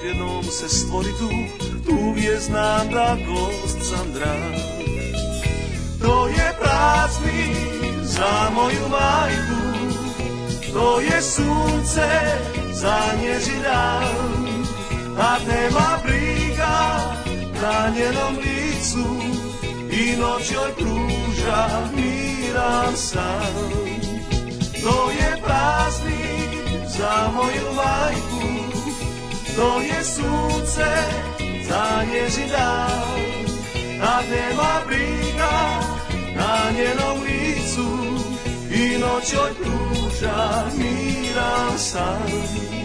odjednom se stvori tu, tu je znam da gost sam drag. To je prazni za moju majku, to je sunce za njezi dan, a nema briga na njenom licu i noć joj pruža miran san. To je praznik za moju majku, što je sunce za nježi dan, a nema briga na njenom licu i noć od pruža miran san.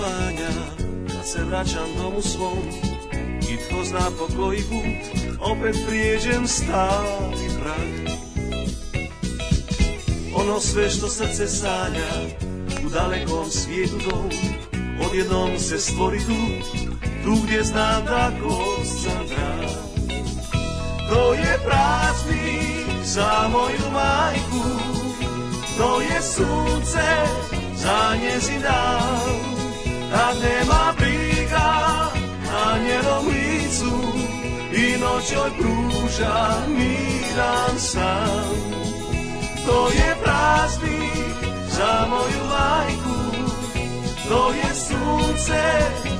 putovanja Kad da se vraćam domu svom I tko zna po koji put Opet prijeđem stari prag Ono sve što srce sanja U dalekom svijetu dom Odjednom se stvori tu Tu gdje znam da gost sam drag To je praznik za moju majku To je sunce za njezin dan a nema briga, a njenom licu i noć joj pruža miran sam, To je praznik za moju majku, to je sunce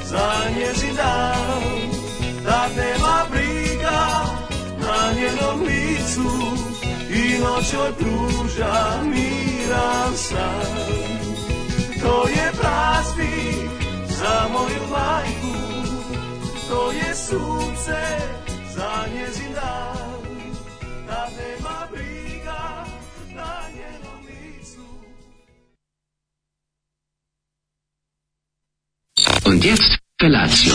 za njezin dan. Tad nema briga na njenom licu i noć joj pruža miran san. To je praznik za moju majku, to je sunce za njezin dan, da nema briga na njenom licu. Und jetzt Felatio.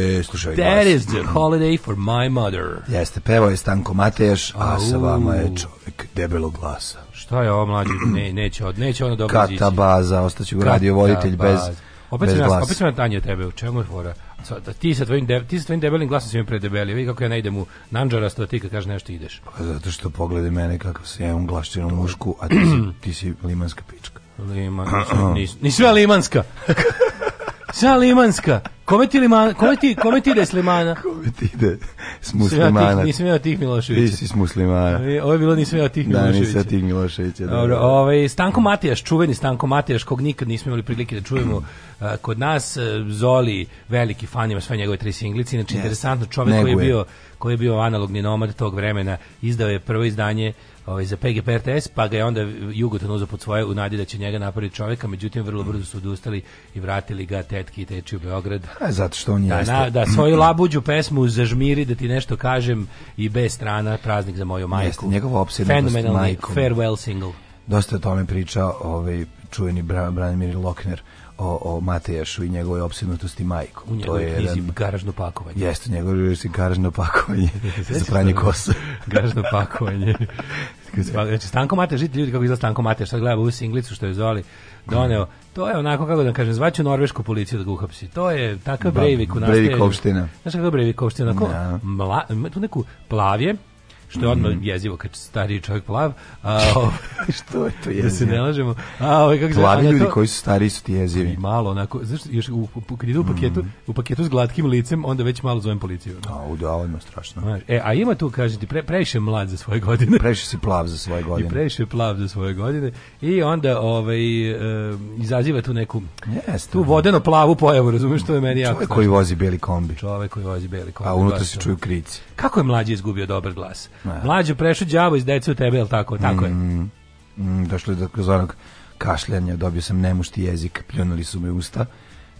poslušali That is the holiday for my mother. Jeste, pevao je Stanko Matejaš, a sa vama je čovjek debelog glasa. Šta je ovo mlađe? Ne, neće, od, neće ono dobro izići. baza, ostaću radio voditelj bez... Opet bez sam, glasa. opet sam na Tanja tebe, u čemu je fora? da ti sa tvojim de, ti sa tvojim debelim glasom si mi predebeli. Vidi kako ja ne idem u nanđarasto, ti kad kažeš nešto ideš. Pa zato što pogledaj mene kako se ja unglašćenu mušku, a ti si, ti si limanska pička. Limanska, nis, nisi limanska. Sa Limanska. Kome ti, limana, kome ti, kome ti ide s Limana? Kome ti ide s muslimana? Ja tih, nisam ja tih Miloševića. Ti si s muslimana. Ovo je bilo nisam ja tih Miloševića. Da, nisam tih Miloševića. Da. Dobro, da, da. ovaj, Stanko Matijaš, čuveni Stanko Matijaš, kog nikad nismo imali prilike da čujemo mm. a, kod nas. E, Zoli, veliki fan, ima sve njegove tri singlici. Znači, yes. interesantno, čovjek koji je bio koji je bio analogni nomad tog vremena, izdao je prvo izdanje ovaj, za PGP RTS, pa ga je onda Jugotan uzao pod svoje u nadi da će njega napraviti čoveka, međutim vrlo brzo su odustali i vratili ga tetki i teči u Beograd. A, pa, zato što on da, jeste. Na, da svoju labuđu pesmu zažmiri da ti nešto kažem i bez strana praznik za moju majku. Jeste, njegova majkom. farewell single. Dosta o tome priča ovaj, čuveni Bra Branimir Lokner o, o Matejašu i njegovoj opsednutosti majkom. U njegovoj je knjizi jedan... garažno pakovanje. Jeste, njegovo garažno pakovanje za pranje kosa. garažno pakovanje. Znači, Stanko Matejaš, žite ljudi kako izgleda Stanko Matejaš, sad gleda u singlicu što je Zoli doneo. To je onako, kako da kažem, zvaću norvešku policiju da ga uhapsi. To je takav Breivik u nastajanju. Breivik opština. Znaš kako je Breivik opština? Onako, ja. Da. mla, tu neku plavje, što je odmah mhm. jezivo kad stariji čovjek plav. A, ovaj, što je to jezivo? Da se ne lažemo. A, ovaj, kako Plavi ljudi to, koji su stari su ti jezivi. Malo, onako, znaš, još u, u, kad ide u paketu, mhm. u paketu s glatkim licem, onda već malo zovem policiju. A, u da, odmah strašno. Znaš, e, a ima tu, kaže ti, pre, previše mlad za svoje godine. Previše si plav za svoje godine. I previše plav za svoje godine. I onda ovaj, e, izaziva tu neku, Jeste, tu da. vodeno plavu pojavu, razumiješ, što je meni jako. Čovjek koji vozi beli kombi. Čovjek koji vozi beli kombi. A unutra se čuju krici. Kako je mlađi izgubio dobar glas? Mlađo prešao đavo iz dece u tebe, el tako? Tako je. Mm, mm, došli do kroz onog kašljanja, dobio sam nemušti jezik, pljunuli su mi usta.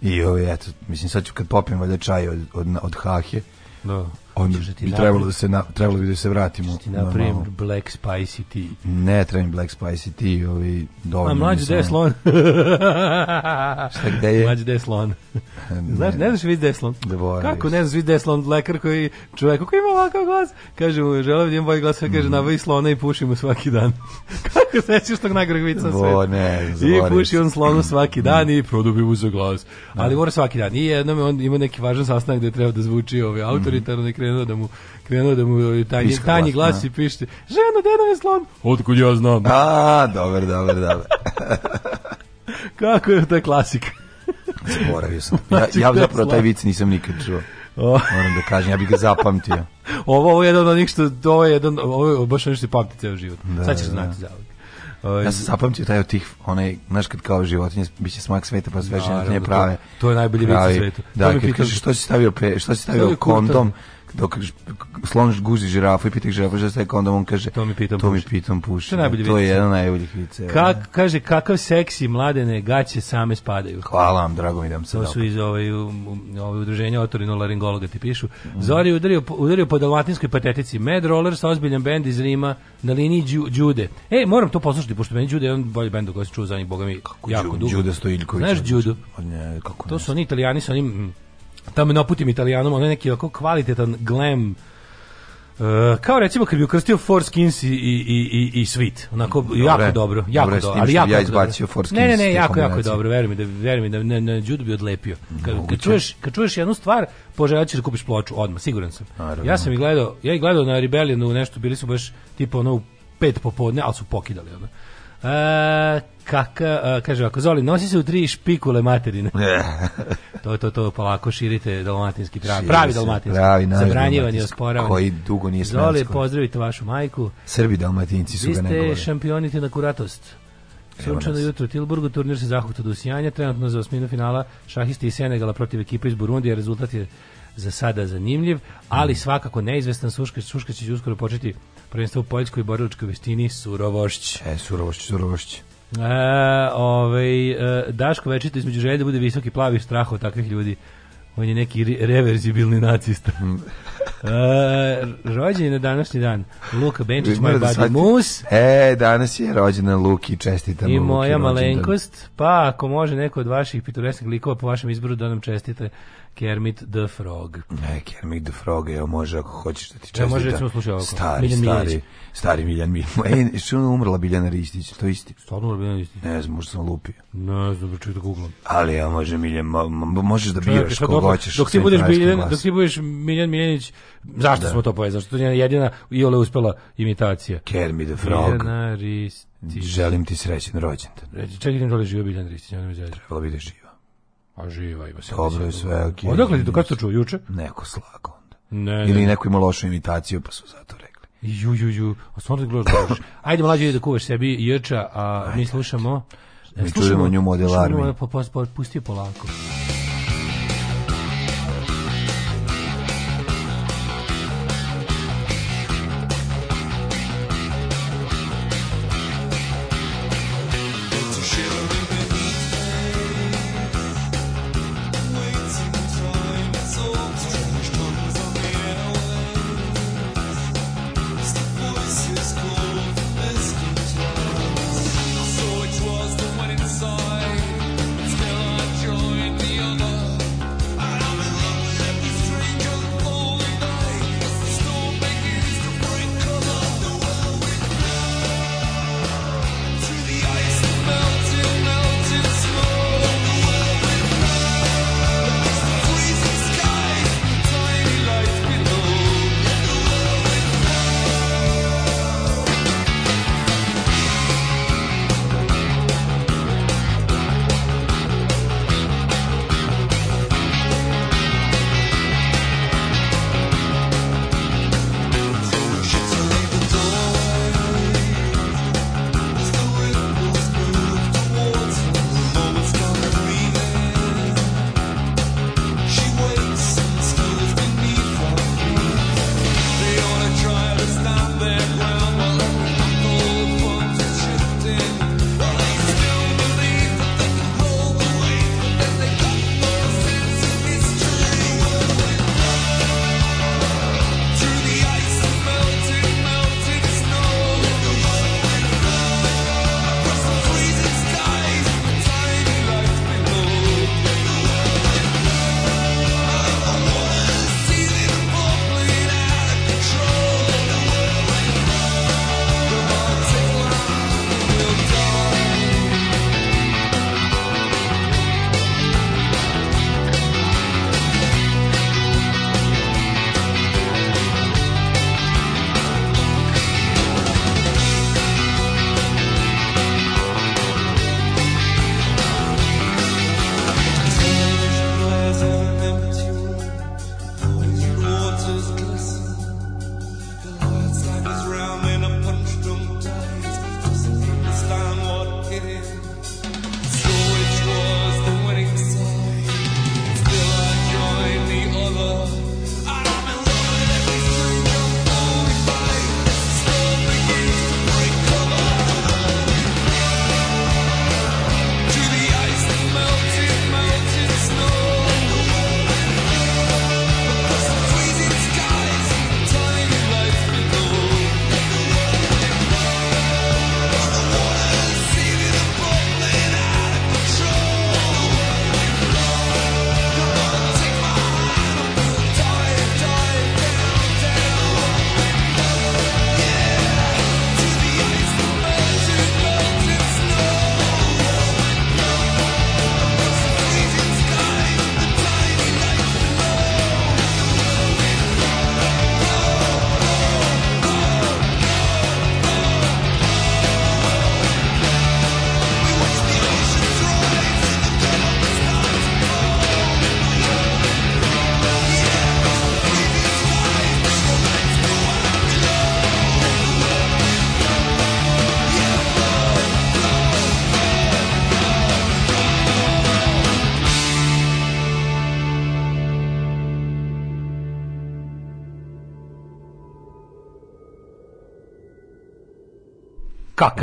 I ovo, eto, mislim, sad ću kad popijem valjda čaj od, od, od hahe, da onda da bi napred... trebalo da se na, trebalo bi da se vratimo da ti na primjer Black Spicy Tea ne trebim Black Spicy Tea ovi dovoljno a mlađi da je slon šta gde je mlađi da je slon znaš ne znaš vidi da je slon kako ne znaš vidi da je slon lekar koji čovek koji ima ovakav glas kaže mu želim da imam bolji glas kaže mm. nabavi slona i pušimo svaki dan kako sećaš tog najgoreg vica na svetu ne, i puši on slonu svaki mm. dan i produbi mu za glas ali da. mora svaki dan i jednom on ima neki važan sastanak gde treba da zvuči ovaj autoritarno neki krenuo da mu krenuo da mu taj tanji, tanji glas da. i piše žena dena je slon otkud ja znam a dobro dobro dobro kako je to klasika zaboravio sam ja, znači, ja zapravo taj vic nisam nikad čuo Moram da kažem, ja bih ga zapamtio. ovo, ovo je jedan od njih što, ovo je jedan, ovo je baš nešto pamti ceo život. Da, Sad ćeš da. da. znati za ja sam zapamtio taj od tih, onaj, znaš kad kao životinje, biće smak sveta pa sve žene životinje prave. To, to je najbolji vic u svetu. Da, kad kažeš što si stavio, pe, što si stavio kondom, dok slon guzi žirafu i pita žirafu šta steka, onda on kaže to mi pitam to puši. mi pitam puši. To, najbolji to je jedan najboljih vice. Ka, da. kaže kakav seksi mladene gaće same spadaju. Hvala vam, drago mi da se. To su iz ovaj ovaj udruženja otorinolaringologa ti pišu. Mm. Zori udario udario po dalmatinskoj patetici Med Rollers, ozbiljan bend iz Rima na liniji Đude. Ej, moram to poslušati pošto meni Đude je on bolji bend koji se čuo za njih, bogami Kako jako dugo. Đude stojilković Znaš Đudu? Ne, kako. To su oni Italijani sa onim hm, tamo naputim italijanom, onaj neki oko kvalitetan glam Uh, kao recimo kad bi ukrstio Four Skins i, i, i, i Sweet, onako dobre, jako dobro, jako dobro, do, ali jako ja izbacio Four Skins. Ne, ne, ne, jako, jako dobro, veruj mi da, veruj mi da ne, ne, Judo bi odlepio. Kad, kad, čuješ, kad čuješ jednu stvar, poželjaćeš da kupiš ploču odmah, siguran sam. Naravno. Ja sam i gledao, ja i gledao na Rebellionu nešto, bili su baš tipo ono u pet popodne, ali su pokidali ono. E, kaka, e, kaže ako Zoli, nosi se u tri špikule materine. E. to, to, to, polako širite dalmatinski pravi, pravi dalmatinski. Pravi, Zabranjivanje, osporavanje. Koji dugo nije smensko. Zoli, pozdravite vašu majku. Srbi dalmatinci su ga ne govore. Vi ste šampionite na kuratost. Sunčano jutro u Tilburgu, turnir se zahuta do usijanja, trenutno za osminu finala šahisti i Senegala protiv ekipa iz Burundija, rezultat je za sada zanimljiv, ali svakako neizvestan Suškić, Suškić će uskoro početi prvenstvo u Poljskoj i borilačkoj veštini Surovošć. E, Surovošć, Surovošć. E, ovaj, e, Daško večito između želje da bude visoki plavi strah od takvih ljudi. On je neki re reverzibilni nacista. Mm. e, rođen je na današnji dan Luka Benčić, moj da sad... mus. E, danas je rođena Luki, čestitam I moja Luki, malenkost, pa ako može neko od vaših pitoreskih likova po vašem izboru da nam čestite Kermit the Frog. Ne, Kermit the Frog, evo može ako hoćeš da ti čestita. Ja, može recimo slušaj ovako. Stari, Miljan stari, Miljanić. stari Miljan Miljanić. E, što je umrla Biljana Ristić, to isti? Stvarno umrla Biljana Ristić? Ne znam, možda sam lupio. Ne znam, čuj da googlam. Ali evo može Miljan, možeš da biraš koga hoćeš. Dok ti budeš Miljan, dok ti budeš Miljan Miljanić, zašto da. smo to povezali? Zašto je jedina Iole uspela imitacija. Kermit the Frog. Biljana Ristić. Želim ti srećen rođendan. Čekaj, da li živio Biljan Ristić? Trebalo bi da živio. A živa ima se. Dobro je sve, okej. Okay. Odakle ti to kad to čuo juče? Neko slago onda. Ne, Ili ne. neko ima lošu imitaciju pa su zato rekli. Ju, ju, ju. A stvarno da gledaš. Ajde mlađe, ide da kuvaš sebi ječa, a mi slušamo... Mi čujemo nju model armi. Pa, pa, pa, pusti polako.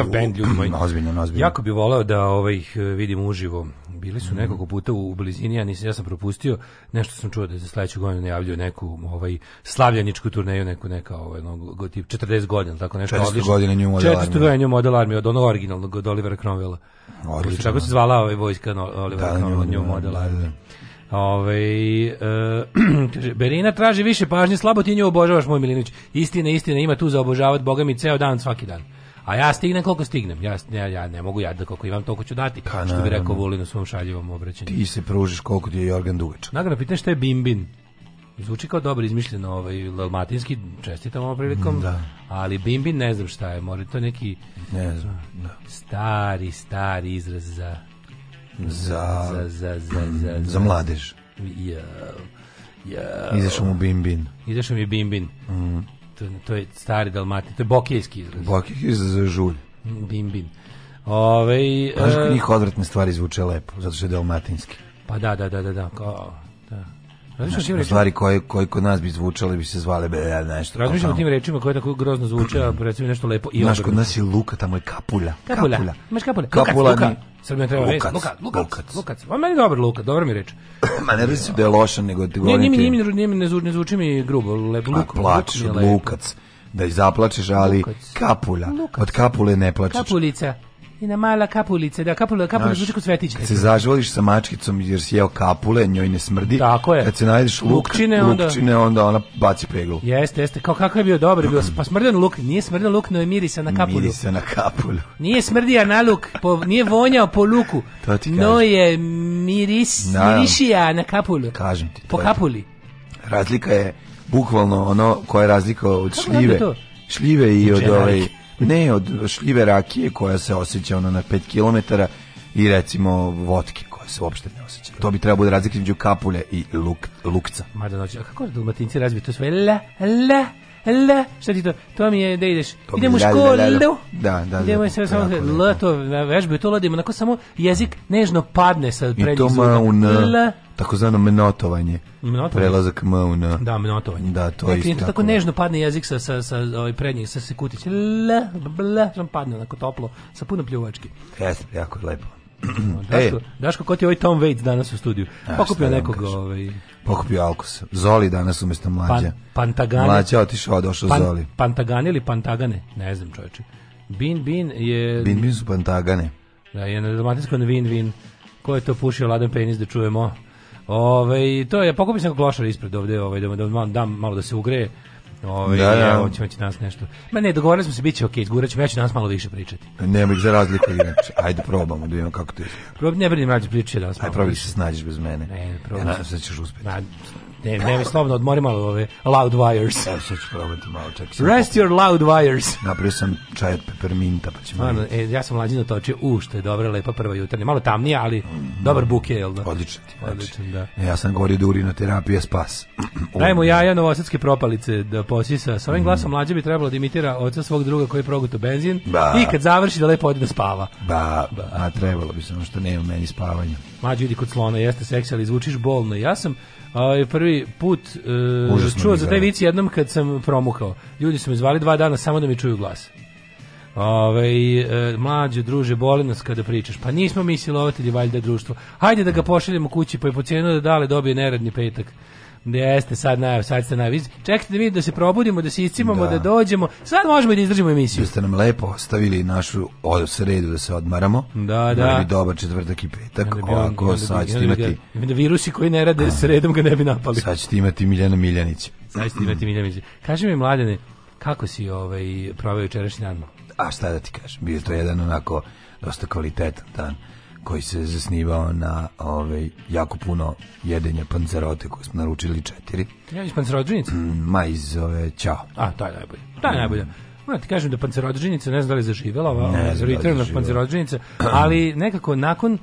band ljudi moji. Ozbiljno, ozbiljno. Jako bi voleo da ovaj, ih e, vidim uživo. Bili su mm. nekoliko puta u, blizini, ja, nisam, ja sam propustio, nešto sam čuo da je za sledeću godinu najavljaju neku ovaj, slavljaničku turneju, neku neka ovaj, no, go, tip 40 godina, tako nešto. 400 godina New Model 400 godina New Model Army, od onog originalnog, od Olivera Cromwella. Odlično. Tako se zvala ovaj, vojska no, Olivera da, Cromwella, New Model da, Army. Da, da. Ove, ovaj, e, Berina traži više pažnje, slabo ti nju obožavaš, moj Milinović. Istina, istina, ima tu za obožavati, boga mi, ceo dan, svaki dan. A ja stignem koliko stignem. Ja, ja, ja ne mogu ja da koliko imam, toliko ću dati. Pa, što bi rekao Volin u svom šaljivom obraćanju. Ti se pružiš koliko ti je Jorgan dugačak. Nagrada, pitan šta je bimbin? Zvuči kao dobro izmišljeno ovaj dalmatinski, čestitam ovom prilikom, da. ali bimbin ne znam šta je, mora to neki ne znam, da. stari, stari izraz za za za za za, za, za mladež. Ja. Ja. Izašao mu bimbin. Izašao mi bimbin. Mhm to, to je stari dalmatin, to je bokijski izraz. Bokijski izraz za žulj. Bim, bim. Ove, Paš, e, njih odvratne stvari zvuče lepo, zato što je dalmatinski. Pa da, da, da, da, da. Kao, da. Razmišljam stvari koje, koji kod nas bi zvučale bi se zvale be, nešto. Razmišljam o tim rečima koje tako grozno zvuče, a recimo nešto lepo i Naš kod nas je Luka, tamo je Kapulja. Kapulja. kapulja. Imaš Kapulja? Kapulja. Luka, Srbija treba reći. Luka, Lukac, Lukac. Lukac. O, meni dobro Luka, dobro mi reče. Ma ne mislim da je loša, nego ti govorim. Ne, nije mi, nije mi, ne, zvuči, ne zvuči mi grubo, lepo Luka. Plačeš od Lukac, da i zaplačeš, ali Kapulja. Od Kapule ne plačeš. Kapulica. I na mala kapulice, da kapula, kapula zvuči kao svetić. se zažvoliš sa mačkicom jer si jeo kapule, njoj ne smrdi. Tako je. Kad se najdeš luk, lukčine, onda, lukčine, onda ona baci peglu. Jeste, jeste. Kao kakav je bio dobar, bio pa smrden luk, nije smrden luk, no je mirisa na kapulu. Mirisa na kapulu. Nije smrdio na luk, po, nije vonjao po luku. To ti kažem. No je miris, na, mirišija na kapulu. Kažem ti. Po kapuli. Razlika je bukvalno ono koja je razlika od šljive. Šljive i od ove Ne, od šljive rakije koja se osjeća ono na 5 km i recimo votke koja se uopšte ne osjeća. To bi trebalo bude da razlika između kapulje i luk, lukca. Ma da noć, kako dalmatinci razbiju to sve? La, la, la, šta ti to? To mi je da ideš. To idemo u školu. Da, da, da. Idemo sve samo l to vežbe to ladimo, onako samo jezik nežno padne sa prednjih predizvodom. tako takozvano menotovanje. Mnotovanje. Prelazak M u N. Da, menotovanje. Da, to je isto. Tako nežno padne jezik sa, sa, sa ovaj prednjih, sa sekutić. L, bl, sam padne onako toplo, sa puno pljuvački. Jeste, jako lepo. Daško, e. Daško, ko ti je ovaj Tom Waits danas u studiju? Pokupio da nekog, ovaj... Pokupio Alkos. Zoli danas umjesto mlađa. Pan, pantagane. Mlađa otišao, došao Pan, Zoli. Pantagane ili Pantagane? Ne znam, čovječe. Bin Bin je... Bin Bin su Pantagane. Da, je na dalmatinskom Vin Vin. Ko je to pušio ladan penis da čujemo? Ove, ovaj, to je, pokupio sam klošar ispred ovde, ovaj, da, da, da, da malo da se ugreje Ovaj da, da. evo ćemo će nas nešto. Ma ne, dogovorili smo se biće okej, okay, izguraćemo, ja ću danas malo više pričati. Pa Nemoj ih za razliku inače. Ajde probamo da vidimo kako ti. Prob ne brinim, mlađe priče danas. Ajde probaj da se snađeš bez mene. Ne, ne probaj. Ja da nadam se da ćeš uspeti. Ma, Ne, ne, slobodno odmori malo ove loud wires. Ja sad ću probati malo, čekaj. Rest your loud wires. Napravio sam čaj od peperminta, pa ćemo... Mano, e, ja sam mlađino točio, u, što je dobra, lepa prva jutarnja. Malo tamnije, ali mm, dobar buke, jel da? Odličan ti. Odličan, da. E, ja sam govorio da urinoterapija spas. ja, jaja novosadske propalice da posisa. Sa ovim mm. glasom mlađe bi trebalo da imitira oca svog druga koji je proguto benzin ba. Da. i kad završi da lepo ode da spava. ba. Da, da, a trebalo bi samo što nema meni spavanja. Mlađi idi kod slona, jeste seksi, ali zvučiš bolno. Ja sam Ovaj prvi put uh, čuo za taj vic jednom kad sam promukao. Ljudi su me zvali dva dana samo da mi čuju glas. Ove, ovaj, e, mlađe, druže, boli nas kada pričaš. Pa nismo mi silovatelji valjda društvo. Hajde da ga pošaljemo kući, pa je po cijenu da dale dobije neradni petak. Da Jeste, sad naj, sad ste naj. Čekajte da vidite da se probudimo, da se iscimamo, da. da. dođemo. Sad možemo da izdržimo emisiju. Da ste nam lepo ostavili našu od sredu da se odmaramo. Da, da. Bili dobar četvrtak i petak. Bi Ovako sad ćete imati da virusi koji ne rade sredom ga ne bi napali. Sad ćete imati Miljana Miljanić. Sad ćete imati Miljana Miljanić. Kaži mi mladene, kako si ovaj proveo jučerašnji dan? A šta da ti kažem, bio je to jedan onako dosta kvalitetan dan koji se zasnivao na ovaj jako puno jedenja pancerote koje smo naručili četiri. Ja iz pancerodžinice? Mm, ma iz ove ćao. A, to je najbolje. To je mm. najbolje. Moram ti kažem da pancerodženica, ne znam da li je zaživela ova, ne, ova da Return of pancerodženica, ali nekako nakon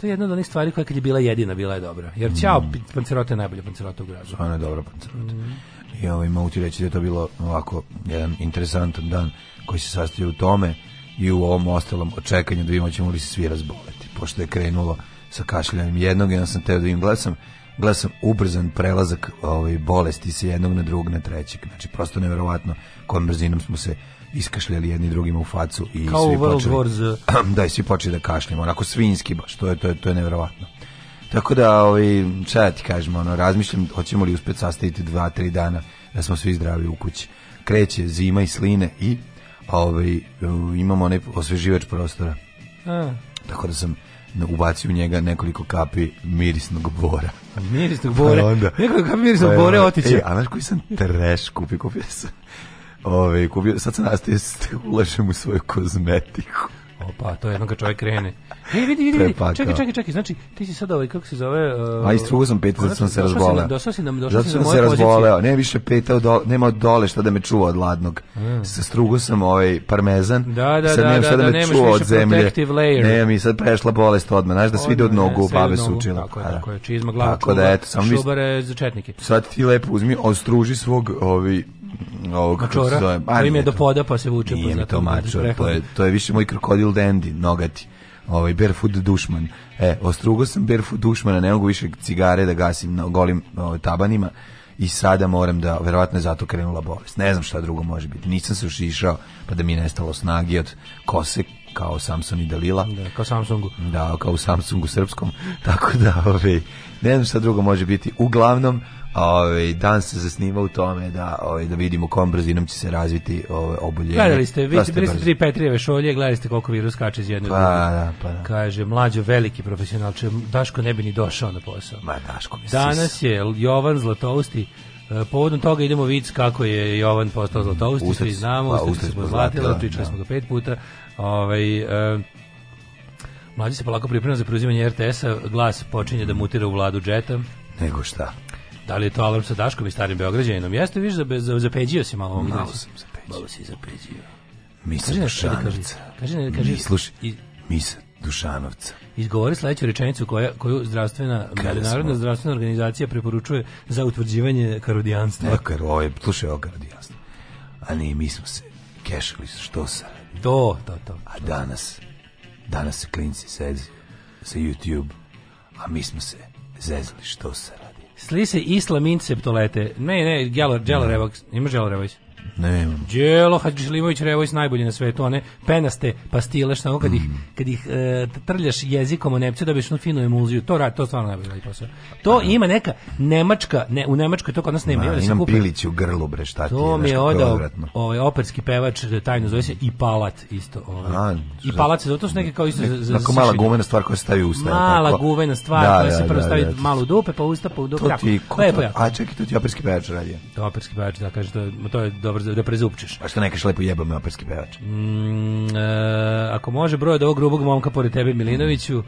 to je jedna od onih stvari koja kad je bila jedina, bila je dobra. Jer ćao, mm. pancerota je najbolja pancerota u gradu. Ona je dobra pancerota. Mm. I ovaj, mogu reći da je to bilo ovako jedan interesantan dan koji se sastoji u tome i u ovom ostalom očekanju da vidimo ćemo li se svi razboleti pošto je krenulo sa kašljanjem jednog, jedan sam teo da im glasam, glasam ubrzan prelazak ovaj, bolesti sa jednog na drugog na trećeg. Znači, prosto nevjerovatno kojom brzinom smo se iskašljali jedni drugima u facu i Kao svi World počeli, Wars. da, i svi počeli da kašljamo, onako svinski baš, to je, to je, to je nevjerovatno. Tako da, ovaj, šta ja da ti kažem, ono, razmišljam, hoćemo li uspjeti sastaviti dva, tri dana da smo svi zdravi u kući. Kreće zima i sline i ovaj, imamo onaj osveživač prostora. A. Tako da sam ubaci u njega nekoliko kapi mirisnog bora. Mirisnog bora? Pa onda, nekoliko kapi mirisnog pa bora otiće. Ej, a znaš koji sam treš kupi, kupio sam. Ove, ovaj, kupio, sad sam nastavio da ulažem u svoju kozmetiku. Opa, to je jedno čovjek krene. Ej, vidi, vidi, vidi. Čekaj, čekaj, čekaj. Znači, ti si sad ovaj, kako se zove... Uh, A istruo sam peta, zato sam se razboleo. Došao si nam, došao si na moje pozicije. Zato sam se razboleo. Ne više peta, do, nema od dole šta da me čuva od ladnog. Mm. Strugo sam ovaj parmezan. Da, da, sad da, šta da, da, da me čuva od zemlje. Ne, mi sad prešla bolest odme. Znaš da svi ide od nogu, babe su učila. Tako je, pa da. tako je. Čizma glava da, čuva, šubare za četnike. Sad ti lepo uzmi, ostruži svog, ovi, ovog mačora, kako se zove. Koji je do poda pa se vuče po to mačor, to je, to je više moj krokodil Dandy, nogati. Ovaj barefoot dušman. E, ostrugo sam barefoot dušmana, ne mogu više cigare da gasim na golim ovaj, tabanima i sada moram da, verovatno je zato krenula bolest. Ne znam šta drugo može biti. Nisam se ušišao pa da mi je nestalo snagi od kose kao Samson i Dalila. Da, kao Samsungu. Da, kao u Samsungu srpskom. Tako da, ovaj, ne znam šta drugo može biti. Uglavnom, Ovaj dan se zasniva u tome da ovaj da vidimo kom brzinom će se razviti ovaj oboljenje. Gledali ste, vi ste bili tri Petrijeve šolje, gledali ste koliko virus skače iz jedne pa, da, pa, da. Kaže mlađo veliki profesional, če Daško ne bi ni došao na posao. Ma Daško mi Danas je Jovan Zlatousti e, Povodom toga idemo vic kako je Jovan postao zlatovski, svi znamo, pa, ustav smo zlatila, pričali da. smo ga pet puta. Ovaj, uh, mlađi se polako priprema za preuzimanje RTS-a, glas počinje da mutira u vladu džeta. Nego šta? Da li je to alarm sa Daškom i starim Beograđaninom? Jeste, viš, zapeđio si malo. Malo sam zapeđio. Malo si zapeđio. Misa da Dušanovca. Kaži, kaži, kaži. Mi, i, Misa Dušanovca. Izgovori sledeću rečenicu koja, koju zdravstvena, Međunarodna zdravstvena organizacija preporučuje za utvrđivanje karodijanstva. Neko je, ovo ovaj- je, slušaj, ovo karodijanstvo. A ne, mi smo se kešali što sa. To, to, to. A danas, danas se klinci sezi sa YouTube, a mi smo se zezli što sa? Sli se Islam Incep Ne, ne, Gjalor, Gjalor, da. evo, ima Gjalor, evo, Nemam. Đelo Hadžilimović Revojs najbolji na svetu, one penaste pastile što kad ih mm. kad ih e, trljaš jezikom o nepcu da biš na finu emulziju. To rad, to stvarno najbolji ovaj posao. To da. ima neka nemačka, ne, u nemačkoj to kod nas nema. Ma, da se imam pilić u grlu bre, šta ti To mi je odao ovaj operski pevač e, tajno zove se i Palat isto, ovaj. I Palat se zato što neke kao isto za, za Tako mala gumena stvar koja se stavi u usta. Mala gumena stvar da, koja da, se da, prvo stavi malo dupe, pa usta, pa u dupe. To ti, a čekaj, to ti operski pevač radi. To operski pevač, da kaže, to, to je dobro da prezupčiš. Pa što ne kažeš lepo jebam operski pevač? Mm, e, ako može broj od ovog grubog momka pored tebe Milinoviću,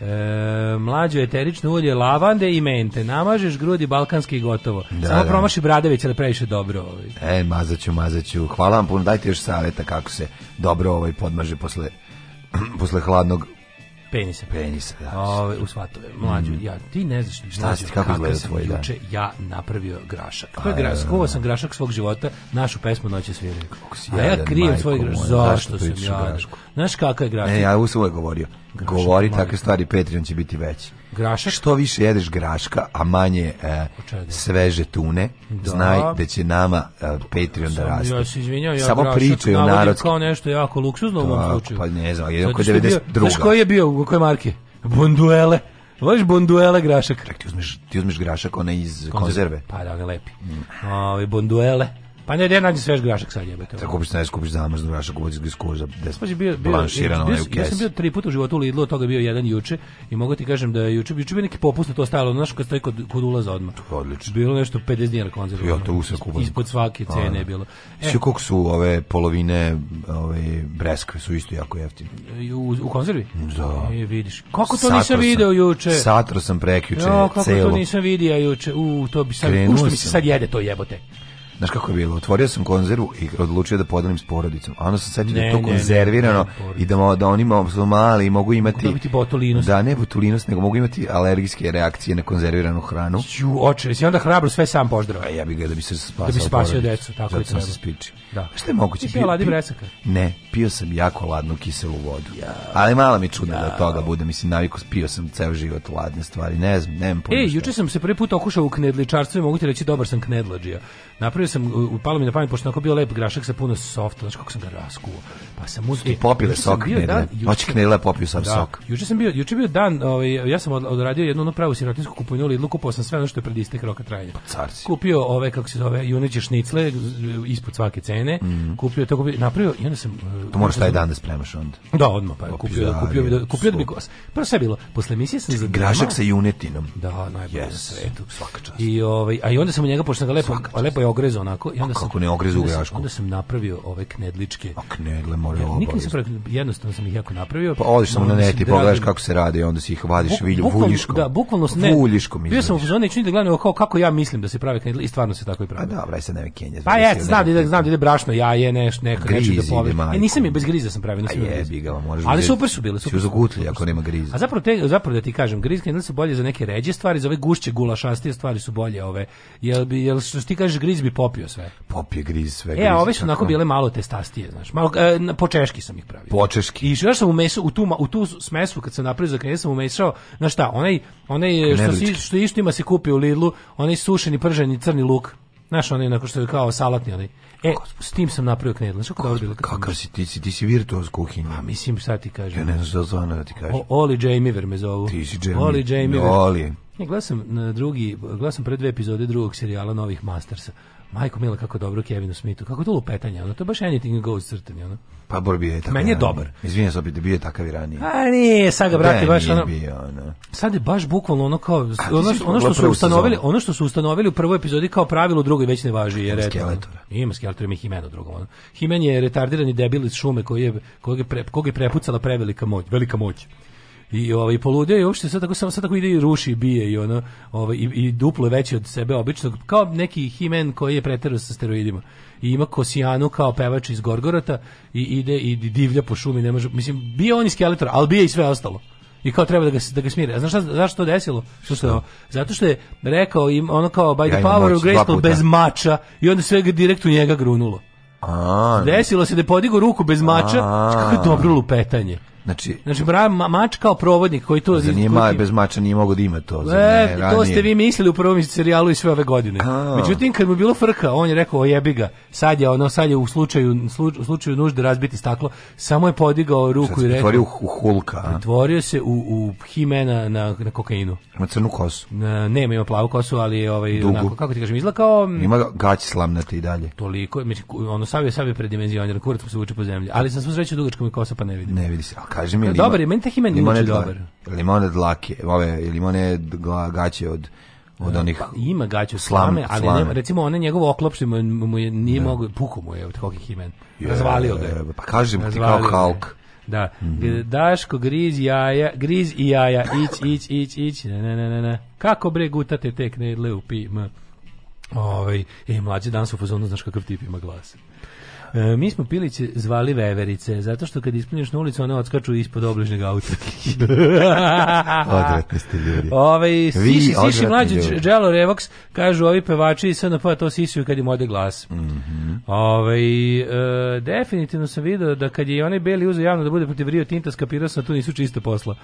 E, mlađo eterično ulje lavande i mente. Namažeš grudi balkanski i gotovo. Da, Samo da. promaši Bradević, ali previše dobro. Ovaj. E, mazaću, mazaću. Hvala vam puno. Dajte još savjeta kako se dobro ovaj podmaže posle, posle hladnog Penisa. Penisa, da. Ove, u svatove mlađu, mm. ja, ti ne znaš šta mlađu, si, kako izgleda tvoj, da. Juče ja napravio grašak. Pa grašak skovao da, da. sam grašak svog života, našu pesmu noće svirali. A ja krijem svoj grašak. Zašto sam ja? Znaš kakav je grašak? Ne, ja uvijek govorio. Govori takve stvari, Patreon će biti veći. Grašak? Što više jedeš graška, a manje e, sveže tune, da. znaj da će nama e, Patreon da raste. Ja se izvinjam, ja Samo pričaju narod. kao nešto jako luksuzno to, u mom da, slučaju. Pa ne znam, jedan koji 92. Znaš koji je bio, u kojoj marke? Bonduele. Voliš bonduele grašak? Čak, ti uzmeš, ti uzmeš grašak, onaj iz konzerve. konzerve. Pa da, on lepi. Mm. A, bonduele. Pa ne, gde nađe svež grašak sad jebote. Tako kupiš, ne, kupiš zamrznu grašak, uvođiš ga skuza, da je bio, bio, blanširan onaj u kesi. Ja sam bio tri puta u životu u Lidlu, od toga bio jedan juče i mogu ti kažem da je juče, juče bio neki popust na to stajalo, znaš, kad stoji kod, kod ulaza odmah. To je odlično. Bilo nešto 50 dinara konzerva. Ja to usek kupam. Ispod svake cene je bilo. E, Svi koliko su ove polovine ove breskve su isto jako jeftine. E, u, u konzervi? Da. E, vidiš. Kako to satro nisam sam, video juče? Satro sam prekjuče, jo, kako celo. to nisam vidio juče? U, to bi sad, ušto mi se sad jede to jebote. Znaš kako je bilo? Otvorio sam konzervu i odlučio da podelim s porodicom. A ono sam setio da je to konzervirano ne, ne, i da, da oni mali mogu imati... Mogu dobiti botulinus. Da, ne botulinus, nego mogu imati alergijske reakcije na konzerviranu hranu. Ću, oče, si onda hrabro sve sam poždrao. A ja bih ga da bi se spasao Da bi spasio decu, tako Zato sam se spiči. Da. Šta je moguće? Ti pio ladi Ne, pio sam jako ladnu kiselu vodu. Ja. Ali mala mi čudna da ja. da toga bude. Mislim, naviku pio sam ceo život ladne stvari. Ne znam, nemam pojma. E, juče sam se prvi put okušao u knedličarstvu i mogu ti reći dobar sam knedlađija. Napravio sam, upalo mi na pamet, pošto onako bio lep grašak sa puno softa, znači kako sam ga raskuo. Pa sam uzeo... I popile e, sok, bio knedle. Noći knedle popio sam da, sok. Juče sam bio, juče bio dan, ovaj, ja sam odradio jednu onu pravu sirotinsku kupovinu u Lidlu, kupao sam sve ono što je pred istek roka trajanja. Pa Kupio ove, kako se zove, juneće šnicle, ispod svake cene, mm -hmm. kupio to, bi napravio i onda sam... E, to moraš taj dan da spremaš onda. Da, odma pa kupio, da, kupio, da, kupio, da bi... Prvo sve bilo, posle emisije sam zadrema... Grašak sa junetinom. Da, najbolje yes. na svetu, svaka čast. I, ovaj, a i onda sam u njega, pošto ga lepo, lepo je ogrezao ogrezao onako i onda pa kako ne ogrezao onda, sam, onda sam napravio ove knedličke. A knedle more ja, Nikad nisam pravio, jednostavno sam ih jako napravio. Pa odiš samo na neti, da pogledaš kako se radi, onda si ih vadiš vilju vuljiškom. Da, bukvalno ne. Vuljiškom. Bio sam u fazonu čini da gledam kao kako ja mislim da se prave knedle i stvarno se tako i pa prave. A dobro, aj se ne kenje. Pa ja znam da znam da ide brašno, ja je neš neka reči da pove Ja nisam je bez griza sam pravio, nisam. Jebi ga, možeš. Ali super su bile, super. Su gutli ako nema griza. A zapravo te zapravo da ti kažem, grizke su bolje za neke ređe stvari, za ove gušće gulašaste stvari su bolje ove. Jel bi jel što ti kažeš grizbi popio sve. Popio griz sve. Griz, e, a ove su onako bile malo testastije, znaš. Malo, e, po češki sam ih pravio. Po češki. I što sam umešao, u tu, u tu smesu kad sam napravio za krenuo sam umešao, znaš šta, onaj, onaj e, što, si, što isto ima se kupi u Lidlu, onaj sušeni, prženi, crni luk. Znaš, onaj nakon što je kao salatni onaj. E, s tim sam napravio knedle. Znaš kako bilo? Kakav si, ti si, ti si virtuoz kuhinje. A mislim, šta ti kažem? Ja ne znam šta zvano da ti kažem. O, Oli Jamiver me zovu. Ti si Jamiver. Oli Jamiver. Oli. Ne, gledam na e, drugi, gledam pre dve epizode drugog serijala Novih Mastersa. Majko Mila kako dobro Kevinu Smithu. Kako to lupetanje, ono to je baš anything goes crtanje, ono. Pa bor bio je tako. Meni je dobar. Izvinjavam se, da bio je takav i ranije. A nije, sad ga brate da, baš ono. Bio, ono. Sad je baš bukvalno ono kao ono, ono, ono što su ustanovili, sezonu. ono što su ustanovili u prvoj epizodi kao pravilo, u drugoj već ne važi jer eto. Skeletora. Ima skeletora, ima Himen u drugom. Ono. Himen je retardirani debil iz šume koji je koji je, pre, kog je prepucala prevelika moć, velika moć i ovaj poludeo i uopšte sve tako samo sad tako ide i ruši bije i ono ovaj i, i duplo je veći od sebe običnog kao neki himen koji je preterao sa steroidima i ima Kosijanu kao pevač iz Gorgorata i ide i divlja po šumi ne može mislim bio on i Skeletor al bije i sve ostalo i kao treba da ga da ga smire. A znaš šta zašto to desilo? Što što? Zato što je rekao im ono kao by the ja power of Grace bez mača i onda sve ga direkt u njega grunulo. A, Desilo se da je podigo ruku bez mača, kako je dobro lupetanje. Znači, znači bra, mač kao provodnik koji to... Pa Za nije koji... bez mača nije mogo da ima to. Za e, ne, to ste vi mislili u prvom serijalu i sve ove godine. A. Međutim, kad mu bilo frka, on je rekao, o jebi ga, sad je, ono, sad je u slučaju, sluč, u slučaju nužde razbiti staklo, samo je podigao ruku sad i rekao... Pretvorio u hulka. A? Pretvorio se u, u himena na, na kokainu. Ima crnu kosu. Na, nema, ima plavu kosu, ali je ovaj, Dugu. onako, kako ti kažem, izlakao... Mm, ima gaći slamnati i dalje. Toliko, ono, sav je, sav je predimenzionar, kurac mu se vuče po zemlji. Ali sam svu sreću dugačko mi kosa, pa ne vidim. Ne vidi se, ali kaži mi. Lima, dobar je, meni tek nije dobar. Limonad lake, ove, limone gaće od od e, onih pa, ima gaću slame, slame, ali ne, recimo one njegovo oklopšte mu, mu je, nije da. mogu, puko mu je od hockey himen. Razvalio ga je. Pa kažem ti kao Hulk. Da, mm -hmm. Daško griz jaja, griz i jaja, ić, ić, ić, ić, ne, ne, ne, ne, Kako bre gutate tek nedle u pima. Ovaj, e, mlađi dan su u fazonu, znaš kakav tip ima glas. E, mi smo piliće zvali veverice, zato što kad isplinješ na ulicu, one odskaču ispod obližnjeg auta. odvratni ste ljudi. Ove, ovaj, Vi siši, siši mlađi Dželo Revox, kažu ovi pevači i SNP to sisuju kad im ode glas. Mm -hmm. Ove, ovaj, e, definitivno sam video da kad je onaj Beli uzeo javno da bude protiv Rio Tinta, skapirao sam da tu nisu čisto posla.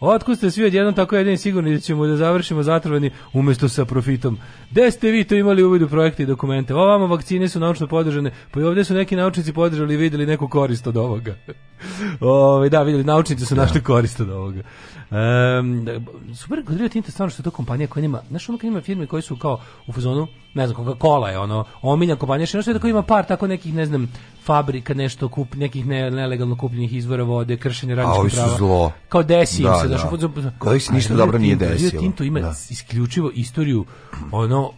Otkud ste svi odjednom tako jedini sigurni da ćemo da završimo zatrovani umesto sa profitom. Gde ste vi to imali u vidu projekte i dokumente? Ovamo vakcine su naučno podržane, pa i ovde su neke neki naučnici podržali i vidjeli neku korist od ovoga. Ove, ovaj, da, videli, naučnici su da. našli korist od ovoga. Um, super, kod Rio Tinto stvarno što je to kompanija koja nema, znaš ono kad ima firme koji su kao u fazonu, ne znam, Coca-Cola je ono, omiljan kompanija, što je tako ima par tako nekih, ne znam, fabrika, nešto kup, nekih ne, nelegalno kupljenih izvora vode, kršenje radničkih prava. A ovi su zlo. Kao desi da, im se, da, da. Kao, se ništa dobro nije desilo. Rio Tinto ima da. isključivo istoriju, ono,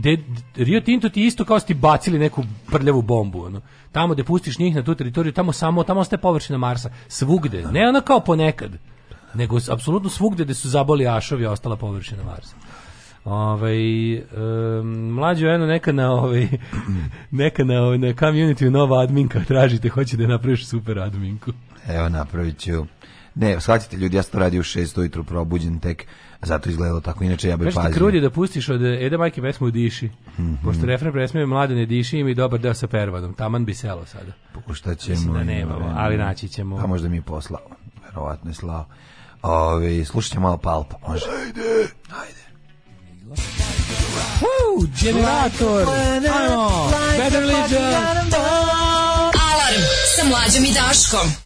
de, Rio Tinto ti isto kao si ti bacili neku prljavu bombu, ono. Tamo gde pustiš njih na tu teritoriju, tamo samo, tamo ste površina Marsa. Svugde, ne ono kao ponekad, nego apsolutno svugde gde su zaboli ašovi ostala površina Marsa. Ovaj um, mlađo eno neka na ovaj neka na ovaj na community nova adminka tražite hoće da napraviš super adminku. Evo napraviću. Ne, shvatite ljudi, ja sam to radio u 6 ujutru probuđen tek Zato izgledalo tako, inače ja bih pazio. Kažete krulje da pustiš od Eda Majke pesmu Diši. Mm -hmm. Pošto refren presme Mlade ne diši im i dobar deo sa pervadom. Taman bi selo sada. Pokuštat ćemo. Mislim da nemamo, ovaj. ali naći ćemo. Pa možda mi je Verovatno je slao. Ove, slušat ćemo malo palpa, može. Ajde! Ajde! Uuu, generator! Ajmo! Better Legion! Alarm sa mlađom i Daškom!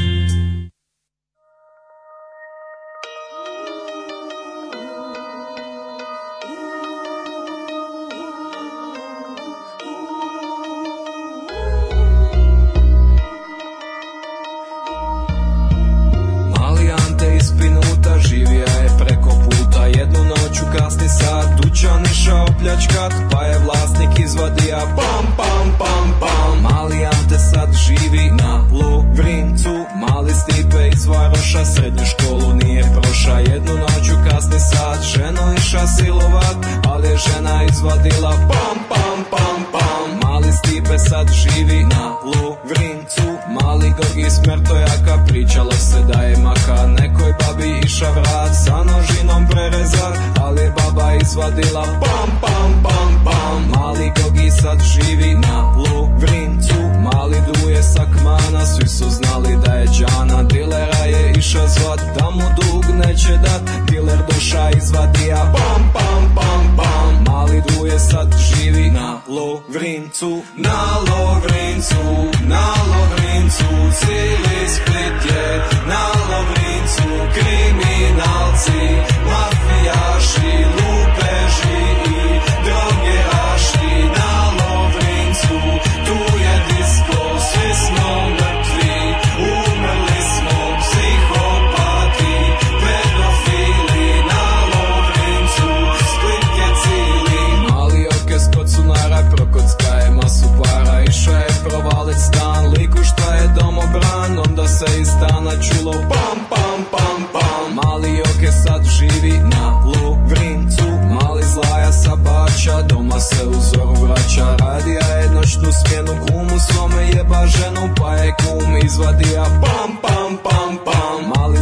srednju školu nije proša Jednu noć u kasni sat ženo iša silovat Ali je žena izvadila pam pam pam pam Mali Stipe sad živi na Luvrincu Mali Gogi smertojaka pričalo se da je maka Nekoj babi iša vrat sa nožinom prerezan Ali je baba izvadila pam pam pam pam Mali Gogi sad živi na Luvrincu Mali duje sa kmana Svi su znali da je džana diler više zvat Da mu dug neće dat Diler doša izvadija Pam, pam, pam, pam Mali duje sad živi na Lovrincu Na Lovrincu Na Lovrincu Cili Split je na Lovrincu značilo pam pam pam pam Mali oke sad živi na Lovrincu Mali zlaja sa doma se u zoru vraća Radija je noćnu smjenu kumu svome jeba ženu pa je kum izvadija pam pam pam pam Mali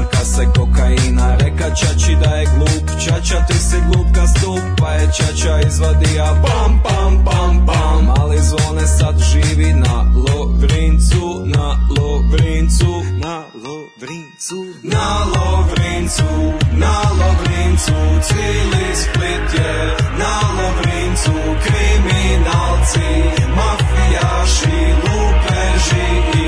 Smrka se kokaina Reka čači da je glup Čača ti si glupka stup Pa je čača izvadija Pam, pam, pam, pam Mali zvone sad živi na Lovrincu Na Lovrincu Na Lovrincu Na Lovrincu Na Lovrincu Cili Split je Na Lovrincu Kriminalci Mafijaši Lupeži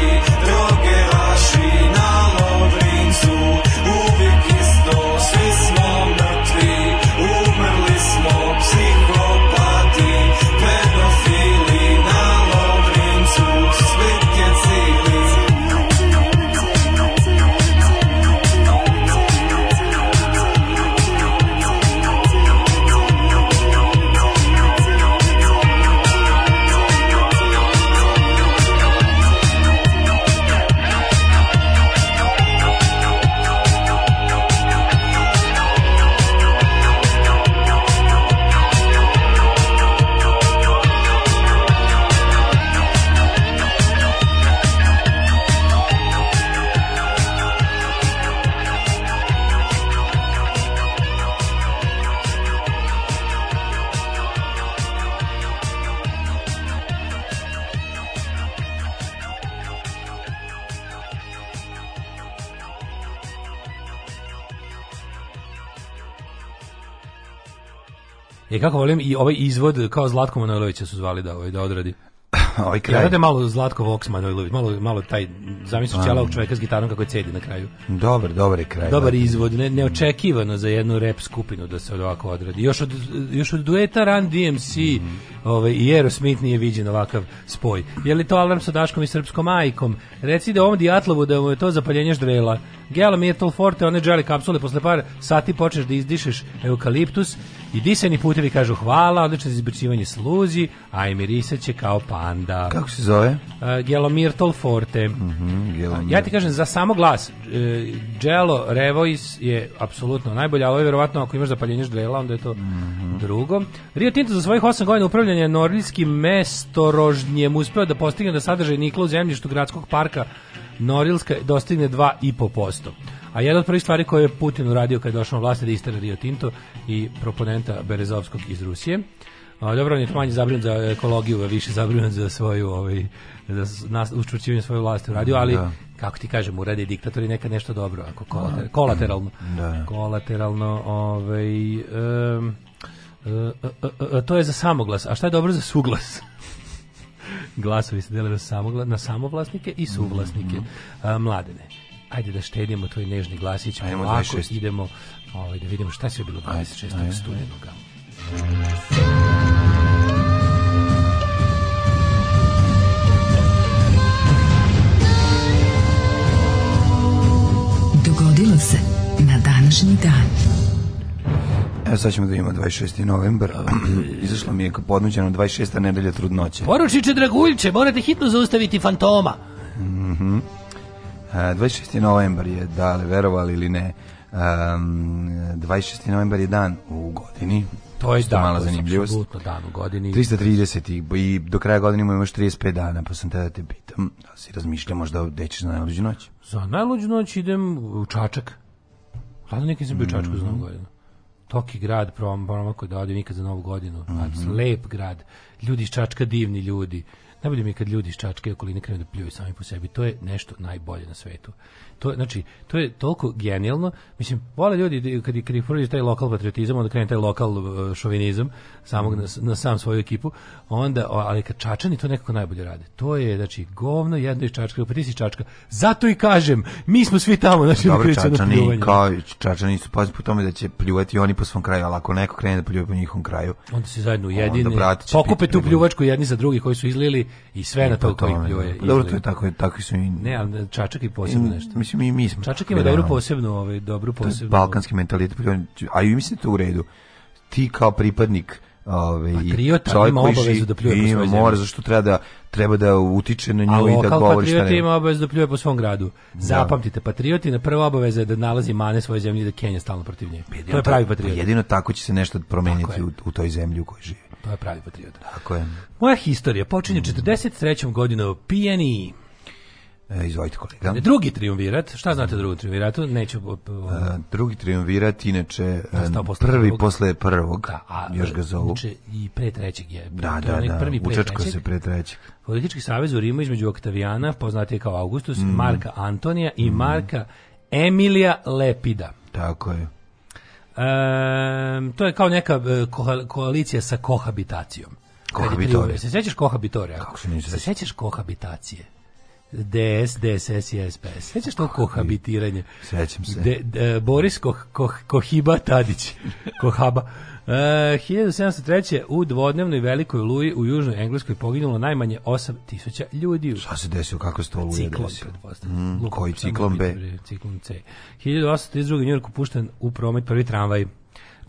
kako volim i ovaj izvod kao Zlatko Manojlovića su zvali da ovaj da odradi. Ovaj kraj. Ja malo Zlatko Vox Manojlović, malo malo taj zamisli ćela čoveka s gitarom kako cedi na kraju. Dobar, dobar je kraj. Dobar da. izvod, ne, neočekivano za jednu rep skupinu da se ovako odradi. Još od još od dueta Run DMC, mm. ovaj i Aerosmith nije viđen ovakav spoj. Je li to alarm sa Daškom i srpskom majkom? Reci da ovom Dijatlovu da mu je to zapaljenje ždrela. Gela Myrtle Forte, one dželi kapsule posle par sati počneš da izdišeš eukaliptus I disani putevi kažu hvala, odlično za izbacivanje sluzi, a emirisat će kao panda. Kako se zove? Uh, Gelomir Tolforte. Mm -hmm, ja ti kažem, za samo glas, uh, e, Gelo Revois je apsolutno najbolja, ali verovatno ako imaš zapaljenje ždrela, onda je to mm -hmm. drugo. Rio Tinto za svojih 8 godina upravljanja norilskim mestorožnjem uspeo da postigne da sadržaj nikla u zemljištu gradskog parka Norilska dostigne 2,5%. A jedna od prvih stvari koje je Putin uradio kad je došao na vlast je da istara Rio Tinto i proponenta Berezovskog iz Rusije. A, dobro, on je manje zabrinut za ekologiju, a više zabrinut za svoju ovaj, za nas, učvrćivanje svoje vlasti u radiju, ali da. kako ti kažem, uradi diktatori neka nešto dobro, ako da. kolater, kolateralno. Da. Kolateralno, ovaj, um, uh, uh, uh, to je za samoglas. A šta je dobro za suglas? Glasovi se dele na, samogla, na samovlasnike i suvlasnike. Mm -hmm. mladene ajde da štedimo tvoj nežni glasić, Ajmo lako idemo ovaj, da vidimo šta se bilo 26. studenoga. Dogodilo se na današnji dan. Evo sad ćemo da imamo 26. novembar. Izašlo mi je podnuđeno 26. nedelja trudnoće. Poručiće Draguljče, morate hitno zaustaviti fantoma. Mhm. Mm 26. E, novembar je, da li verovali ili ne, um, 26. novembar je dan u godini, to je dan, mala zanimljivost. Apsolutno dan u godini. 330 i, do kraja godine imamo još 35 dana, pa sam te da te pitam, da si razmišljao možda gde ćeš na najluđu noć? Za najluđu noć idem u Čačak. Hladno nikad sam bio u Čačku mm -hmm. za novu mm. godinu. Toki grad prom, promako da odim nikad za novu godinu. Mm -hmm. Lep grad. Ljudi iz Čačka divni ljudi. Najbolje mi kad ljudi iz Čačka i okoline krenu da pljuju sami po sebi. To je nešto najbolje na svetu. To, znači, to je toliko genijalno. Mislim, vole ljudi da kad, kad ih prođe taj lokal patriotizam, onda krene taj lokal uh, šovinizam samog, na, na sam svoju ekipu, onda, ali kad Čačani to nekako najbolje rade. To je, znači, govno jedno iz Čačka, pa ti si Čačka. Zato i kažem, mi smo svi tamo, znači, Dobro, da Čačani, kao, Čačani su pazni po tome da će pljuvati oni po svom kraju, ali ako neko krene da poljubi po njihovom kraju, onda se zajedno ujedini, pokupe tu pljuvačku jedni za drugi koji su izlili i sve I e, na pa to koji pljuje. Pa dobro, to je tako, tako su i... Ne, ali Čačak i posebno mm, nešto. Mislim, i mi smo. Čačak ima dobro posebno, ovaj, dobro posebno. Balkanski mentalitet, a i mislim da to u redu. Ti kao pripadnik ovaj patriota čovjek ima obavezu da pljuje ima, po svojoj mora zašto treba da treba da utiče na nju i da govori šta ne. Patriot ima obavezu da pljuje po svom gradu. Da. Zapamtite patrioti na prva obaveza je da nalazi mane svoje zemlje da Kenja stalno protiv nje. Pa to je pravi pa patriot. Jedino tako će se nešto promeniti u, u toj zemlji u kojoj živi. To je pravi patriot. Tako je. Moja historija počinje 43. Mm. godinom Pijeni. E, izvolite kolega. E, drugi triumvirat, šta znate drugi drugom triumviratu? Neću... Uh, drugi triumvirat, inače, da, prvi prvog. posle prvog, da, a, još ga e, zovu. Znači, I pre trećeg je. Da, da, da, prvi pre trećeg. se pre trećeg. Politički savez u Rimu između Oktavijana, poznatije kao Augustus, mm. Marka Antonija i mm. Marka Emilija Lepida. Tako je. E, to je kao neka koalicija sa kohabitacijom. Kohabitore. Se sjećaš kohabitore? Kako se ne Se sjećaš kohabitacije? DS, DSS i SPS. Sećaš to kohabitiranje? Sećam se. De, de, Boris Koh, Koh, Kohiba Tadić. Kohaba. E, uh, 1703. u dvodnevnoj velikoj luji u južnoj Engleskoj poginulo najmanje 8000 ljudi. Šta se desilo? Kako se to luja ciklon, mm, Luka, koji ciklon B? Ciklon C. 1832. u Njurku pušten u promet prvi tramvaj.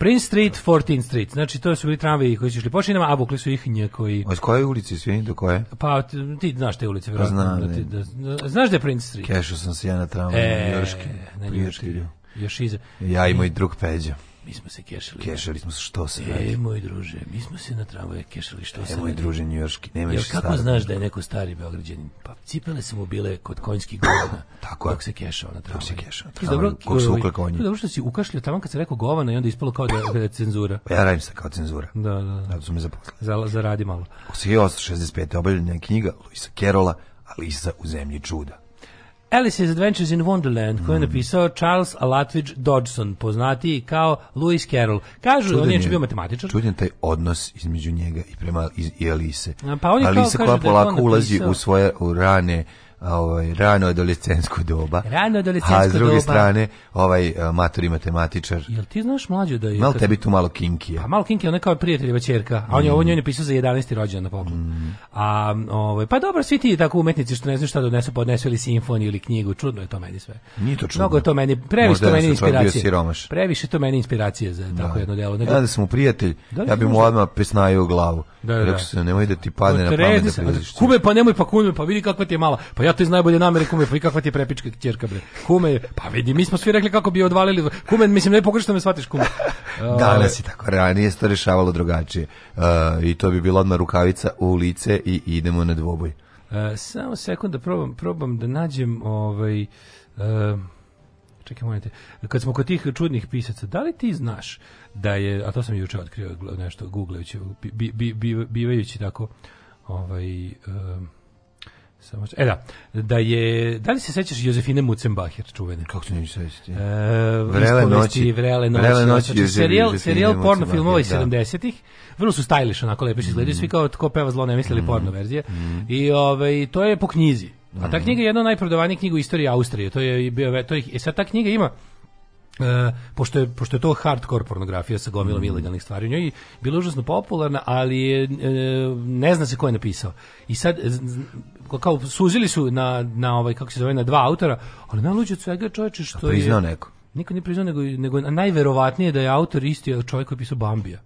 Prince Street, 14 Street. Znači to su bili tramvaji koji su išli pošinama, a bukli su ih nje koji. Od koje ulice sve do koje? Pa ti znaš te ulice verovatno. Znam, da ti, da, da, znaš da je Prince Street. Kešao sam se ja na tramvaju e, na Njujorški. Na Njujorški. Još iza. Ja i moj drug Peđa. Mi smo se kešali. Kešali smo se što se e, radi? E, moj druže, mi smo se na tramvaju kešali što e, se E, moj druže, njujorski, nemaš Jel, kako znaš da je neko stari beograđanin? Pa cipele su mu bile kod konjskih govana. Tako je. Dok se kešao na tramvaju. Dok se kešao na tramvaju. Kog su ovaj, ukle konji. Dobro što si ukašljio tamo kad se rekao govana i onda ispalo kao da, da je cenzura. Pa ja radim se kao cenzura. Da, da. da. Zato su me zaposlili. Za, radi malo. U 1865. 65. je knjiga Luisa Kerola, Alisa u zemlji čuda. Alice's Adventures in Wonderland, koju je mm. napisao Charles Alatvidge Dodson, poznati kao Lewis Carroll. Kažu, čudan on je bio matematičar. Čudan taj odnos između njega i prema i, i Alice. Pa on je Alice kao, koja kaže da polako da ulazi u svoje u rane ovaj rano adolescentsko doba. Rano adolescentsko doba. A s druge doba, strane, ovaj e, matori matematičar. Jel ti znaš mlađu da je Malo tebi tu malo Kinki. A malo Kinki, ona kao prijateljeva ćerka, a mm. on je ovo mm. napisao za 11. rođendan na poklon. Mm. A ovaj pa dobro, svi ti tako umetnici što ne znaju šta da donesu, podnesu ili simfoniju ili knjigu, čudno je to meni sve. Nije to čudno. Mnogo to meni, previše to meni inspiracije. Previše to meni inspiracije za da. tako jedno delo. E, Nego... Ja da sam mu prijatelj, da ja bih mu odmah pesnaju u glavu. Da, da, da. Rekao sam, nemoj da ti padne na pamet da Kube pa nemoj pa kube pa vidi kakva ti je mala. Pa ja ja to iz najbolje namere kume, pa i kakva ti je prepička ćerka bre. Kume, pa vidi, mi smo svi rekli kako bi odvalili. Kume, mislim ne pogrešno me shvatiš kume. Uh, Danas je tako, ranije se to rešavalo drugačije. Uh, I to bi bila odmah rukavica u lice i idemo na dvoboj. Uh, samo sekund da probam, probam da nađem ovaj uh, čekaj, molim te, kad smo kod tih čudnih pisaca, da li ti znaš da je, a to sam juče otkrio nešto, googlajući, bi, bi, bi, bivajući tako, ovaj, um, Samo e da, da je da li se sećaš Josefine Mucembacher čuvene? Kako se ne sećaš? Euh, vrele noći, vrele noći, vrele noći, znači, serijal, serijal porno da. filmova iz 70-ih. Vrlo su stylish, onako lepo se izgledaju, mm. svi mhm. kao tko peva zlo, ne mislili mm. porno verzije. Mm. I ovaj to je po knjizi. A ta mhm. knjiga je jedna od najprodavanijih knjiga u istoriji Austrije. To je bio to je, sad ta knjiga ima E, pošto, je, pošto je to hardcore pornografija sa gomilom mm. ilegalnih stvari u njoj bila užasno popularna, ali je, e, ne zna se ko je napisao. I sad kao suzili su na, na ovaj, kako se zove, na dva autora, ali na od svega čovječe što je... Priznao neko. Niko nije priznao, nego, nego najverovatnije da je autor isti čovjek koji je pisao Bambija.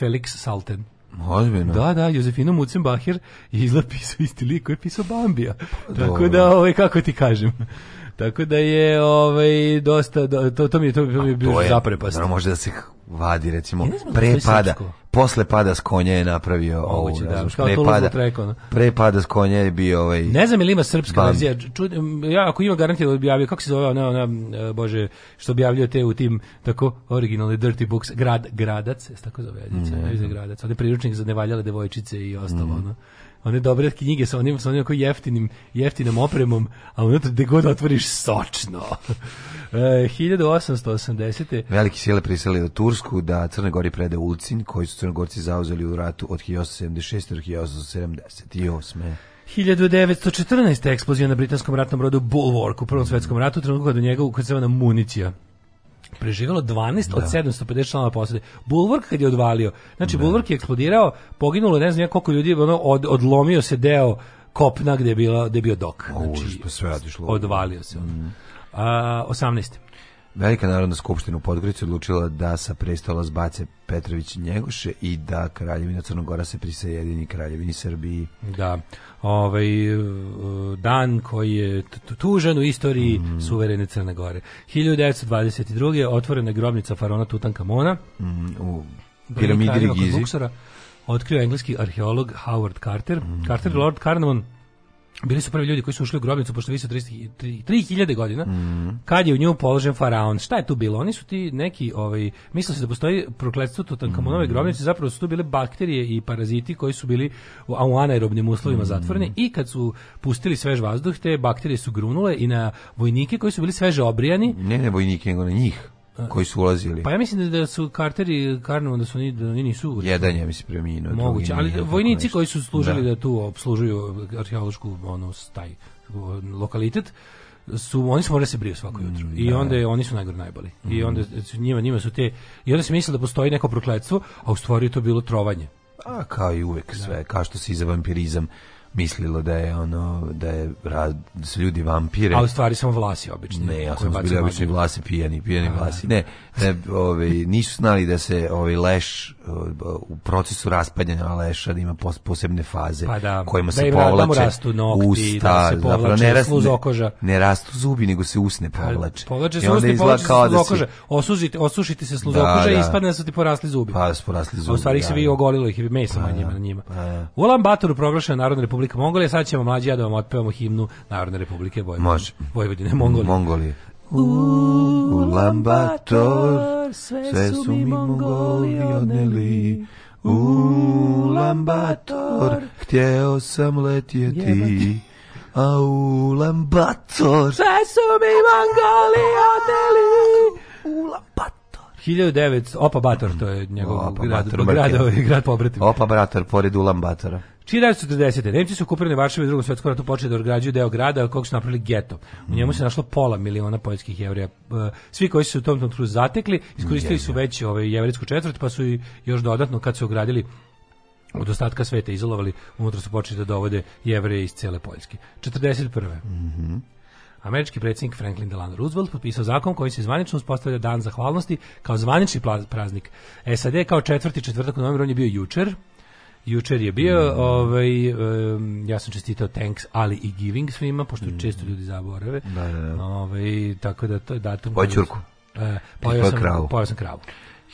Felix Salten. Ozbiljno. Da, da, Jozefina Mucembacher je izgleda pisao isti lik koji je pisao Bambija. Pa Tako da, ovaj, kako ti kažem, Tako da je ovaj dosta to to mi je to mi je bilo zaprepast. No, može da se vadi recimo pre pada. Posle pada s konja je napravio ovo. Da, razum, da, kao pre, pada, treko, no. pre pada s konja je bio ovaj Ne znam ili ima srpska verzija. Ja ako ima garantirano da objavio kako se zove ona ona e, bože što objavljuje te u tim tako originalni dirty books grad gradac, tako zove edicija, mm. gradac. Ovde priručnik za nevaljale devojčice i ostalo, mm. ono one dobre knjige sa onim, sa onim koji jeftinim, jeftinom opremom, a unutra gde god otvoriš sočno. E, 1880. Veliki sile prisele u Tursku da Crne Gori prede Ulcin, koji su Crnogorci zauzeli u ratu od 1876. do 1878. 1914. eksplozija na britanskom ratnom brodu Bulwark u Prvom svetskom ratu, trenutku kada do njega ukrcavana municija preživelo 12 da. od 750 članova posade. Bulvark kad je odvalio, znači da. Bulvark je eksplodirao, poginulo ne znam ja koliko ljudi, ono, od, odlomio se deo kopna gde je, bila, gde je bio dok. Znači, o, pa sve Odvalio se on. Mm. A, 18. Velika narodna skupština u Podgorici odlučila da sa prestola zbace Petrović Njegoše i da Kraljevina Crnogora se prisajedini Kraljevini Srbiji. Da, ovaj, e, dan koji je tužan u istoriji mm. suverene Crne Gore. 1922. otvorena grobnica farona Tutankamona mm, u piramidi Rigizi. otkrio engleski arheolog Howard Carter. Mm. Carter Lord Carnarvon Bili su prvi ljudi koji su ušli u grobnicu pošto više od 3000 godina. Mm. Kad je u nju položen faraon. Šta je tu bilo? Oni su ti neki, ovaj, mislili se da postoji prokletstvo Tutankamonove mm. grobnice, zapravo su tu bile bakterije i paraziti koji su bili u, u anaerobnim uslovima mm. zatvoreni i kad su pustili svež vazduh, te bakterije su grunule i na vojnike koji su bili sveže obrijani. Ne, ne vojnike, nego na njih koji su ulazili. Pa ja mislim da, da su karteri Karnovo da su oni da oni nisu jedan je mislim preminuo. Moguće, ali vojnici koji su služili da. da tu obslužuju arheološku onu taj lokalitet su oni su morali da se briju svako jutro mm, i da. onda je, oni su najgore najbali mm. i onda njima njima su te i onda se mislilo da postoji neko prokletstvo a u stvari je to bilo trovanje a kao i uvek sve da. kao što se i vampirizam mislilo da je ono da je da su ljudi vampire. A u stvari samo vlasi obični. Ne, ja sam bili obični vlasi pijani, pijani A, vlasi. Da. Ne, ne ove, ovaj, nisu znali da se ovaj leš u procesu raspadanja leša da ima posebne faze pa da, kojima da se da povlače da rastu nokti, usta, da se povlače zapravo, ne, rastu, okoža. ne, ne rastu zubi, nego se usne pa, povlače. povlače se usne, povlače se sluz okoža. Da si... Osužite, osušite se sluz da, okoža i da. ispadne da su ti porasli zubi. Pa su porasli zubi. A u stvari da, se vi ogolilo ih i mesa pa, njima na njima. Pa, Ulan Bator proglašena Narodna republika Republika Mongolija, sad ćemo mlađi ja da vam otpevamo himnu Narodne Republike Vojvodine. Može. Vojvodine, Mongolije. Mongolije. Ulan Bator, sve su mi Mongoli odneli. Ulan Bator, htjeo sam letjeti. A Ulan Bator, sve su mi Mongoli odneli. Ulan Bator. 1900, Opa Bator, to je njegov Opa grad, Bator, grad, ovaj, grad, grad pobratnik. Opa Bator, pored Ulan Batora. 1940. Nemci su okupirani Varšavu u drugom svetskom ratu počeli da odgrađuju deo grada kog su napravili geto. U njemu se našlo pola miliona poljskih jevrija. E, svi koji su u tom trenutku zatekli, iskoristili su već ovaj jevrijsku četvrt, pa su i još dodatno kad su ogradili od ostatka sveta izolovali, unutra su počeli da dovode jevreje iz cele Poljske. 41. Mhm. Mm Američki predsjednik Franklin Delano Roosevelt potpisao zakon koji se zvanično uspostavlja dan zahvalnosti kao zvanični praznik. SAD kao četvrti četvrtak u novembru, on je bio jučer, jučer je bio, mm. ovaj, um, ja sam čestitao thanks, ali i giving svima, pošto mm. često ljudi zaborave. Da, da, da. Ovaj, tako da to je datum... Pa E, pojao, sam, kravu. pojao sam kravu.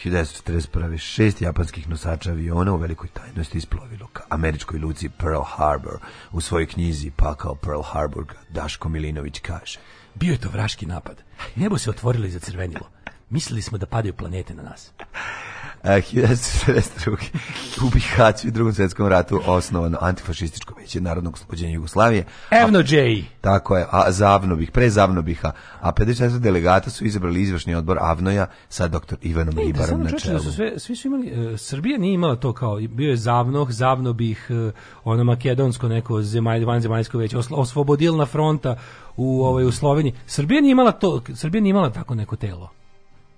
1941. šest japanskih nosača aviona u velikoj tajnosti isplovilo ka američkoj luci Pearl Harbor. U svojoj knjizi pakao Pearl Harbor Daško Milinović kaže Bio je to vraški napad. Nebo se otvorilo i zacrvenilo. Mislili smo da padaju planete na nas. 1942. u Bihaću i drugom svjetskom ratu osnovano antifašističko veće narodnog slobođenja Jugoslavije. Evno J. Tako je, a zavno bih, pre zavno bih, a, a 54 delegata su izabrali izvršni odbor Avnoja sa doktor Ivanom da Ribarom na čelu. Da su sve, svi su imali, uh, Srbija nije imala to kao, bio je zavnoh, zavno bih, uh, e, ono makedonsko neko zemalj, vanzemaljsko veće, osvobodilna fronta u, ovaj, u Sloveniji. Srbija nije imala to, Srbija nije imala tako neko telo.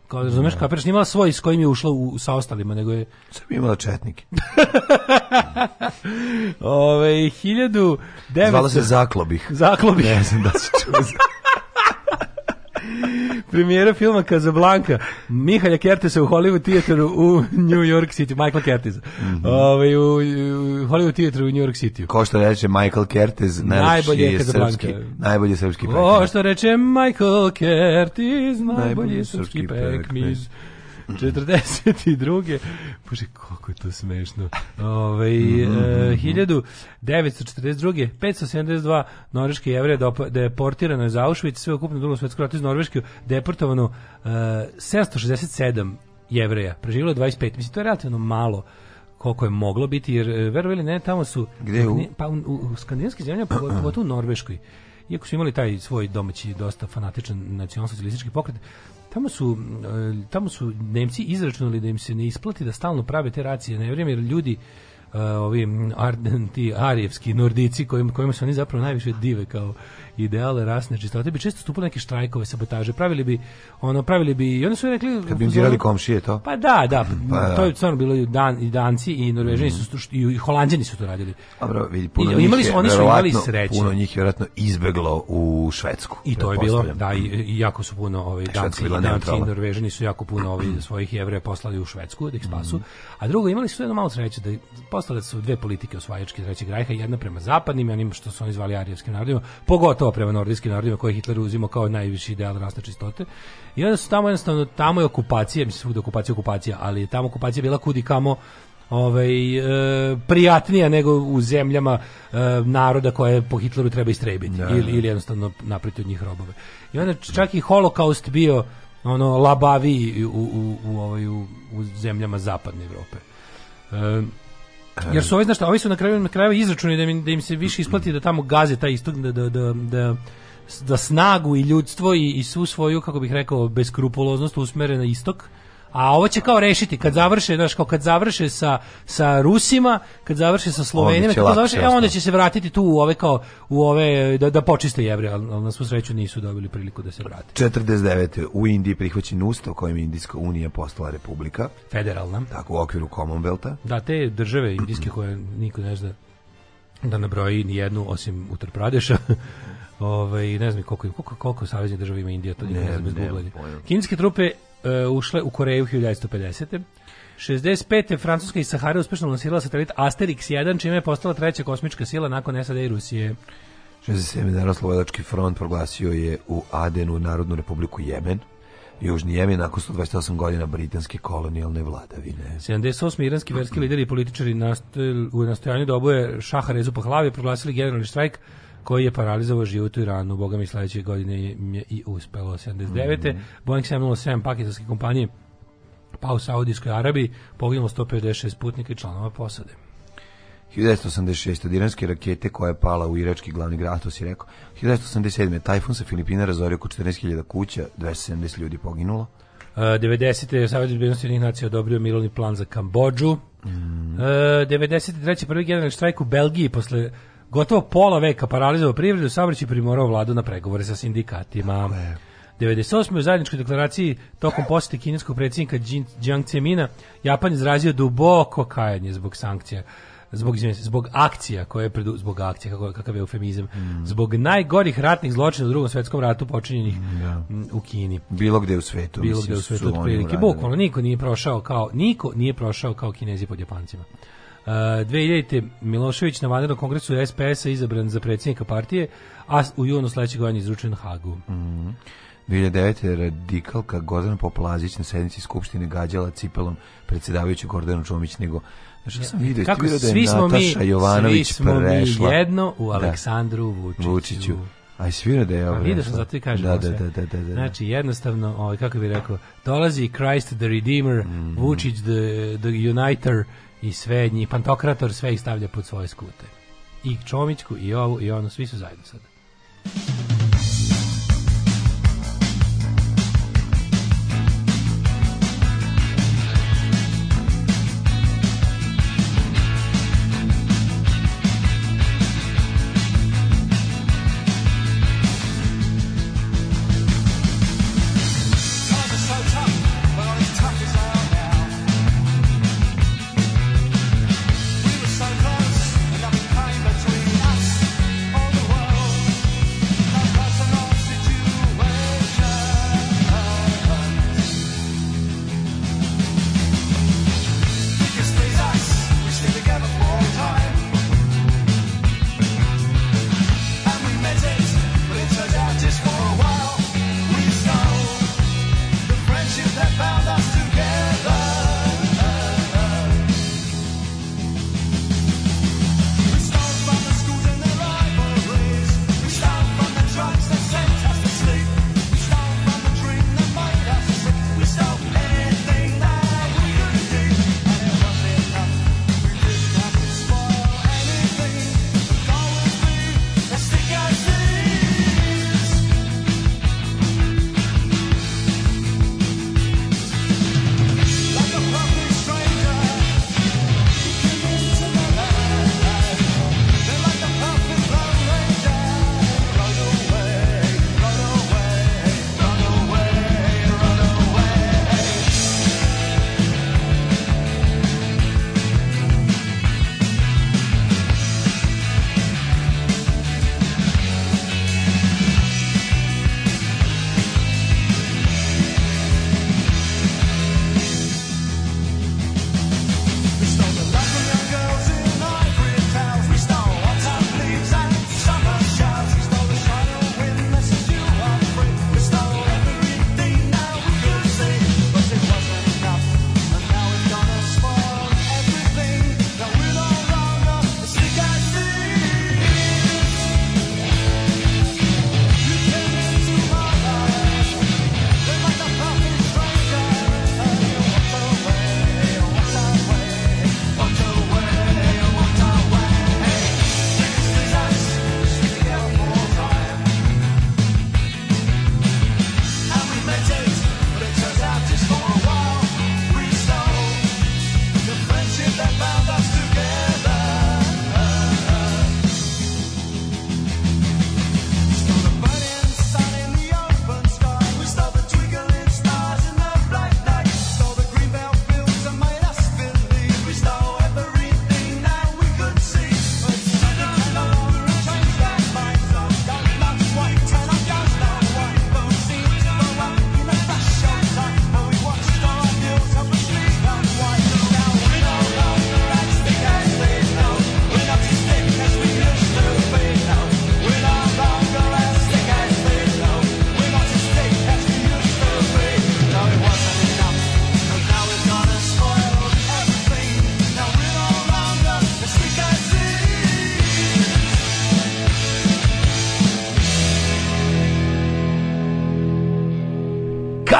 Kao da razumeš, kapiraš, nije imala svoj s kojim je ušla u, sa ostalima, nego je... sam imala četnike. Ove, hiljadu... Zvala se Zaklobih. Zaklobih. Ne znam da se čuo. Premijera filma Casablanca, Mihalja Kertesa u Hollywood Theateru u New York City, Michael Kertes. Mm -hmm. Ove, ovaj, u, u Hollywood Theateru u New York City. Ko što reče Michael Kertes, najbolji je srpski, najbolji srpski pekmiz. O što reče Michael Kertes, najbolji, najbolji srpski, srpski pekmiz. Pek 42. Bože, kako je to smešno. Ove, mm -hmm. e, 1942. Mhm, 572 mhm. norveške jevreje deportirano iz Auschwitz, sve ukupno drugom svetskom ratu iz Norveške deportovano e, 767 jevreja. je 25. Mislim, to je relativno malo koliko je moglo biti, jer e, verovali ne, tamo su... Gde u? Pa u, u skandinavskih zemlja, pogotovo u Norveškoj iako su imali taj svoj domaći dosta fanatičan nacionalsocijalistički pokret, Tamo su, e, tamo su Nemci izračunali da im se ne isplati da stalno prave te racije na vrijeme, jer ljudi e, ovi ardenti ti arijevski nordici kojima, kojima se oni zapravo najviše dive kao ideale rasne čistote bi često stupali neke štrajkove, sabotaže, pravili bi ono pravili bi i oni su rekli kad bi im komšije to. Pa da, da, pa, da. to je stvarno bilo i dan i danci i Norvežani mm. su i Holanđani su to radili. Dobro, vidi puno I, imali su, oni su imali sreće. Puno njih je verovatno izbeglo u Švedsku. I to je bilo, da i, i jako su puno ovaj danci, i danci i Norvežani su jako puno ovaj svojih jevreja poslali u Švedsku da ih mhm. spasu. Mm. A drugo imali su jedno malo sreće da poslali su dve politike osvajačke trećeg rajha, jedna prema zapadnim i onim što su oni zvali arijevskim narodima, pogotovo država prema nordijskim narodima koje Hitler uzimao kao najviši ideal rasne čistote. I onda su tamo jednostavno, tamo je okupacija, mislim svuda okupacija, okupacija, ali tamo okupacija bila kudi kamo ovaj, e, prijatnija nego u zemljama e, naroda koje po Hitleru treba istrebiti da, da. ili, ili jednostavno napriti od njih robove. I onda čak i holokaust bio ono labavi u, u, u, ovaj, u, u zemljama zapadne Evrope. E, Jer su ovi, znaš ovi su na kraju, na kraju izračuni da im, da im se više isplati da tamo gaze taj istog, da, da, da, da da snagu i ljudstvo i, i svu svoju, kako bih rekao, beskrupuloznost usmere na istok, A ovo će kao rešiti kad završe, znači kao kad završe sa, sa Rusima, kad završe sa Slovenima, kad završe, e, onda će se vratiti tu u ove kao u ove da da počiste jevre, al na svu sreću nisu dobili priliku da se vrate. 49. u Indiji prihvaćen ustav kojim Indijska unija postala republika, federalna. Tako u okviru Commonwealtha. Da te države indijske koje niko ne zna da nabroji ni jednu osim Uttar Pradeša. Ovaj ne znam koliko koliko koliko saveznih država ima Indija, to ne, ne znam bez Kineske trupe E, ušle u Koreju 1950. 65. Francuska i Sahara uspešno lansirala satelit Asterix 1, čime je postala treća kosmička sila nakon SAD i Rusije. 67. dana Slobodački front proglasio je u Adenu Narodnu republiku Jemen. Južni Jemen nakon 128 godina britanske kolonijalne vladavine. 78. iranski verski lideri i političari u nastojanju da oboje šaha rezu po glavi proglasili generalni štrajk koji je paralizovao život u Iranu. Boga mi sledeće godine je i uspelo. 79. Mm -hmm. Boeing 707 pakistanske kompanije pa u Saudijskoj Arabiji poginulo 156 putnika i članova posade. 1986. iranske rakete koja je pala u irački glavni grad, to si rekao. 1987. tajfun sa Filipina razorio oko 14.000 kuća, 270 ljudi poginulo. Uh, e, 90. Savjet bezbednosti jednih nacija odobrio mirovni plan za Kambodžu. Mm. Uh, 93. prvi generalni štrajk u Belgiji posle gotovo pola veka paralizovao privredu, saobraćaj primorao vladu na pregovore sa sindikatima. 98. u zajedničkoj deklaraciji tokom posete kineskog predsjednika Jiang Cemina, Japan izrazio duboko kajanje zbog sankcija zbog zbog akcija koje je predu, zbog akcija kako kakav je eufemizam mm. zbog najgorih ratnih zločina u Drugom svetskom ratu počinjenih yeah. Mm, da. u Kini bilo gde u svetu bilo gde u svetu prilike bukvalno niko nije prošao kao niko nije prošao kao Kinezi pod Japancima Uh, 2000. Milošević na vanrednom kongresu SPS-a izabran za predsjednika partije, a u junu sledećeg godina izručen Hagu. Mm -hmm. 2009. radikalka Gordana Poplazić na sednici Skupštine gađala cipelom predsedavajuću Gordanu Čomić, nego Šta sam vidio? Kako, vidio da je Nataša mi, Jovanović svi smo prešla. mi jedno u Aleksandru da. Vučiću. Vučiću. A i svira da je ovo. Vidio zato i kažem. Da, da, da, da, da, Znači, jednostavno, ovaj, kako bih rekao, dolazi Christ the Redeemer, mm. Vučić the, the Uniter, i sve njih, Pantokrator sve ih stavlja pod svoje skute. I Čomićku, i ovu, i onu, svi su zajedno sada.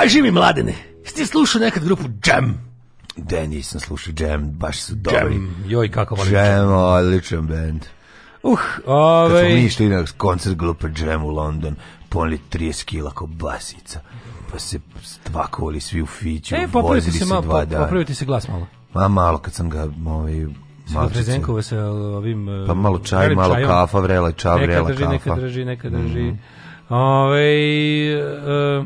Aj živi mladene, ti slušao nekad grupu Jam? Da, nisam slušao Jam, baš su dobri. Jam, joj kako volim Jam. odličan band. Uh, ovaj... Kad smo ovaj- mi išli na koncert grupe Jam u London, ponili 30 kila kao basica. Pa se stvakovali svi u fiću, e, vozili se, se malo, dva dana. Popravio ti se glas malo. Ma malo kad sam ga ovaj, Malo Prezenkova sa ovaj, ovim... Pa malo eh, čaj, malo čajom. kafa, vrela čaj, vrela kafa. Neka drži, neka mhm. drži, neka drži. Mm -hmm. Ove, e,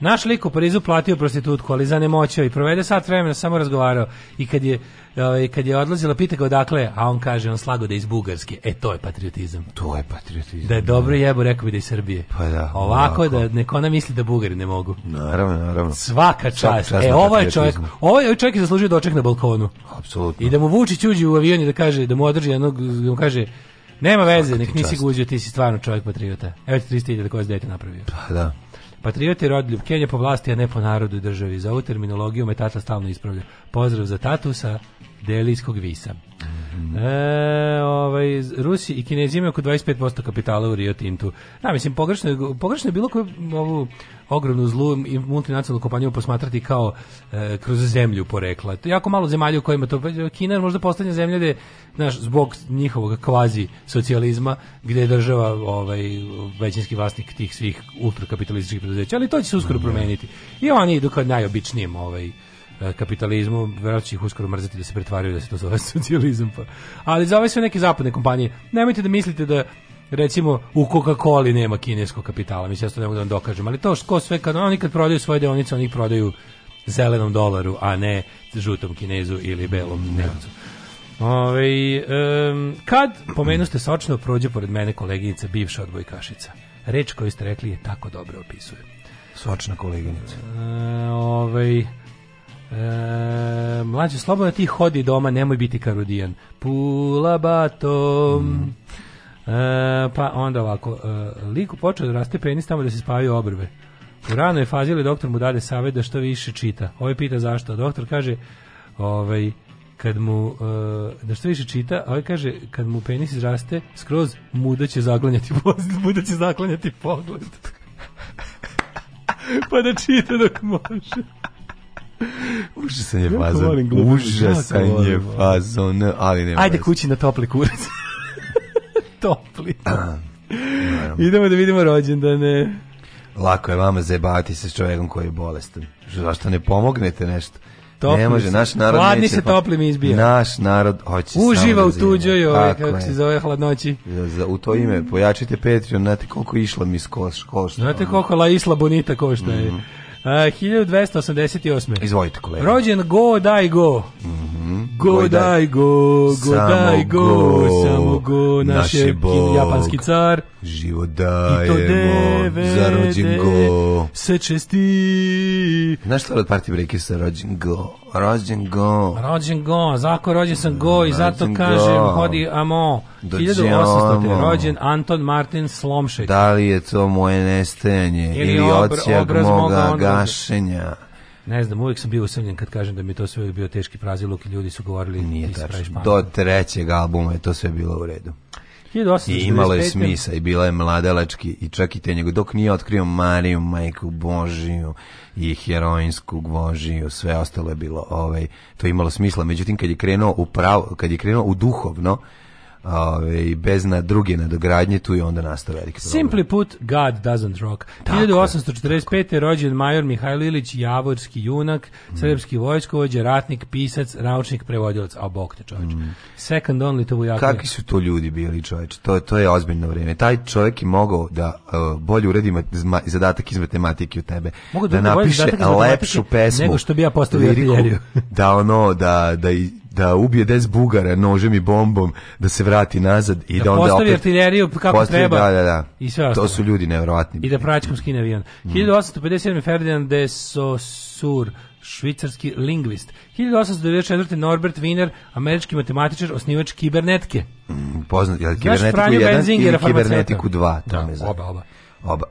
naš lik u Parizu platio prostitutku, ali zanemoćao i provede sat vremena samo razgovarao. I kad je, ove, kad je odlazila, pita ga odakle, a on kaže, on slago da je iz Bugarske. E, to je patriotizam. To je patriotizam. Da je dobro da. jebo, rekao bi da je Srbije. Pa da. Ovako, da ovako. da neko ona misli da Bugari ne mogu. Naravno, naravno. Svaka čast. Svaka čast e, ovo ovaj ovaj- ovaj je čovjek, ovo je čovjek zaslužio doček na balkonu. Apsolutno. I da mu Vučić uđe u avion i da kaže, da mu održi jednog, da mu kaže, Nema veze, nek nisi guzio, ti si stvarno čovjek patriota. Evo ti 300.000 da koje dete napravio. Pa da. Patriot je rodoljub Kenja po vlasti, a ne po narodu i državi. Za ovu terminologiju me tata stalno ispravlja. Pozdrav za tatusa, Delijskog visa. Mm -hmm. e, ovaj, Rusi i Kinezi imaju oko 25% kapitala u Rio Tintu. Da, mislim, pogrešno je, pogrešno je bilo koju ovu ogromnu zlu i multinacionalnu kompaniju posmatrati kao e, kroz zemlju porekla. To je jako malo zemalja u kojima to... Kina je možda postavlja zemlja gde, znaš, zbog njihovog kvazi socijalizma, gde je država ovaj, većinski vlasnik tih svih ultrakapitalističkih preduzeća, ali to će se uskoro mm -hmm. promeniti. I oni idu kao najobičnijim ovaj, E, kapitalizmu, verovatno će ih uskoro mrziti da se pretvaraju da se to zove socijalizam. Pa. Ali za ove sve neke zapadne kompanije, nemojte da mislite da recimo u Coca-Coli nema kineskog kapitala, mislim ja to ne mogu da vam dokažem, ali to što sve kad oni kad prodaju svoje deonice, oni ih prodaju zelenom dolaru, a ne žutom kinezu ili belom mm. nemcu. Ove, um, kad, pomenuste ste sočno, prođe pored mene koleginica bivša odbojkašica. Reč koju ste rekli je tako dobro opisuje. Sočna koleginica. E, ovaj, E, mlađe, slobodno ti hodi doma, nemoj biti karudijan. Pula batom. Mm. E, pa onda ovako, e, liku počeo da raste penis tamo da se spavaju obrve. U ranoj fazi ili doktor mu dade savjet da što više čita. Ovaj pita zašto, a doktor kaže ovaj, kad mu uh, da što više čita, ovaj kaže kad mu penis izraste, skroz muda će zaklanjati pogled, muda će zaklanjati pogled. pa da čita dok može. Užasan je fazon. Užasan je fazon, ali nema. Ajde kući na topli kurac. topli. Idemo da vidimo rođendane. Lako je vama zajebavati se s čovjekom koji je bolestan. Zašto ne pomognete nešto? Topli ne može, naš narod Hladni neće, se topli mi izbija. Naš narod hoće Uživa da u tuđoj, ovaj, kako je. se zove, hladnoći. Da, za, u to ime, pojačite Patreon, znate koliko išla mi s koš, košta. Znate koliko la isla bonita košta mm. je. Mhm. 1288. Izvolite, kolega. Rođen go, daj go. Mm -hmm. Go, go daj go, go daj go, samo go, naše, naše japanski car. Život dajemo za rođen go. Se česti. Znaš što od party breaker sa rođen go? Rođen go. Rođen go. Zako rođen sam go i zato go. kažem hodi amo. 1800. rođen Anton Martin Slomšeć. Da li je to moje nestajanje ili, ili ocijak moga gašenja? Ne znam, uvijek sam bio usamljen kad kažem da mi to sve bio teški praziluk i ljudi su govorili Nije ti Do trećeg albuma je to sve bilo u redu. I imala je smisa i bila je mladalački i čak i te njegove, dok nije otkrio Mariju, majku Božiju i heroinsku gvožiju, sve ostalo je bilo, ovaj, to je imalo smisla. Međutim, kad je krenuo u pravo, kad je krenuo u duhovno, ove, bez na druge nadogradnje tu i onda nastao veliki problem. Simply put, God doesn't rock. Tako, 1845. Tako. rođen major Mihajlo Ilić, javorski junak, mm. srpski vojskovođe, ratnik, pisac, naučnik, prevodilac, a bok te čoveč. Mm. Second only to vojakne. Kakvi su to ljudi bili čoveč? To, to je ozbiljno vrijeme. Taj čovjek je mogao da uh, e, bolje uredi zadatak iz matematike u tebe. Mogu da, da napiše lepšu pesmu. Nego što bi ja postavio da, da ono, da, da i da ubije des bugara nožem i bombom, da se vrati nazad i da, da onda opet artiljeriju kako postavi, treba. Da, da, da. I sve ostalo. To su ljudi neverovatni I da praćkom skine avion. Mm. 1857 Ferdinand de Saussure švicarski lingvist. 1894. Norbert Wiener, američki matematičar, osnivač kibernetike. Mm, poznat, je kibernetiku 1 i kibernetiku 2? Da, oba, oba. Oba.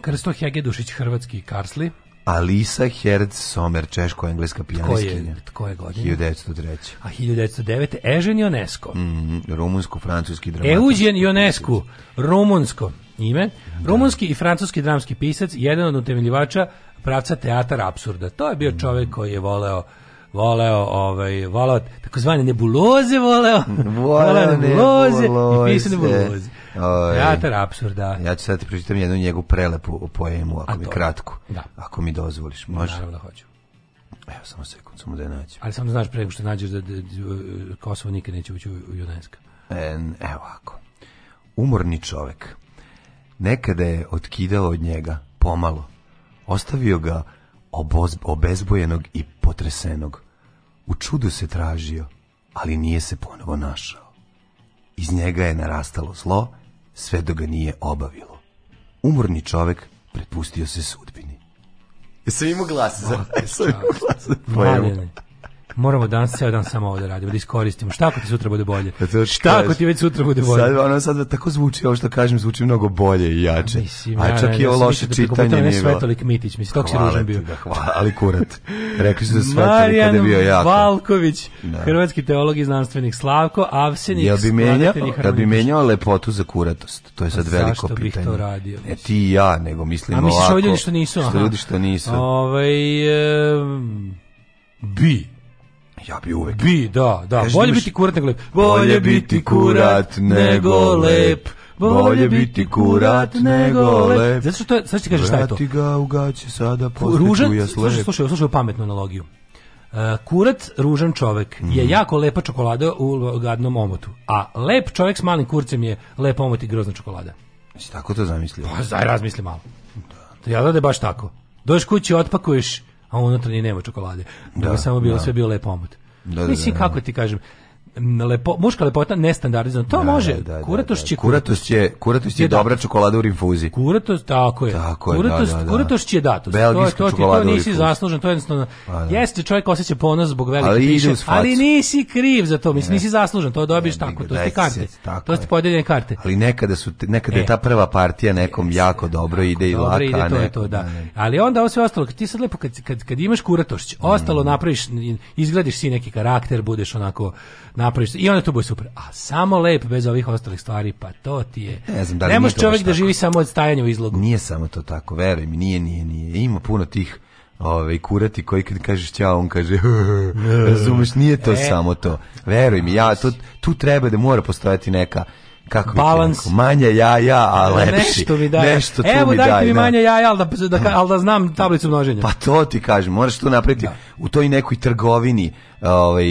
Krsto Hegedušić, hrvatski karsli. Alisa Herz Sommer, češko-engleska pijaniskinja. Tko je, je godine? 1903. A 1909. Ežen Ionesco. Mm, Rumunsko-francuski dramatik. Eugen Ionescu, rumunsko ime. Rumunski i francuski dramski pisac, jedan od utemeljivača pravca teatar absurda. To je bio čovjek koji je voleo voleo ovaj voleo takozvane nebuloze voleo voleo nebuloze, nebuloze i pisao nebuloze ovaj, Ja teatar apsurda ja ću sad ti pročitam jednu njegovu prelepu poemu ako mi kratku da. ako mi dozvoliš može naravno da hoću Evo, samo sekund, samo da je nađem. Ali samo da znaš prego što nađeš da, da, da, Kosovo nikad neće ući u, u Judenska. E, evo ako. Umorni čovek. Nekada je otkidao od njega, pomalo. Ostavio ga oboz, obezbojenog i potresenog. U čudu se tražio, ali nije se ponovo našao. Iz njega je narastalo zlo, sve do ga nije obavilo. Umorni čovek prepustio se sudbini. Jesam imao glas za... Jesam imao glas za moramo danas ceo dan samo ovo da radimo, da iskoristimo. Šta ako ti sutra bude bolje? E Šta ako ti već sutra bude bolje? Sad, ono sad tako zvuči, ovo što kažem, zvuči mnogo bolje i jače. Mislim, A čak i ovo loše da čitanje nije bilo. Svetolik Mitić, mislim, kako si ružan bio. Da, hvala, ali kurat. Rekli su da Svetolik kada je bio jako. Valković, da. hrvatski teolog i znanstvenik Slavko, Avsenik, ja bi menjao, ja bi menjao lepotu za kuratost. To je sad pa veliko pitanje. Zašto bih to radio? Ne ti i ja, nego mislim ovako. A misliš ovi ljudi što nisu? Što ljudi što nisu. Ovaj, bi Ja bi uvek. Bi, da, da. Kaži bolje biti kurat nego lep. Bolje biti kurat nego lep. Bolje biti kurat nego lep. Zato što to je, sad ti kažeš šta je to. Vrati ga u gaće sada, posle čuja slep. Slušaj, slušaj, slušaj pametnu analogiju. Uh, kurat, ružan čovek mm. je mhm. jako lepa čokolada u gadnom omotu. A lep čovek s malim kurcem je lep omot i grozna čokolada. Si tako to zamislio? Pa, zaj, razmisli malo. Da. Ja da je baš tako. Dođeš kući, otpakuješ a unutra nije nema čokolade. Da, bi da, samo bilo da. sve bilo lepo omot. Da, da Mislim, kako ti kažem, lepo, muška lepota nestandardizovana. To da, može. Da, da, kuratoš će kuratoš će kuratoš će dobra čokolada u rinfuzi. Kuratoš tako je. Tako je kuratoš da, da, da. kuratoš će datus. Belgijska to je to ti to nisi zaslužen, to je jednostavno. A, pa, da. Jeste čovjek osjeća ponos zbog velike ali, piše, ali nisi kriv za to, mislim nisi zaslužen, to dobiješ tako, to su ti karte. To su podeljene karte. Ali nekada su nekada je e. ta prva partija nekom jako dobro ide i laka, a ne. to da. Ali onda ovo sve ostalo, ti sad lepo kad kad kad imaš kuratoš, ostalo mm. napraviš, izgradiš si neki karakter, budeš onako napraviš i onda to bude super. A samo lep bez ovih ostalih stvari, pa to ti je. Ne znam da li ne može čovjek da živi samo od stajanja u izlogu. Nije samo to tako, veruj mi, nije, nije, nije. Ima puno tih Ove, ovaj, kurati koji kad kažeš ćao, on kaže razumeš, nije to e. samo to. Veruj mi, ja, tu, tu treba da mora postojati neka kako balans manje ja ja a e, lepši nešto mi daj nešto tu evo mi daj mi da. manje ja ja al da da al da znam tablicu množenja pa to ti kažem moraš to napraviti da. u toj nekoj trgovini ovaj,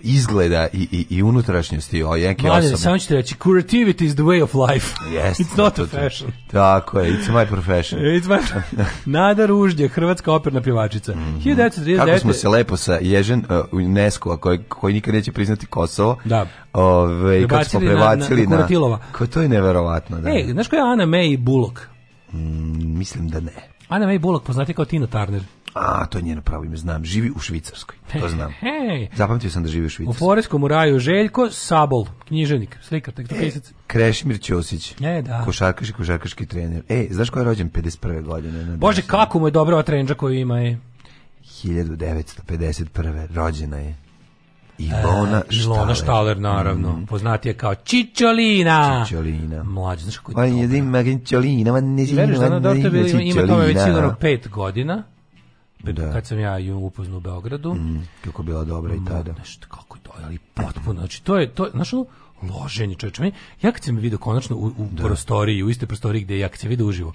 izgleda i, i, i unutrašnjosti o jeke osobe. samo što reći, curativity is the way of life. Yes, it's not a fashion. Tako je, it's my profession. it's my... Nada Ruždje, hrvatska operna pjevačica. Mm -hmm. 1939. Kako smo se lepo sa Ježen uh, e, UNESCO, koji, koji nikad neće priznati Kosovo, da. Ove, kako smo prebacili na... na, na Ko, to je neverovatno. Da. E, znaš ko je Ana May Bullock? Mm, mislim da ne. Ana May Bullock poznati kao Tina Turner. A, to je njeno pravo ime, znam. Živi u Švicarskoj, to znam. Hey. Zapamtio sam da živi u Švicarskoj. U Foreskom u raju Željko Sabol, književnik, slikar, tekstopisac. E, Krešimir Ćosić, e, da. košarkaš i košarkaški trener. E, znaš ko je rođen 51. godine? Bože, kako mu je dobra ova trenđa koju ima, je. 1951. rođena je. Ilona e, Štaler. Ilona Štaler, naravno. Mm. je kao Čičolina. Čičolina. Mlađa, znaš kako je to? Ona je da Čičolina, ma ne zina, da ma ona zina, Čičolina. Ima tome već sigurno pet godina da. kad sam ja ju upoznao u Beogradu. Mm, kako bila dobra i mm, tada. Nešto, kako to, ali potpuno, znači to je, to, znaš, ono, loženje čoveče. Ja kad sam vidio konačno u, u da. prostoriji, u istoj prostoriji gde ja kad sam vidio uživo,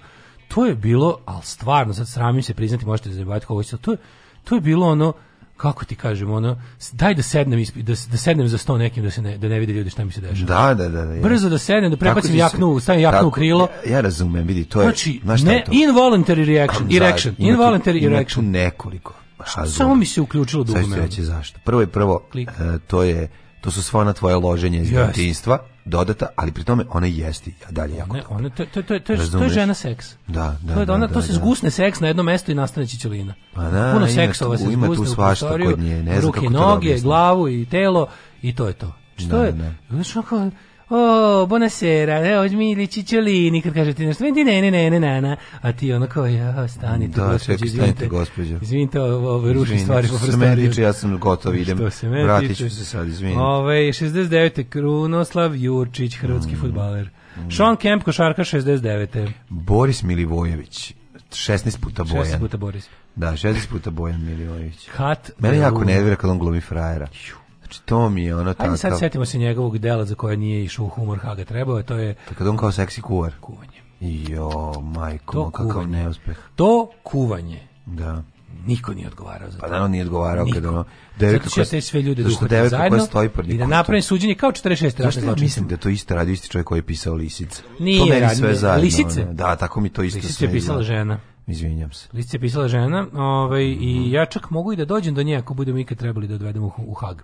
to je bilo, ali stvarno, sad sramim se priznati, možete da zajebati koga to je, to je bilo ono, kako ti kažem, ono, daj da sednem, da, da sednem za sto nekim da se ne, da ne vide ljudi šta mi se dešava. Da, da, da. da Brzo da sednem, da prebacim jaknu, stavim jaknu u krilo. Ja, ja razumem, vidi, to je... Znači, ne, je to? involuntary reaction, erection, ima involuntary ima erection. Ima tu nekoliko. Hazura. Samo mi se uključilo dugme. Sad ću reći zašto. Prvo i prvo, Uh, to je to su sva ona tvoja loženja iz yes. dodata, ali pri tome ona jesti dalje jako ne, ona, to, to, to, to, je žena seks. Da, da, to, je, da, ona, da, to da, se da. zgusne da. seks na jedno mesto i nastane čičelina. Pa da, Puno seksova se ima tu svašta kod nje, ne ruke, kako da noge, glavu i telo i to je to. Što je, znaš, onako, o, buonasera, evo, Žmili Cicciolini, kad kaže ti nešto, ne, ne, ne, ne, ne, ne, a ti ono kao, ja, tu, da, gospođo, ček, stanite, gospođo. Izvinite, ovo, ovo ruši stvari. Što se meni tiče, ja sam gotov, idem, što se vratit ću se sad, izvinite. Ove, 69. Krunoslav Jurčić, hrvatski mm. futbaler. Mm. Sean Kemp, košarka 69. Boris Milivojević, 16 puta Bojan. 16 puta Boris. Da, 16 puta Bojan Milivojević. Hat. Mene jako nervira kad on glumi frajera. Ju Znači, to mi je ono tako... Ajde sad setimo se njegovog dela za koje nije išao humor Haga trebao, to je... Tako pa on kao seksi kuvar. Kuvanje. Jo, majko, to kakav kuvanje. neuspeh. To kuvanje. Da. Niko nije odgovarao za pa to. Pa da, on nije odgovarao kada ono... Zato će te sve ljude duhati zajedno i da napravim suđenje kao 46 ratne zločine. Mislim da to isto radi isti čovjek koji je pisao Lisice. Nije to meni sve zajedno. Lisice? Da, tako mi to isto Lisice je pisala žena. Izvinjam se. List je pisala žena ovaj, mm -hmm. i mhm. ja čak mogu i da dođem do nje ako budemo ikad trebali da odvedemo u, u Hag.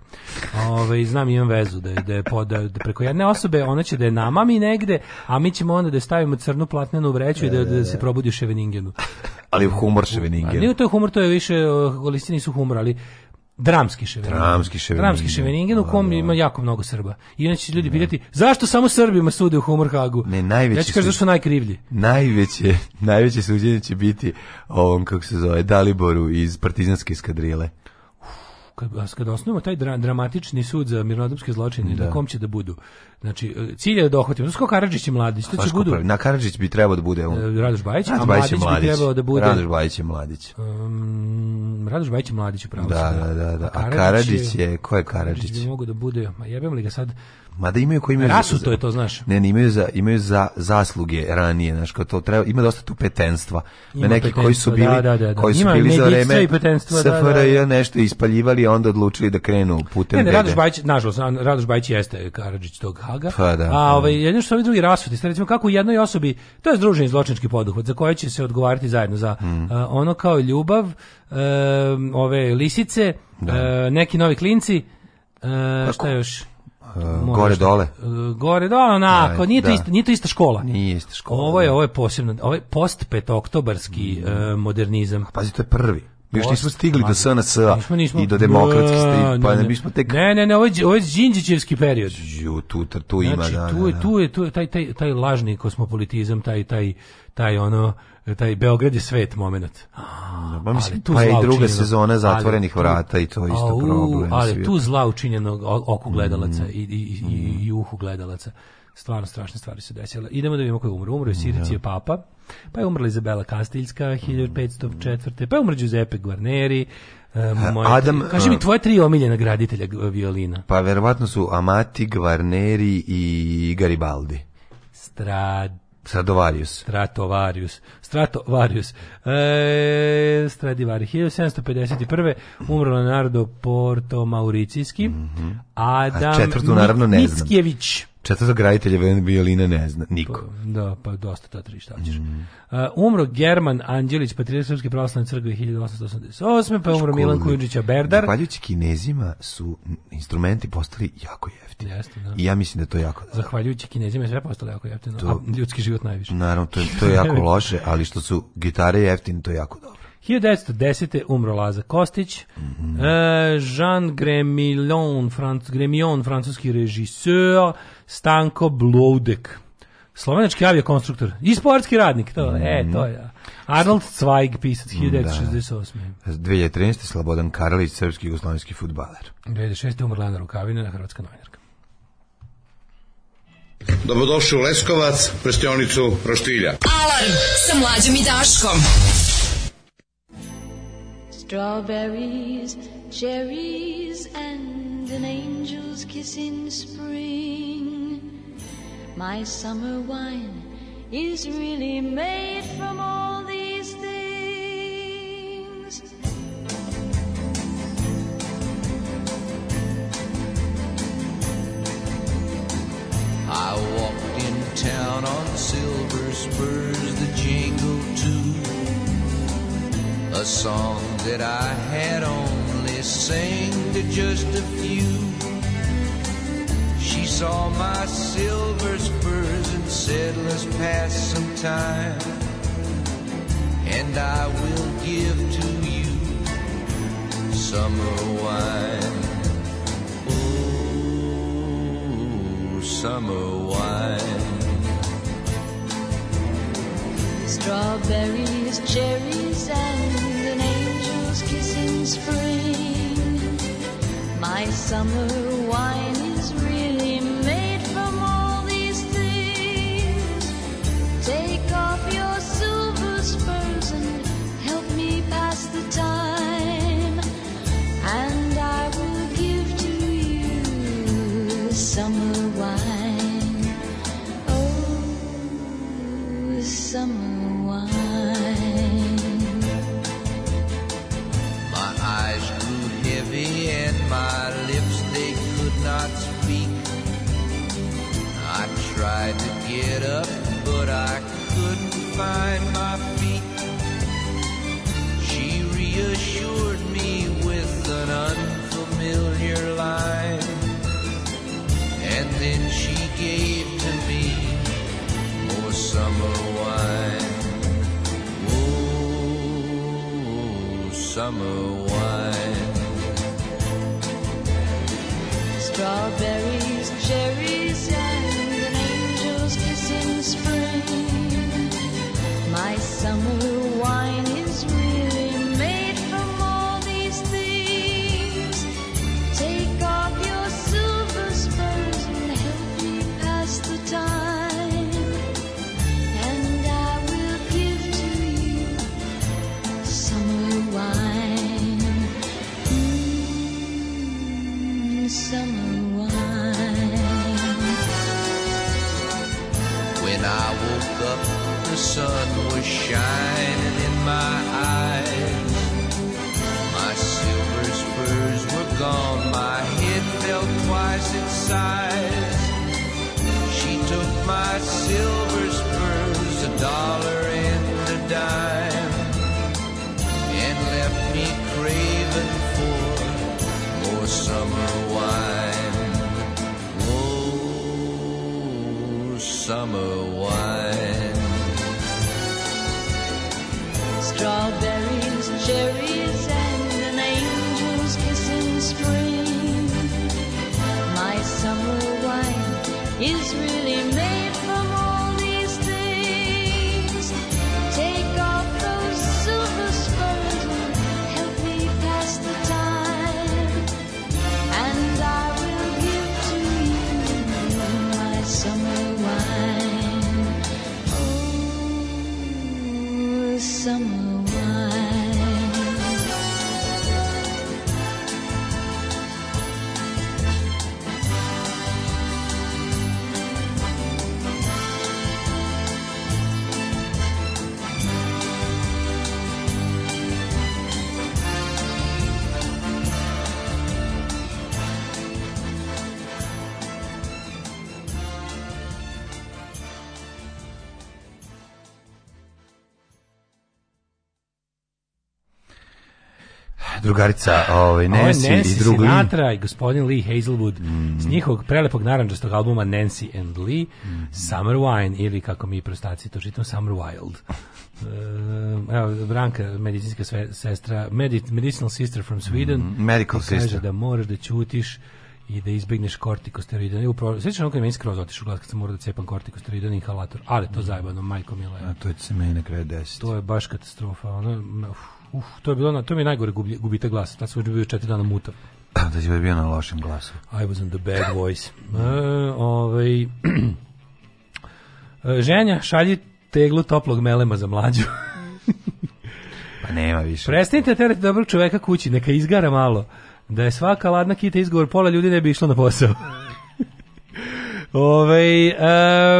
Ovaj, znam, imam vezu da je, da je pod, da, da, preko jedne osobe, ona će da je nama mi negde, a mi ćemo onda da stavimo crnu platnenu vreću i da da, da, da, se probudi u Ševeningenu. Ali humor Ševeningenu. Nije to je humor, to je više, listi su humor, ali Dramski Ševeningen. Dramski Ševeningen. Dramski da. Ševeningen u kom da, da. ima jako mnogo Srba. I onda će ljudi pitati zašto samo Srbima sude u Humorhagu? Ne, najveće. Ja ću kaži zašto najkrivlji. Najveće, najveće suđenje će biti ovom, kako se zove, Daliboru iz partizanske skadrile kad, kad osnovimo taj dra, dramatični sud za mirnodopske zločine, da. na kom će da budu? Znači, e, cilj je da dohvatimo. Znači, Karadžić i Mladić. To će budu, na Karadžić bi trebao da bude on. E, Radoš Bajić, Radoš a Mladić, Mladić, bi trebao da bude... Radoš Bajić je Mladić. Um, Radoš Bajić je Mladić, upravo. Da, da, da. da. A Karadžić je... Ko je Karadžić? Karadžić bi mogu da bude... Ma jebem li ga sad... Mada imaju koji imaju Rasu, za, to je to, znaš. Ne, ne imaju za imaju za zasluge ranije, znaš, kao to treba ima dosta tu petenstva. Ima neki koji su bili da, da, da, da. koji su ima bili za vreme SFRJ da, da, nešto ispaljivali, onda odlučili da krenu putem. Ne, ne Radoš Bajić, nažalost, Radoš Bajić jeste Karadžić tog Haga. Pa, da, a ovaj jedno što ovi drugi rasuti, ste recimo kako u jednoj osobi, to je združeni zločinski poduhvat za koje će se odgovarati zajedno za mm. a, ono kao ljubav, a, e, ove lisice, a, e, neki novi klinci, e, pa šta još? Uh, gore dole. Uh, gore dole, da, onako, nije, da. to ista, nije to ista škola. Nije ista škola. Ovo je, da. ovo je posebno, ovo je post petoktobarski mm. uh, modernizam. A pazi, to je prvi. Mi još nismo stigli do SNS i do demokratski stil, pa ne bismo tek... Ne, ne, ne, ovo je, ovo je Đinđićevski period. Ju, tu, tu ima, znači, da, tu, da, da. Tu je, tu je taj, taj, taj lažni kosmopolitizam, taj, taj, taj ono taj Beograd je svet moment. A, da, pa mislim, tu pa i druga učinjeno, sezona zatvorenih tu, vrata i to je isto u, problem. Ali tu zla učinjenog oku gledalaca mm. i, i, mm. i, i uhu gledalaca. Stvarno strašne stvari su desile. Idemo da vidimo ko je umro. Umro je mm, Sirici da. ja. Papa, pa je umrla Izabela Kastiljska 1504. Mm. Pa je umro Giuseppe Guarneri, um, Moj, Adam, kaži mi tvoje tri omiljena graditelja violina. Pa verovatno su Amati, Guarneri i Garibaldi. Strad Stratovarius. Stratovarius. Stratovarius. E, Stradivari. 1751. umrla na narodu Porto Mauricijski. Mm -hmm. Adam A četvrtu naravno ne znam. Mickijević. Četvrtog graditelja violina ne zna niko. Pa, da, pa dosta ta tri šta ćeš. Mm. Uh, umro German Anđelić, patrijarh Srpske pravoslavne crkve 1888. Pa umro Milan Kujundžića Berdar. Zahvaljujući Kinezima su instrumenti postali jako jeftini. Jeste, da. I ja mislim da je to jako... Zahvaljujući Kinezima je sve postalo jako jeftino, to, a ljudski život najviše. Naravno, to je, to je jako loše, ali što su gitare jeftine, to je jako dobro. 1910. umro Laza Kostić, mm -hmm. e, Jean Gremillon, Franc, Gremillon, francuski režiseur, Stanko Bloudek, slovenački aviokonstruktor i sportski radnik, to, mm -hmm. e, mhm. to je. Arnold Zweig, pisac, 1968. Da. 2013. Slobodan Karalić, srpski jugoslovenski futbaler. 2006. umrla Ana Rukavina, na hrvatska novinarka. Dobrodošli u Leskovac, prštionicu Roštilja. Alarm sa mlađom i Daškom. Strawberries, cherries, and an angel's kiss in spring. My summer wine is really made from all these things. I walked in town on silver spurs that jingle too a song that I had only sang to just a few. She saw my silver spurs and said, Let's pass some time, and I will give to you summer wine. Oh, summer wine. Strawberries, cherries, and an angel's kiss in spring. My summer wine is really made from all these things. Take off your silver spurs and help me pass the time. And I will give to you summer wine. summer. drugarica ovaj, Nancy, Nancy i drugi. Sinatra i gospodin Lee Hazelwood mm. s njihovog prelepog narandžastog albuma Nancy and Lee, mm. Summer Wine ili kako mi prostaci to čitam Summer Wild. E, evo, Branka, medicinska sve, sestra, medit, medicinal sister from Sweden, mm, medical kaže sister. da moraš da čutiš i da izbegneš kortikosteroidan. Upravo, sećam ono kad meni skroz otišao glas kad sam morao da cepam kortikosteroidan inhalator, ali to mm. zajebano, majko mila. A to je se meni na kraju desiti. To je baš katastrofa, ono, uf Uf, to je bilo na, to mi je najgore gubite glas. Tad sam bio četiri dana mutav. Da si bio na lošem glasu. I was in the bad voice. E, ovaj, e, ženja, šalji teglu toplog melema za mlađu. pa nema više. Prestanite teret dobrog čoveka kući, neka izgara malo. Da je svaka ladna kita izgovor, pola ljudi ne bi išlo na posao. Ove, ovaj,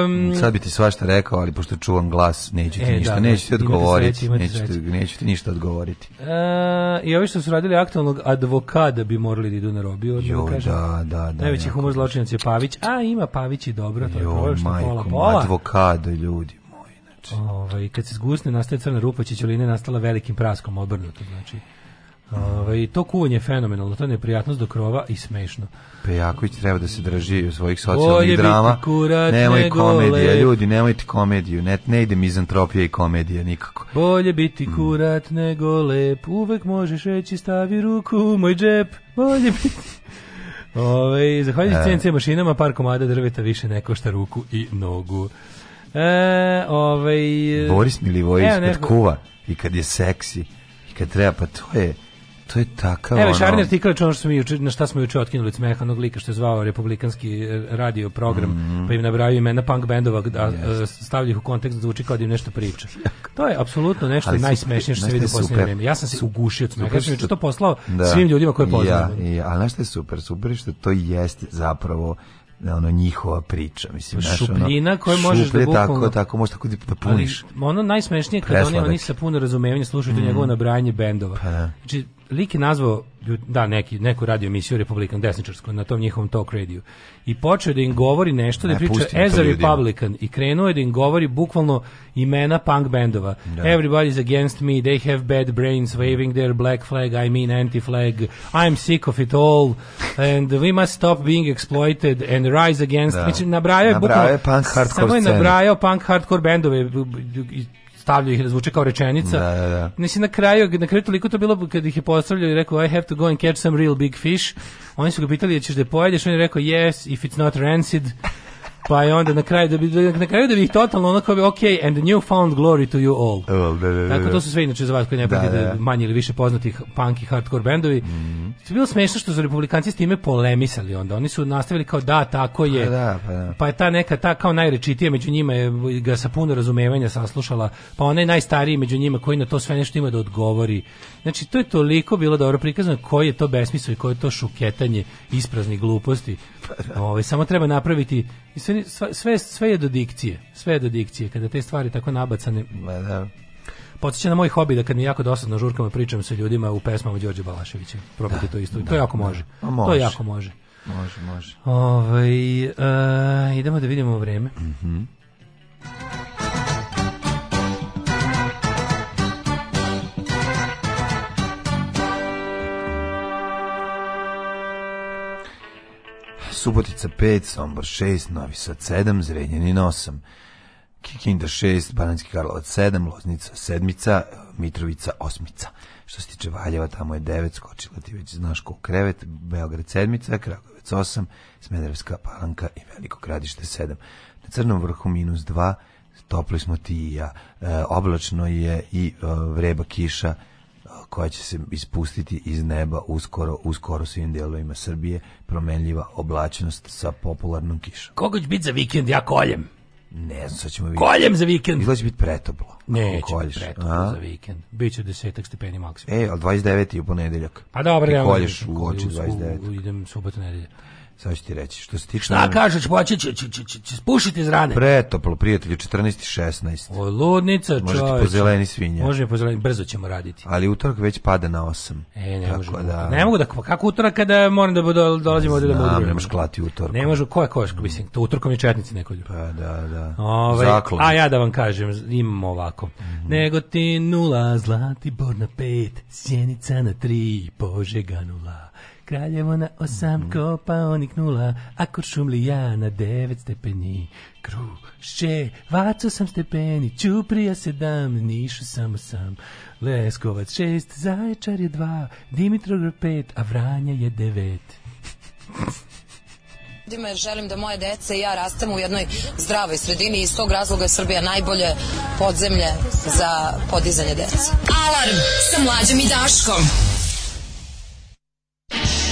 um, Sad bi ti svašta rekao, ali pošto čuvam glas, neću ti e, ništa, da, neću ti odgovoriti. Sreći, neću, ti, neću ti ništa odgovoriti. E, I ovi što su radili aktualnog advokada bi morali da idu na robiju. Jo, da, kažem. Da, da, da. Najveći jako. humor zločinac je Pavić, a ima Pavić i dobro, to jo, je prvo što majko, pola pola. Advokada, ljudi. Moj, znači. ovaj, kad se zgusne, nastaje crna rupa, ćećuline nastala velikim praskom obrnuto, znači. Ove, ovaj, to kuvanje je fenomenalno, to je neprijatnost do krova i smešno. Pejaković pa treba da se drži u svojih socijalnih drama. Nemoj komedija, ljudi, nemojte komediju. Ne, ne ide mizantropija i komedija nikako. Bolje biti mm. kurat mm. nego lep. Uvek možeš reći stavi ruku u moj džep. Bolje biti... Ove, ovaj, zahvaljujući e. CNC mašinama par komada drveta više ne košta ruku i nogu. E, ovaj Boris Milivojević e, kad kuva i kad je seksi i kad treba, pa to je To je takav Evo, Šarni artikl ono što smo juče, na šta smo juče otkinuli cmehanog lika što je zvao republikanski e, radio program, mm -hmm. pa im nabraju imena punk bendova, da yes. E, stavlja ih u kontekst, da zvuči kao da im nešto priča. To je apsolutno nešto najsmešnije što se vidi u posljednje vreme. Ja sam se ugušio od smeha, ja sam to poslao da. svim ljudima koje poznam. Ja, ja, ali nešto je super, super što to jeste zapravo e, ono njihova priča mislim pa znaš šupljina ono, koju možeš šuplje, da bukvalno tako tako možeš tako da, da puniš ali ono najsmešnije kad oni oni sa puno razumevanja slušaju mm. njegovo nabrajanje bendova pa, da. znači lik je nazvao da neki neku radio emisiju republikan desničarsku na tom njihovom talk radio i počeo da im govori nešto da priča as a republican i krenuo je da im govori bukvalno imena punk bendova da. everybody's against me they have bad brains waving their black flag i mean anti flag i'm sick of it all and we must stop being exploited and rise against da. mislim nabrajao je bukvalno nabrajao punk hardcore samo je nabrajao punk hardcore bendove stavljaju ih razvuče kao rečenica. Da, da, da. Mislim, na kraju, na kraju toliko to bilo kad ih je postavljao i rekao I have to go and catch some real big fish. Oni su ga pitali, ćeš da pojedeš? On je rekao yes, if it's not rancid. Pa je onda na kraju da bi na kraju da bi ih totalno onako bi okay and the new found glory to you all. Well, da, da, da. Tako da. to su sve inače za vas koji ne da, pratite da, manje ili više poznatih punk i hardcore bendovi. Mm. To je bilo smešno što su republikanci s time polemisali onda. Oni su nastavili kao da tako je. Pa, da, pa, da. pa je ta neka ta kao najrečitija među njima je ga sa puno razumevanja saslušala, pa onaj najstariji među njima koji na to sve nešto ima da odgovori. Znači to je toliko bilo dobro prikazano koji je to besmisao i koje je to šuketanje ispraznih gluposti. Pa, da. Ove, ovaj, samo treba napraviti i sve meni sve, sve je do dikcije. Sve je do dikcije. Kada te stvari tako nabacane... Ma da. Podsjeća na moj hobi da kad mi jako dosadno žurkama pričam sa ljudima u pesmama Đorđe Balaševića. Probajte da, to isto. Da, to jako može. Da. može. To jako može. Može, može. Ove, ovaj, uh, idemo da vidimo vreme. Mhm. Mm Subotica 5, Sombor 6, Novi Sad 7, Zrenjanin 8, Kikinda 6, Bananski Karlovac 7, Loznica 7, Mitrovica 8. Što se tiče Valjeva, tamo je 9, skočila ti već znaš ko krevet, Beograd 7, Kragovac 8, Smederevska palanka i Veliko gradište 7. Na Crnom vrhu minus 2, topli smo ti i ja, e, oblačno je i e, vreba kiša, koja će se ispustiti iz neba uskoro, uskoro svim delovima Srbije, promenljiva oblačnost sa popularnom kišom. Koga će biti za vikend? Ja koljem. Ne znam, sad ćemo vidjeti. Koljem za vikend. Izgleda će biti pretoplo. Neće biti pretoplo A? za vikend. Biće desetak stepeni maksimum. E, ali 29. je u ponedeljak. Pa dobro, ja. Kolješ u oči 29. U, idem subotu nedelja. Sad ću ti reći. Što se tiče... Šta kažeš, poće će, će, će, će, će spušiti iz rane. Pretoplo, prijatelju, 14 i 16. O, ludnica, čovječe. Može ti zeleni svinja. Može po zeleni, brzo ćemo raditi. Ali utorak već pada na 8. E, ne Tako možemo. Da... Ne mogu da, kako utorak kada moram da do, dolazimo ovde da budu. Znam, ne možeš klati utorkom. Ne može, ko je koš, mislim, to utorkom je četnici neko ljudi. Pa, da, da. Ove, ovaj, Zaklon. A ja da vam kažem, imam ovako. Mm -hmm. Nego ti nula, Zlatibor na pet, Sjenica na tri, Požega nula. Kraljevo na osam mm -hmm. kopaonik nula, a Kuršumlija na devet stepeni. Krušće, vacu sam stepeni, Ćuprija sedam, Nišu samo sam. Leskovac šest, Zaječar je dva, Dimitrov pet, a Vranja je devet. ljudima jer želim da moje dece i ja rastemo u jednoj zdravoj sredini i iz tog razloga je Srbija najbolje podzemlje za podizanje dece. Alarm sa mlađom i Daškom. you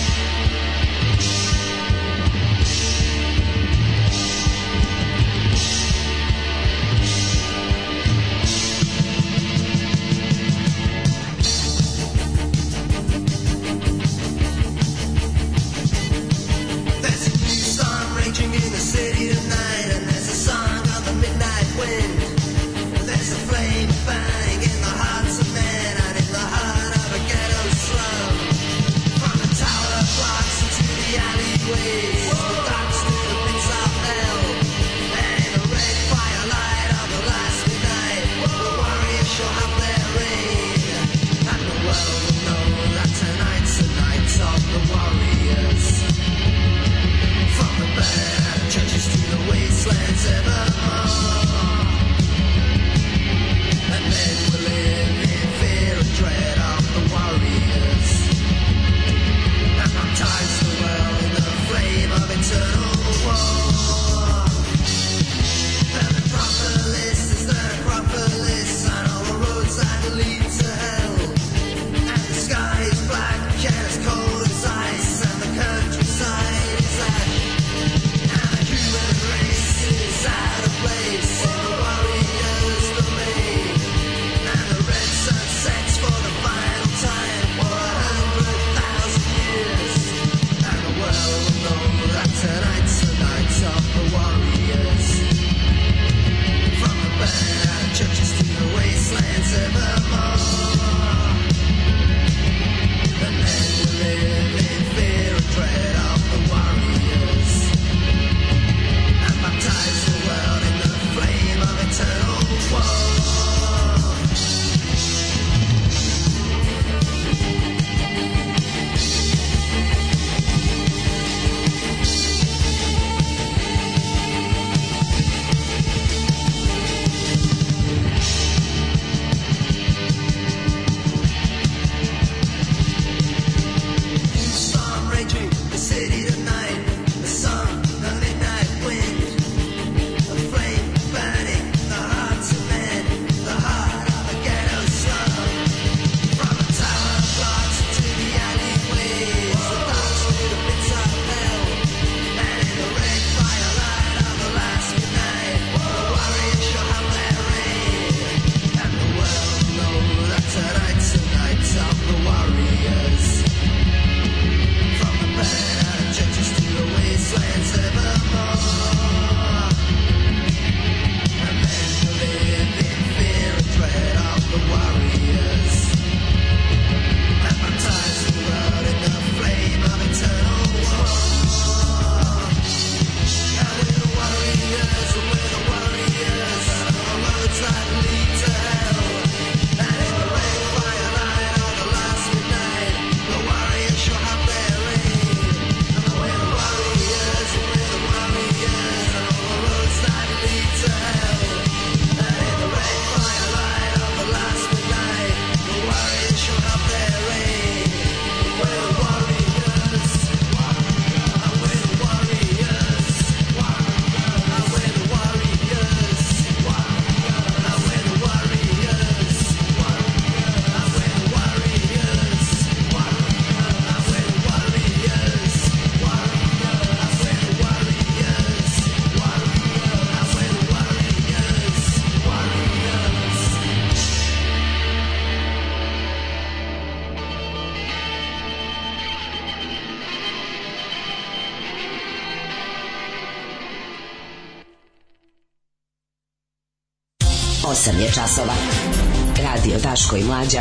Daško i Mlađa.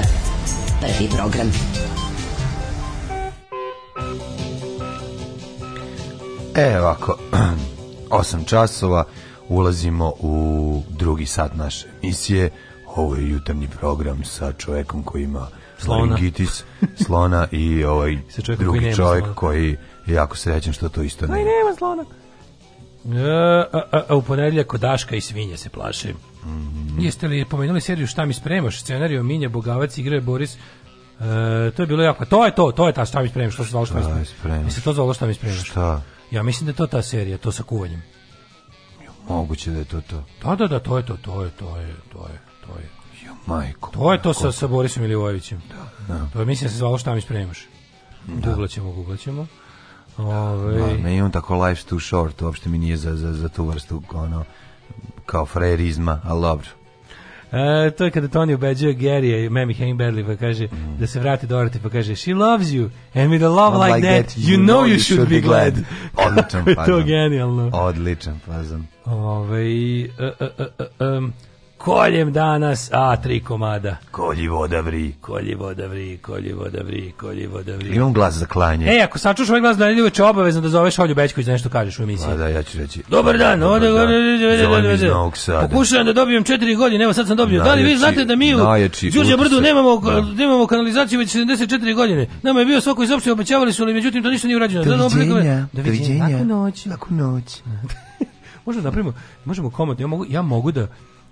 Prvi program. E, ovako, 8 časova, ulazimo u drugi sat naše emisije. Ovo je jutarnji program sa čovekom koji ima slona. slona i ovaj drugi koji čovjek slona. koji je jako srećen što to isto nema. Aj, nema slona. E, a, a, a u ponedeljak Daška i svinje se plaše. Mm Mm. Jeste li pomenuli seriju Šta mi spremaš? Scenariju Minja Bogavac igra je Boris Uh, to je bilo jako. To je to, to je ta šta mi spremaš, što se zvalo šta, šta mi spremaš. Jesi to zvalo šta mi spremaš? Šta? Ja mislim da je to ta serija, to sa kuvanjem. Moguće da je to to. Da, da, da, to je to, to je, to je, to je, to je. Jo, majko. To je to sa, sa Borisom Ilivojevićem. Da, da. To je, mislim, da se zvalo šta mi spremaš. Da. Guglaćemo, guglaćemo. Ove... Ovaj. Da, meni on tako life's too short, uopšte mi nije za, za, za tu vrstu, ono, kao frerizma, ali dobro. E, to je kada Tony ubeđuje Gary'a i Mammy Hainberley pa kaže da se vrati Dorothy pa kaže she loves you and with a love like, like, that, you know you should, be glad. Odličan fazon. to genijalno. Odličan fazon. Ove, uh, uh, uh, um, koljem danas, a tri komada. Kolji voda vri. Kolji voda vri, kolji voda vri, kolji voda vri. Imam glas za klanje. E, ako sačuš ovaj glas na nedelju večer obavezno da zoveš Olju Bećković da nešto kažeš u emisiji. A da, ja ću reći. Dobar dan, dobar dan. Ovde, Pokušavam da dobijem 4 godine, evo sad sam dobio. Najjači, da li vi znate da mi u Đurđe Brdu nemamo, da. nemamo kanalizaciju već 74 godine? Nama je bio svako iz opštine, obećavali su, ali međutim to ništa nije urađeno. Da doviđenja, da doviđenja, laku noć. Laku noć. možemo da primimo, možemo komotno, ja mogu, ja mogu da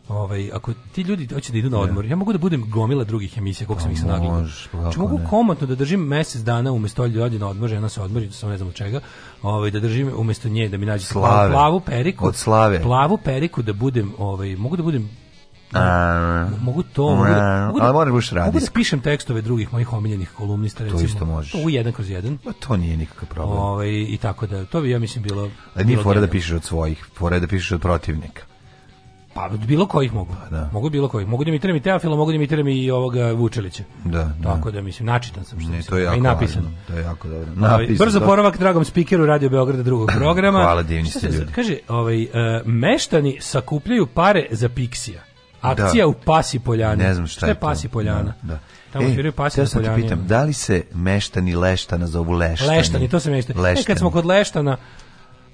Ovaj, ako ti ljudi hoće da idu na odmor, ja mogu da budem gomila drugih emisija, koliko sam ih se nagledao. Pa znači, mogu komotno da držim mjesec dana umesto ljudi na odmor, žena se odmori, sam ne znam od čega, ovaj, da držim umesto nje, da mi nađe slave. plavu periku. Od slave. Plavu periku da budem, ovaj, mogu da budem a, mogu to, da- a, mogu da, mogu da, ali Mogu da pišem tekstove drugih mojih omiljenih kolumnista, recimo. To isto možeš. To u jedan kroz jedan. Ma to nije nikakav problem. Ovaj, I tako da, to bi ja mislim bilo... Ali nije fora da pišeš od svojih, fora da pišeš od protivnika. Pa bilo kojih mogu. Pa da. Mogu bilo kojih. Mogu da imitiram i Teofila, mogu da mi imitiram i ovoga e, Vučelića. Da, da. Tako da mislim načitan sam što ne, to je jako i napisano. Važno. To je jako dobro. Ovaj, napisano. Brzo poravak da. dragom spikeru Radio Beograda drugog programa. Hvala divni ste ljudi. Kaže, ovaj uh, meštani sakupljaju pare za Pixija. Da. Akcija da. u Pasi Poljana. Ne znam šta, šta je, to? Pasi Poljana. Da. da. Tamo e, Pasi ja sam ti pitam, da li se meštani Leštana zovu Leštani? Leštani, to se meštani. Leštani. E, kad smo kod Leštana,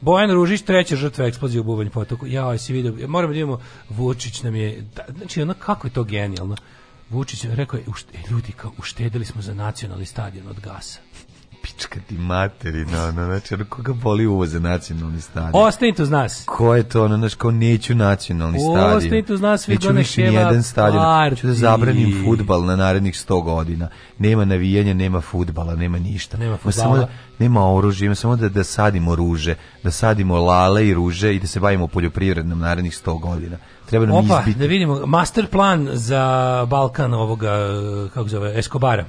Bojan Ružić, treća žrtva eksplozije u Bubanj potoku. Ja, si vidio, moramo da imamo, Vučić nam je, da, znači ono kako je to genijalno. Vučić rekao je, ljudi, kao, uštedili smo za nacionalni stadion od gasa pička ti materina, ono, znači, ono, koga boli uvo za nacionalni stadion? Ostani uz nas. Ko je to, ono, znaš, kao neću nacionalni stadion. Ostani uz nas, vi go Neću nijedan stadion. Ću da zabranim futbal na narednih 100 godina. Nema navijanja, nema futbala, nema ništa. Nema futbala. Samo da, nema oružja, ima samo da, da sadimo ruže, da sadimo lale i ruže i da se bavimo poljoprivrednom narednih 100 godina. Treba nam Opa, izbiti. da vidimo, master plan za Balkan ovoga, kako zove, Escobara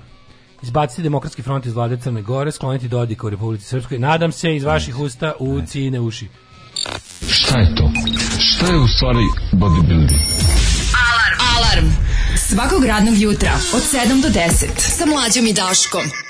izbaciti demokratski front iz vlade Crne Gore, skloniti Dodika u Republici Srpskoj. Nadam se iz vaših ne, usta u ne. cine uši. Šta je to? Šta je u stvari bodybuilding? Alarm! Alarm! Svakog radnog jutra od 7 do 10 sa mlađom i Daškom.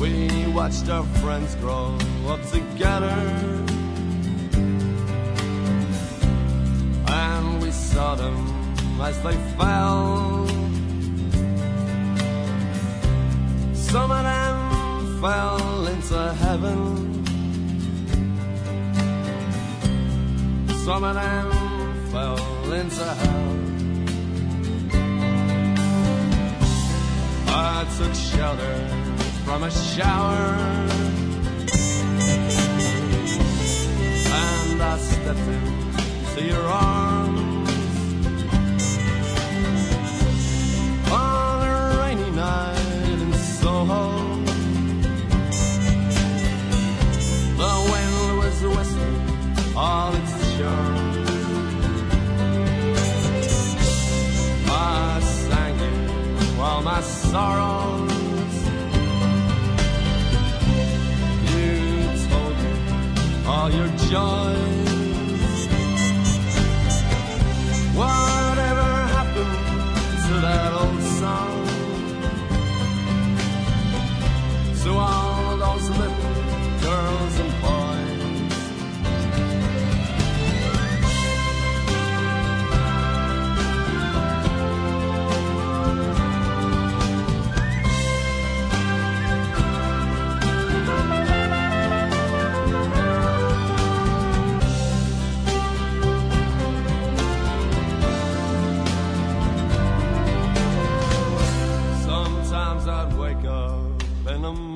We watched our friends grow up together. And we saw them as they fell. Some of them fell into heaven. Some of them fell into hell. I took shelter from a shower. And I stepped into your arms on a rainy night in Soho. The wind was whistling all its charm. I sang you while my sorrow. joy.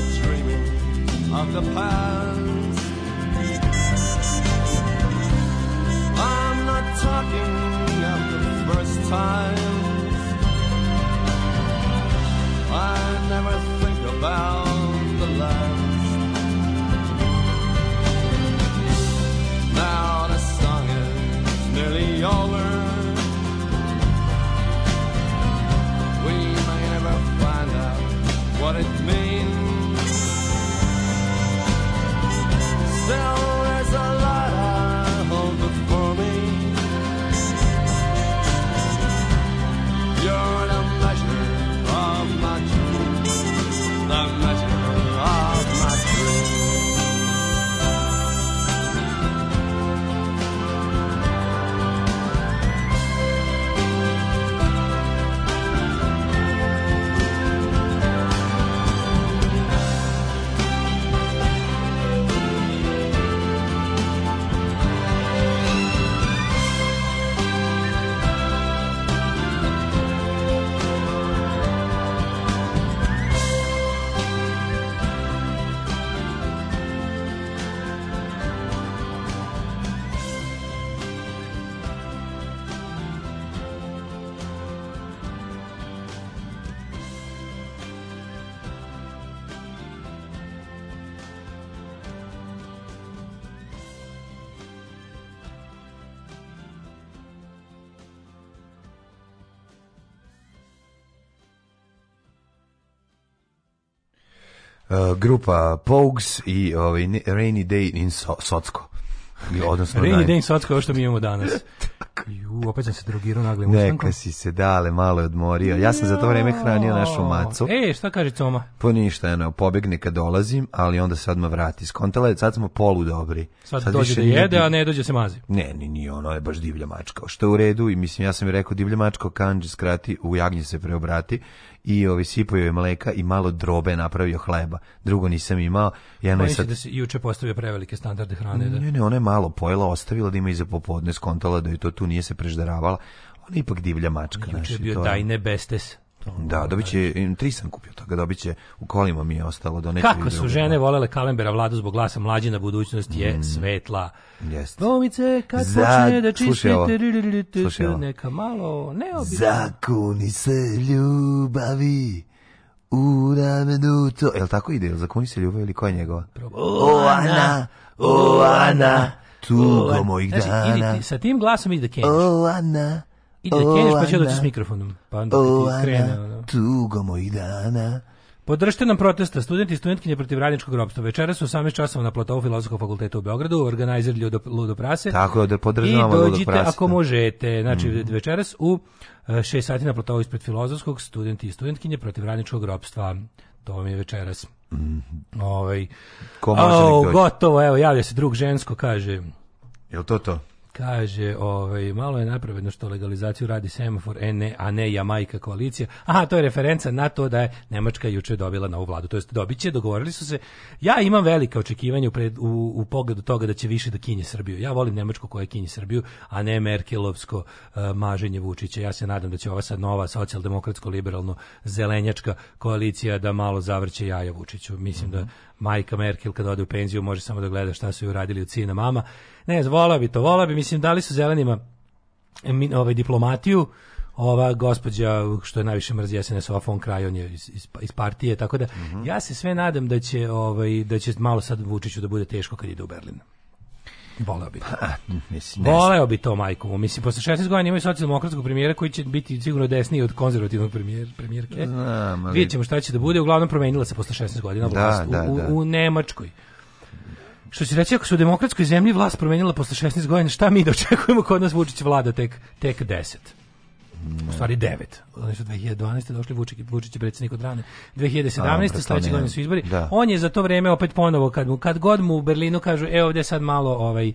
not dreaming of the past. I'm not talking of the first time. I never think about. uh, grupa Pogues i ovaj, Rainy Day in so Socko. odnosno, Rainy da- Day in Socko, ovo što mi imamo danas. Ju, opet sam se drogirao naglim ustankom. Neka si se dale, malo je odmorio. Ja sam za to vreme hranio našu macu. E, šta kaže Coma? Po pa ništa, eno, pobegne kad dolazim, ali onda sad me vrati. Skontala je, sad smo polu dobri. Sad, sad dođe da jede, div... a ne dođe da se mazi. Ne, ni, ni ono je baš divlja mačka. Što je u redu, i mislim, ja sam i rekao divlja mačka kanđe skrati, u jagnje se preobrati i ovi sipao je mleka i malo drobe napravio hleba. Drugo nisam imao. Jedno je sad da se juče postavio prevelike standarde hrane. Da? Ne, ne, ona je malo pojela, ostavila da ima i za popodne, skontala da je to tu nije se prežderavala. Ona je ipak divlja mačka, znači. je bio taj nebestes. Da, dobiće će, znači. tri sam kupio toga, da dobiće će, u kolima mi je ostalo do Kako su žene volele Kalembera vladu zbog glasa mlađi na budućnost je mm. svetla. Jeste. Domice, kad Za, počne da čistite, neka malo neobično. Zakuni se ljubavi u ramenu to. Jel tako ide? Jel zakuni se ljubavi ili koja je njegova? O Ana, o Ana, tugo mojih znači, dana. Znači, sa tim glasom ide da Kenjiš. O Ana, Ide da kenješ pa će doći s mikrofonom. Pa onda ti krene. Ono. Tugo mojih dana. Podržite nam protesta studenti i studentkinje protiv radničkog ropstva. Večeras su 18 časova na platovu Filozofskog fakulteta u Beogradu, organizer Ludo, Ludo Prase. Tako da podržavamo Ludo Prase. I dođite Prase, ako možete. Znači mm. večeras u 6 e, sati na platovu ispred Filozofskog studenti i studentkinje protiv radničkog ropstva. To vam je večeras. Mm. Ovaj. Ko može oh, gotovo, evo javlja se drug žensko kaže. Jel to to? Kaže, ovaj, malo je napravedno što legalizaciju radi semafor, e ne, a ne Jamajka koalicija. Aha, to je referenca na to da je Nemačka juče dobila novu vladu. To jest dobit će, dogovorili su se. Ja imam velika očekivanja u, pred, u, u, pogledu toga da će više da kinje Srbiju. Ja volim Nemačku koja kinje Srbiju, a ne Merkelovsko uh, maženje Vučića. Ja se nadam da će ova sad nova socijaldemokratsko-liberalno zelenjačka koalicija da malo zavrće jaja Vučiću. Mislim mm -hmm. da mhm majka Merkel kad ode u penziju može samo da gleda šta su ju radili od sina mama. Ne znam, vola bi to, vola bi, mislim, dali su zelenima eh, ovaj, diplomatiju, ova gospođa što je najviše mrzi SNS ova von Krajon je iz, iz, iz, partije tako da mm -hmm. ja se sve nadam da će ovaj da će malo sad Vučiću da bude teško kad ide u Berlin. Voleo bi. Ha, mislim, Voleo bi to, pa, majko. Mislim, posle 16 godina imaju socijaldemokratskog premijera koji će biti sigurno desniji od konzervativnog premijer, premijerke. Znam, ali... Vidjet ćemo šta će da bude. Uglavnom promenila se posle 16 godina da, vlast da, da, da. U, da. u Nemačkoj. Što će reći, ako se u demokratskoj zemlji vlast promenila posle 16 godina, šta mi da očekujemo kod nas Vučić vlada tek, tek 10? u stvari devet. Oni su 2012. došli Vučić, Vučić je predsednik od rane. 2017. sledeće godine su izbori. Da. On je za to vreme opet ponovo, kad, mu, kad god mu u Berlinu kažu, e ovde sad malo ovaj,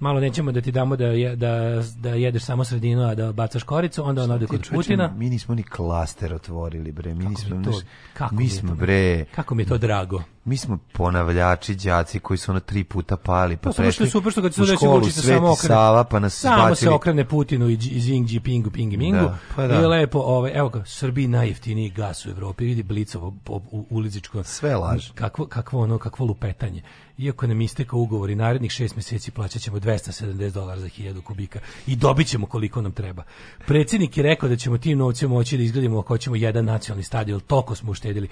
malo nećemo da ti damo da, je, da, da jedeš samo sredinu, a da bacaš koricu, onda on ovde kod Putina. Mi nismo ni klaster otvorili, bre. Mi kako nismo, mi to, kako mi, smo, bre... Kako mi je to drago mi smo ponavljači đaci koji su na tri puta pali pa prešli. Što je super što kad se dođe Vučić samo okrene. Sava, pa nas samo bacili. se okrene Putinu i Xing Jinpingu Pingu Mingu. Da, pa da. I lepo ovaj evo ga Srbiji najjeftiniji gas u Evropi. Vidi Blicovo u ulizičko sve laž. Kakvo kakvo ono kakvo lupetanje. Iako nam isteka ugovor i narednih šest meseci plaćaćemo 270 dolara za 1000 kubika i dobićemo koliko nam treba. Predsjednik je rekao da ćemo tim novcem moći da izgradimo ako hoćemo jedan nacionalni stadion, toliko smo uštedili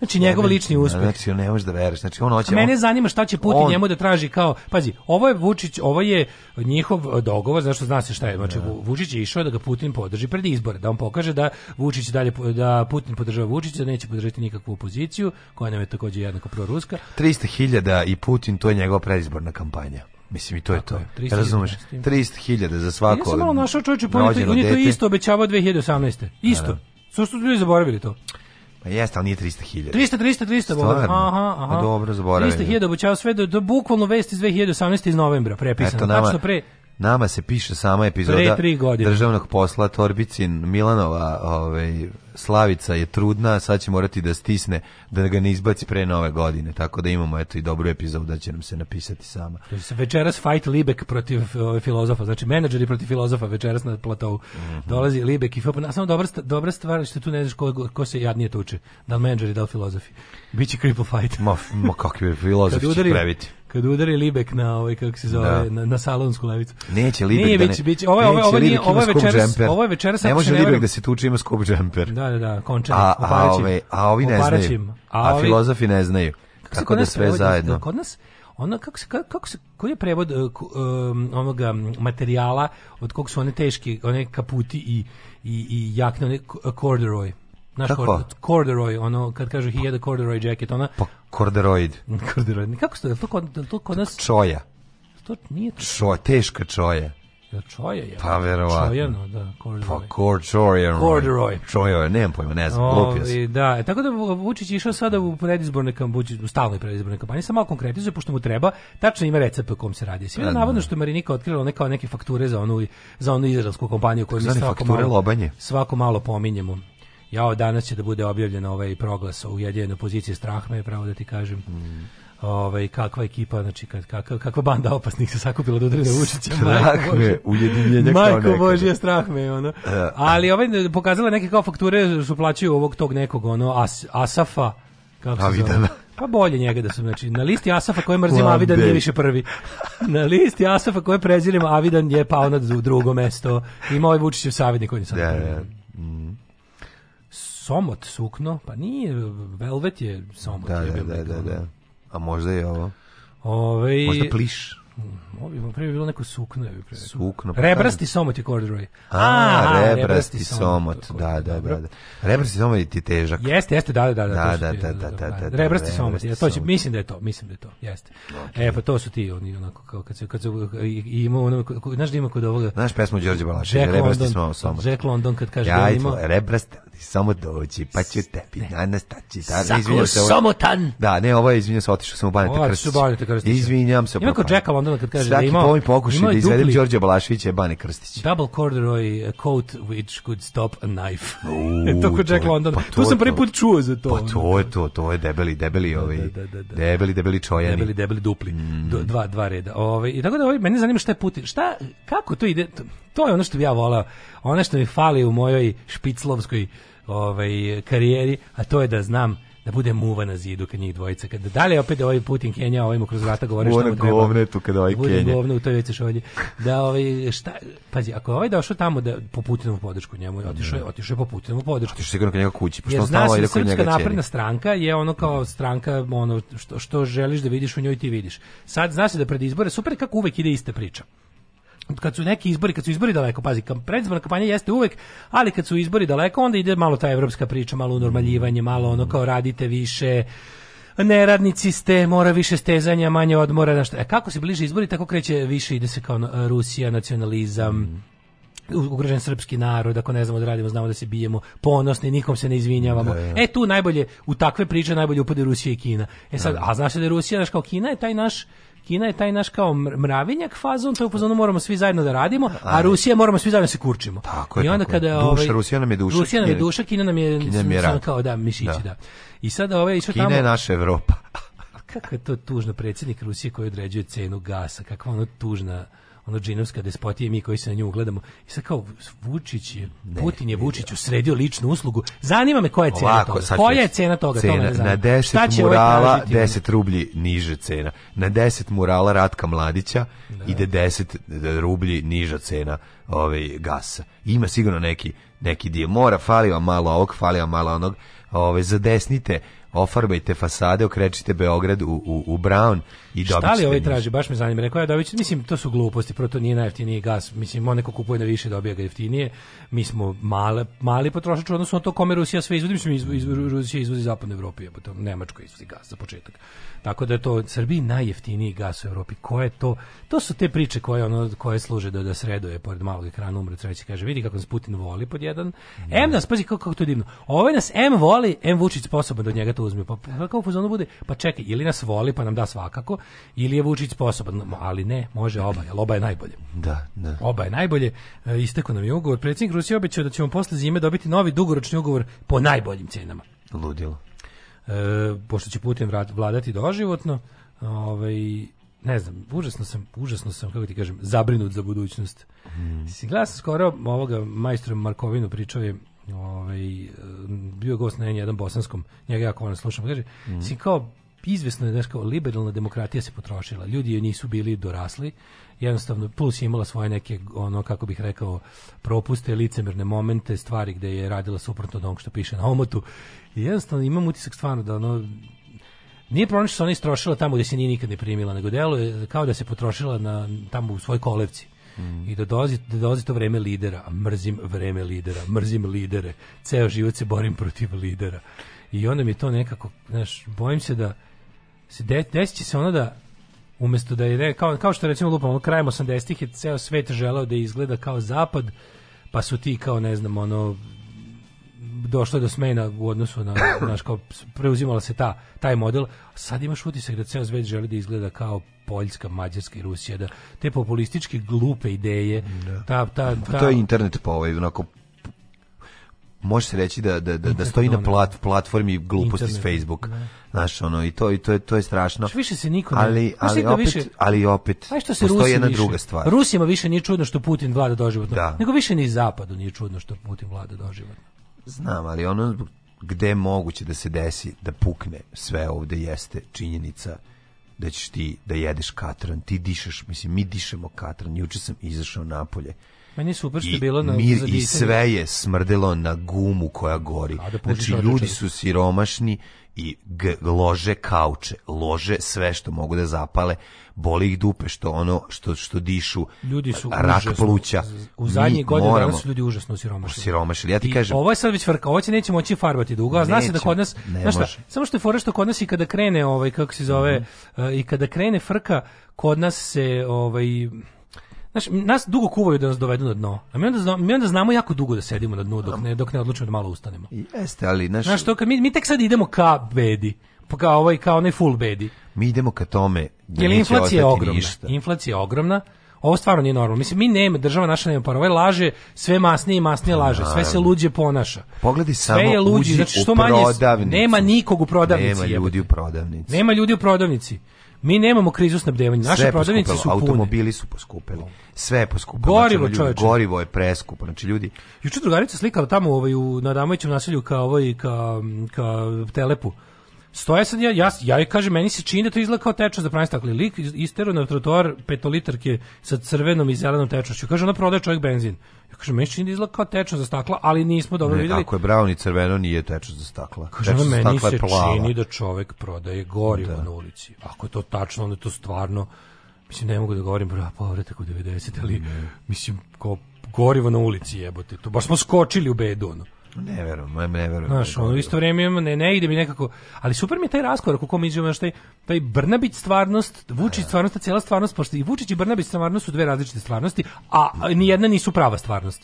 Znači njegov lični uspjeh. Znači ne možeš da veruješ. Znači on hoće. A mene on, zanima šta će Putin on... njemu da traži kao, pazi, ovo je Vučić, ovo je njihov dogovor, zašto zna se šta je. Znači da. Vučić je išao da ga Putin podrži pred izbore, da on pokaže da Vučić dalje da Putin podržava Vučića, da neće podržati nikakvu opoziciju, koja nam je takođe jednako proruska. 300.000 i Putin, to je njegova predizborna kampanja. Mislim i to Tako, je to. 300 Razumeš? 300.000 za svako. Ja sam malo našao čovječe, on je to isto obećavao 2018. Isto. Da, da. Su su ljudi zaboravili to. Pa jeste, ali nije 300.000. 300, 300, 300, Stvarno? Aha, pa aha. Pa dobro, zaboravim. 300.000 obućava sve do, do bukvalno vesti iz 2018. iz novembra, prepisano. Eto, nama, tačno pre... Nama se piše sama epizoda državnog posla Torbicin Milanova, ovaj, Slavica je trudna, sad će morati da stisne da ga ne izbaci pre nove godine, tako da imamo eto i dobru epizodu da će nam se napisati sama. Večeras fight Libek protiv o, ovaj, filozofa, znači menadžeri protiv filozofa večeras na platovu. Mm -hmm. Dolazi Libek i FPN, samo dobra, dobra stvar što tu ne znaš ko, ko se jadnije tuče, da li menadžeri, da li filozofi. Biće cripple fight. ma, ma kakvi filozofi će previti kad udari Libek na ovaj kako se zove da. na, na salonsku levicu. Neće Libek nije, da ne. Biće, ovo ovo ovo nije ovo večeras, ovo je večeras ne može Libek da se tuče ima skup džemper. Da, da, da, končar. A, a, ove, a ovi ne znaju. A, ovi, a filozofi ne znaju. Kako, kako da sve prevodi, zajedno. Kod nas ono kako se kako, se koji je prevod um, onoga materijala od kog su one teški, one kaputi i i i jakne one e, corduroy. Naš Kako? corduroy, ono, kad kažu he had a corduroy jacket, ona... Pa, corduroid. corduroy. Kako ste, je to kod, to kod nas... Čoja. To nije to... Čo, teška čoja. Ja čoja je. Pa verovatno. Čojano, da, corduroy. Pa cor, čojan, corduroy. Čoja, nemam pojma, ne znam, lupio sam. Da, e, tako da Vučić išao sada u predizborne kampanje, u stalnoj predizborne kampanje, samo malo konkretizuje, pošto mu treba, tačno ima recept o kom se radi. Sve navodno da. što je Marinika otkrila neka neke fakture za onu, za onu izraelsku kompaniju koju mi svako malo, svako malo pominjemo jao, danas će da bude objavljen ovaj proglas o ujedinjenoj poziciji strah me pravo da ti kažem. Mm. Ovaj kakva ekipa, znači kak, kakva banda opasnih se sakupila do udare Vučića. Strah me, ujedinjenje kao Majko Božje, strah me ono. E, Ali ovaj pokazala neke kao fakture su plaćaju ovog tog nekog ono As, Asafa kako se zove. Pa bolje njega da su, znači, na listi Asafa koje mrzim One Avidan day. nije više prvi. Na listi Asafa koje prezirem Avidan je pao na drugo mesto. Ima ovaj Vučićev savjetnik koji je sad. Da, da. Mm somot sukno, pa nije, velvet je somot. Da, je da, da, da, da, A možda je ovo. Ovaj možda pliš. Ovo prvi bilo neko sukno, je pre. Sukno. Pa rebrasti somot je corduroy. A, A rebrasti, rebrasti somot, Da, da, da, da. Rebrasti somot je ti težak. Jeste, jeste, da, da, da. Da, da, da, da, da, da. Rebrasti somot, ja to će, mislim da je to, mislim da je to. Jeste. Okay. E pa to su ti oni onako kao kad se kad se i ima ono znaš da ima kod ovoga. Znaš pesmu Đorđe Balašić, rebrasti somot. Jack London kad kaže da ima rebrasti samo dođi, pa ću tebi danas taći. Da, izvinjam se. Samo tan. Da, ne, ovo je, izvinjam se, otišao sam u Banete Krstić. Izvinjam se. Ima kod Jacka London fazonima kad kaže da Svaki da imao... Svaki pokušaj da izvedem Đorđe Balaševića je Bane Krstić. Double corduroy coat which could stop a knife. E, to Tako Jack London. Pa to, to sam prvi put čuo za to. Pa to je to, to je debeli, debeli da, ovi. Da, da, da, da, debeli, debeli čojani. Debeli, debeli dupli. Mm. Do, dva, dva reda. ovaj I tako da, ove, mene zanima šta je Putin. Šta, kako to ide? To, to je ono što bi ja volao. Ono što mi fali u mojoj špiclovskoj ovaj, karijeri, a to je da znam da bude muva na zidu kad njih dvojica. Kad dalje opet da ovaj Putin Kenja ovim kroz vrata govori šta mu treba. Govne tu kad ovaj Kenja. Da govne u toj veće šolji. Da ovaj šta pazi, ako je ovaj došao tamo da po Putinovu podršku njemu da. je otišao, je otišao po Putinovu podršku. Otišao sigurno ka njega kući, pošto stalno ide kod njega. Srpska napredna stranka je ono kao stranka ono što što želiš da vidiš u njoj ti vidiš. Sad znaš da pred izbore super kako uvek ide ista priča kad su neki izbori, kad su izbori daleko, pazi, predizborna kampanja jeste uvek, ali kad su izbori daleko, onda ide malo ta evropska priča, malo unormaljivanje, malo ono kao radite više, neradnici ste, mora više stezanja, manje odmora, znaš, e, kako se bliže izbori, tako kreće više, ide se kao Rusija, nacionalizam, mm. ugrožen srpski narod, ako ne znamo da radimo, znamo da se bijemo, ponosni, nikom se ne izvinjavamo. Da, da. da. E tu najbolje, u takve priče najbolje upade Rusija i Kina. E sad, da, a znaš da je Rusija, znaš kao Kina je taj naš Kina je taj naš kao mravinjak fazon, to je upozorno moramo svi zajedno da radimo, a Rusija moramo svi zajedno da se kurčimo. Tako je, I onda tako kada je. Duša, ovaj, Rusija nam je duša. Rusija nam je duša, Kina nam je, Kina je rad. kao da mišići, da. da. I sada ovaj išao tamo. Kina je naša Evropa. kako je to tužno predsjednik Rusije koji određuje cenu gasa, kakva ono tužna ono džinovska despotija i mi koji se na nju ugledamo. I sad kao Vučić je, Putin je Vučiću sredio ličnu uslugu. Zanima me koja je cena Ovako, toga. Koja je cena toga? Cena, to me na 10 ovaj murala, ovaj 10 rublji niže cena. Na 10 murala Ratka Mladića da. ide 10 rublji niža cena ovaj, gasa. Ima sigurno neki, neki dio mora, fali vam malo ovog, fali vam malo onog. Ove, ovaj, zadesnite ofarbajte fasade, okrećite Beograd u, u, u brown i dobit Šta li ovaj traži, baš me zanima, rekao ja da dobit mislim, to su gluposti, proto nije najjeftiniji gas, mislim, on neko kupuje na da više, dobija ga jeftinije, mi smo male, mali potrošač, odnosno to kome Rusija sve izvodi, mislim, iz, iz, Rusija izvozi zapadne Evropu, potom Nemačko izvozi gas za početak. Tako da je to Srbiji najjeftiniji gas u Evropi. Ko je to? To su te priče koje ono koje služe da da sreduje pored malog ekrana umre treći kaže vidi kako nas Putin voli pod jedan. Ne. Da. M nas pazi kako, kako to je divno. Ovaj nas M voli, M Vučić sposoban da od njega to uzme. Pa, pa kako fuzonu bude? Pa čekaj, ili nas voli pa nam da svakako, ili je Vučić sposoban, ali ne, može oba, jel oba je najbolje. Da, da. Oba je najbolje. E, Istekao nam je ugovor. Predsjednik Rusije obećao da ćemo posle zime dobiti novi dugoročni ugovor po najboljim cenama. Ludilo e, pošto će Putin vladati doživotno, ovaj, ne znam, užasno sam, užasno sam, kako ti kažem, zabrinut za budućnost. Mm. Si glas skoro ovoga majstora Markovinu pričao je ovaj, bio gost na jedan bosanskom, njega jako ono da slušam, kaže, mm. si kao izvesno je kao liberalna demokratija se potrošila. Ljudi je nisu bili dorasli. Jednostavno plus je imala svoje neke ono kako bih rekao propuste, licemerne momente, stvari gdje je radila suprotno od onog što piše na omotu I jednostavno imam utisak stvarno da ono, nije problem što se ona istrošila tamo gde se nije nikad ne primila, nego deluje kao da se potrošila na, tamo u svoj kolevci. Mm. I da dolazi, da dolazi to vreme lidera, mrzim vreme lidera, mrzim lidere, ceo život se borim protiv lidera. I onda mi to nekako, znaš, bojim se da se de, desit će se ono da umesto da je, kao, kao što recimo lupamo, krajem 80-ih je ceo svet želeo da izgleda kao zapad, pa su ti kao, ne znam, ono, došlo je do smena u odnosu na naš kao preuzimala se ta taj model sad imaš utisak da ceo svet želi da izgleda kao Poljska, Mađarska i Rusija da te populističke glupe ideje ta, da. ta, ta, pa to je internet po pa ovaj onako može se reći da, da, da, da stoji na plat, platformi gluposti Internet, s Facebook. Ne. Da. Znaš, ono, i to, i to, je, to je strašno. Što više se niko ne... Ali, ali, opet, više, ali opet, što se postoji Rusi jedna više. druga stvar. Rusima više nije čudno što Putin vlada doživotno. Da. Nego više ni Zapadu nije čudno što Putin vlada doživotno. Znam, ali ono gde je moguće da se desi da pukne sve ovde jeste činjenica da ćeš ti da jedeš katran, ti dišeš, mislim, mi dišemo katran, juče sam izašao napolje, Meni je super što je bilo na mir i sve je smrdelo na gumu koja gori. Da znači ljudi su siromašni i g lože kauče, lože sve što mogu da zapale, boli ih dupe što ono što što dišu. Ljudi su rak užasno, pluća. U zadnje godine dana su ljudi užasno siromašni. Siromašni. Ja ti I kažem. Ovo je sad već frka, ovo će neće moći farbati dugo, a zna se da kod nas, znaš šta, samo što je fora što kod nas i kada krene ovaj kako se zove mm -hmm. uh, i kada krene frka, kod nas se ovaj Znaš, nas dugo kuvaju da nas dovedu na dno. A mi onda, znamo, mi onda znamo jako dugo da sedimo na dnu dok ne, dok ne odlučimo da malo ustanemo. I jeste, ali naš... Znaš, to, mi, mi tek sad idemo ka bedi. Pa kao ovaj, kao onaj full bedi. Mi idemo ka tome da Jer inflacija je ogromna. Ništa. Inflacija je ogromna. Ovo stvarno nije normalno. Mislim, mi nema, država naša nema para. Ovaj laže, sve masnije i masnije laže. Sve se luđe ponaša. Pogledi sve samo, je luđi, znači, što u manje, Nema nikog u prodavnici. Nema ljudi u prodavnici. Nema ljudi u prodavnici. Mi nemamo krizu snabdevanja. Naše prodavnice su pune. Automobili su poskupeli. Sve je poskupilo. Znači, gorivo, znači, ljudi, Gorivo je preskupo. Znači ljudi. Juče drugarica slikala tamo ovaj u na Damovićevom naselju kao ovaj ka ka Telepu Stoje sad, ja, ja, ja joj kažem, meni se čini da to izgleda kao tečnost za pranje stakle. Lik istero na trotoar petolitarke sa crvenom i zelenom tečnošću. Kaže, ona prodaje čovjek benzin. Ja kažem, meni se čini da izgleda kao tečnost za stakla, ali nismo dobro ne, vidjeli. Ako je bravo ni crveno, nije tečnost za stakla. Kaže, ona, meni se plava. čini da čovjek prodaje gorivo da. na ulici. Ako je to tačno, onda je to stvarno... Mislim, ne mogu da govorim brava povratak u 90, ali, mm. mislim, kao gorivo na ulici jebote. To baš smo skočili u bedu, ono. Ne verujem, ne verujem. Znaš, ono, isto vrijeme imamo, ne, ne ide mi nekako, ali super mi je taj raskorak u kom izumeš taj, taj Brnabić stvarnost, Vučić da, da. stvarnost, ta cijela stvarnost, pošto i Vučić i Brnabić stvarnost su dve različite stvarnosti, a ni jedna nisu prava stvarnost.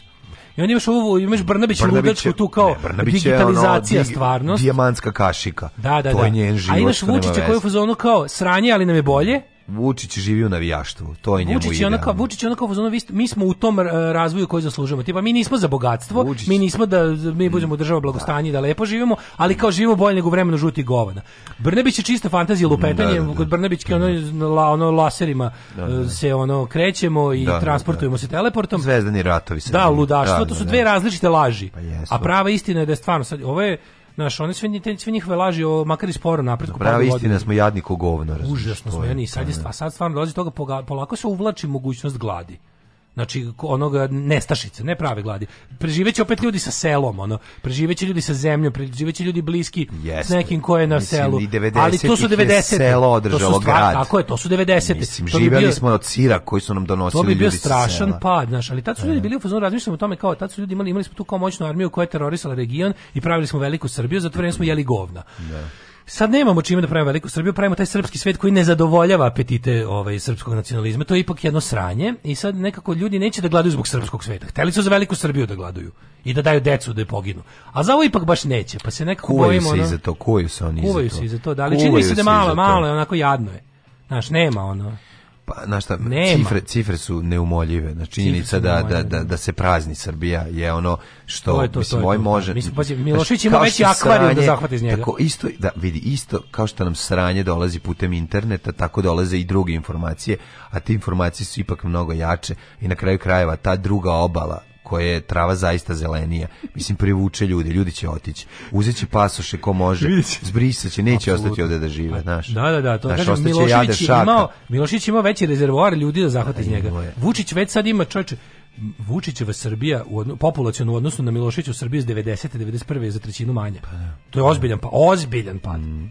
I onda imaš ovo, imaš Brnabić, Brnabić tu kao ne, digitalizacija ono, stvarnost. Dijamantska kašika. Da, da, to da. Je njen život, a imaš Vučića koji je u fazonu kao sranje, ali nam je bolje Vučić živi u navijaštvu, to je njemu Vučić je onako, Vučić je onako, ono, mi smo u tom e, razvoju koji zaslužujemo. Tipa, mi nismo za bogatstvo, Vučić. mi nismo da mi budemo država blagostanje, da. da lepo živimo, ali kao živimo bolje nego vremenu žuti govana. Brnebić je čista fantazija lupetanje, da, da, da. kod Brnebićke ono, ono laserima da, da, da. E, se ono krećemo i transportujemo se teleportom. Zvezdani ratovi se. Da, ludaštvo, to su dve različite laži. Pa a prava istina je da je stvarno, sad, ovo je Znaš, one sve, te, sve njihove laži, o, makar i sporo napretku. Prava istina smo jadniku govno. Užasno smo, ja ni sad je, a sad stvarno dolazi toga, polako se uvlači mogućnost gladi znači onoga nestašice, ne prave gladi. Preživeće opet ljudi sa selom, ono, preživeće ljudi sa zemljom, preživeće ljudi bliski Jeste. s nekim ko je na mislim, selu. Ali to su 90. Selo održalo to su grad. Tako je, to su 90. Mislim, živeli smo od sira koji su nam donosili ljudi To bi bio strašan pad, znaš, ali tad su ljudi e. bili u fazonu, razmišljamo o tome kao tad su ljudi imali, imali smo tu kao moćnu armiju koja je terorisala region i pravili smo veliku Srbiju, zato smo jeli govna. Da sad nemamo čime da pravimo veliku Srbiju, pravimo taj srpski svet koji ne zadovoljava apetite ovaj srpskog nacionalizma. To je ipak jedno sranje i sad nekako ljudi neće da gladuju zbog srpskog sveta. Hteli su za veliku Srbiju da gladuju i da daju decu da je poginu. A za ovo ipak baš neće, pa se nekako kuvaju bojimo. Kuvaju se ono, iza to, kuvaju se oni iza to. Kuvaju se iza to, da, ali čini se da malo, malo, onako jadno je. Znaš, nema ono pa na šta Nema. cifre cifre su neumoljive znači činjenica da, da, da, da, da se prazni Srbija je ono što to je to, mislim to ovaj da. može mislim pa Milošić ima veći akvarijum da zahvati iz njega tako isto da vidi isto kao što nam sranje dolazi putem interneta tako dolaze i druge informacije a te informacije su ipak mnogo jače i na kraju krajeva ta druga obala koje je trava zaista zelenija. Mislim, privuče ljude, ljudi će otići. Uzeće pasoše ko može, zbrisaće, neće Absolutno. ostati ovde da žive. Znaš. Da, da, da, to znaš, kažem, Milošević imao, Milošić imao veći rezervoar ljudi da zahvati iz njega. Je. Vučić već sad ima čovječe, Vučićeva Srbija u odno, populacionu odnosu na Milošića u Srbiji iz 90. 91. je za trećinu manja. Pa, da. To je ozbiljan pa ozbiljan pad. Mm.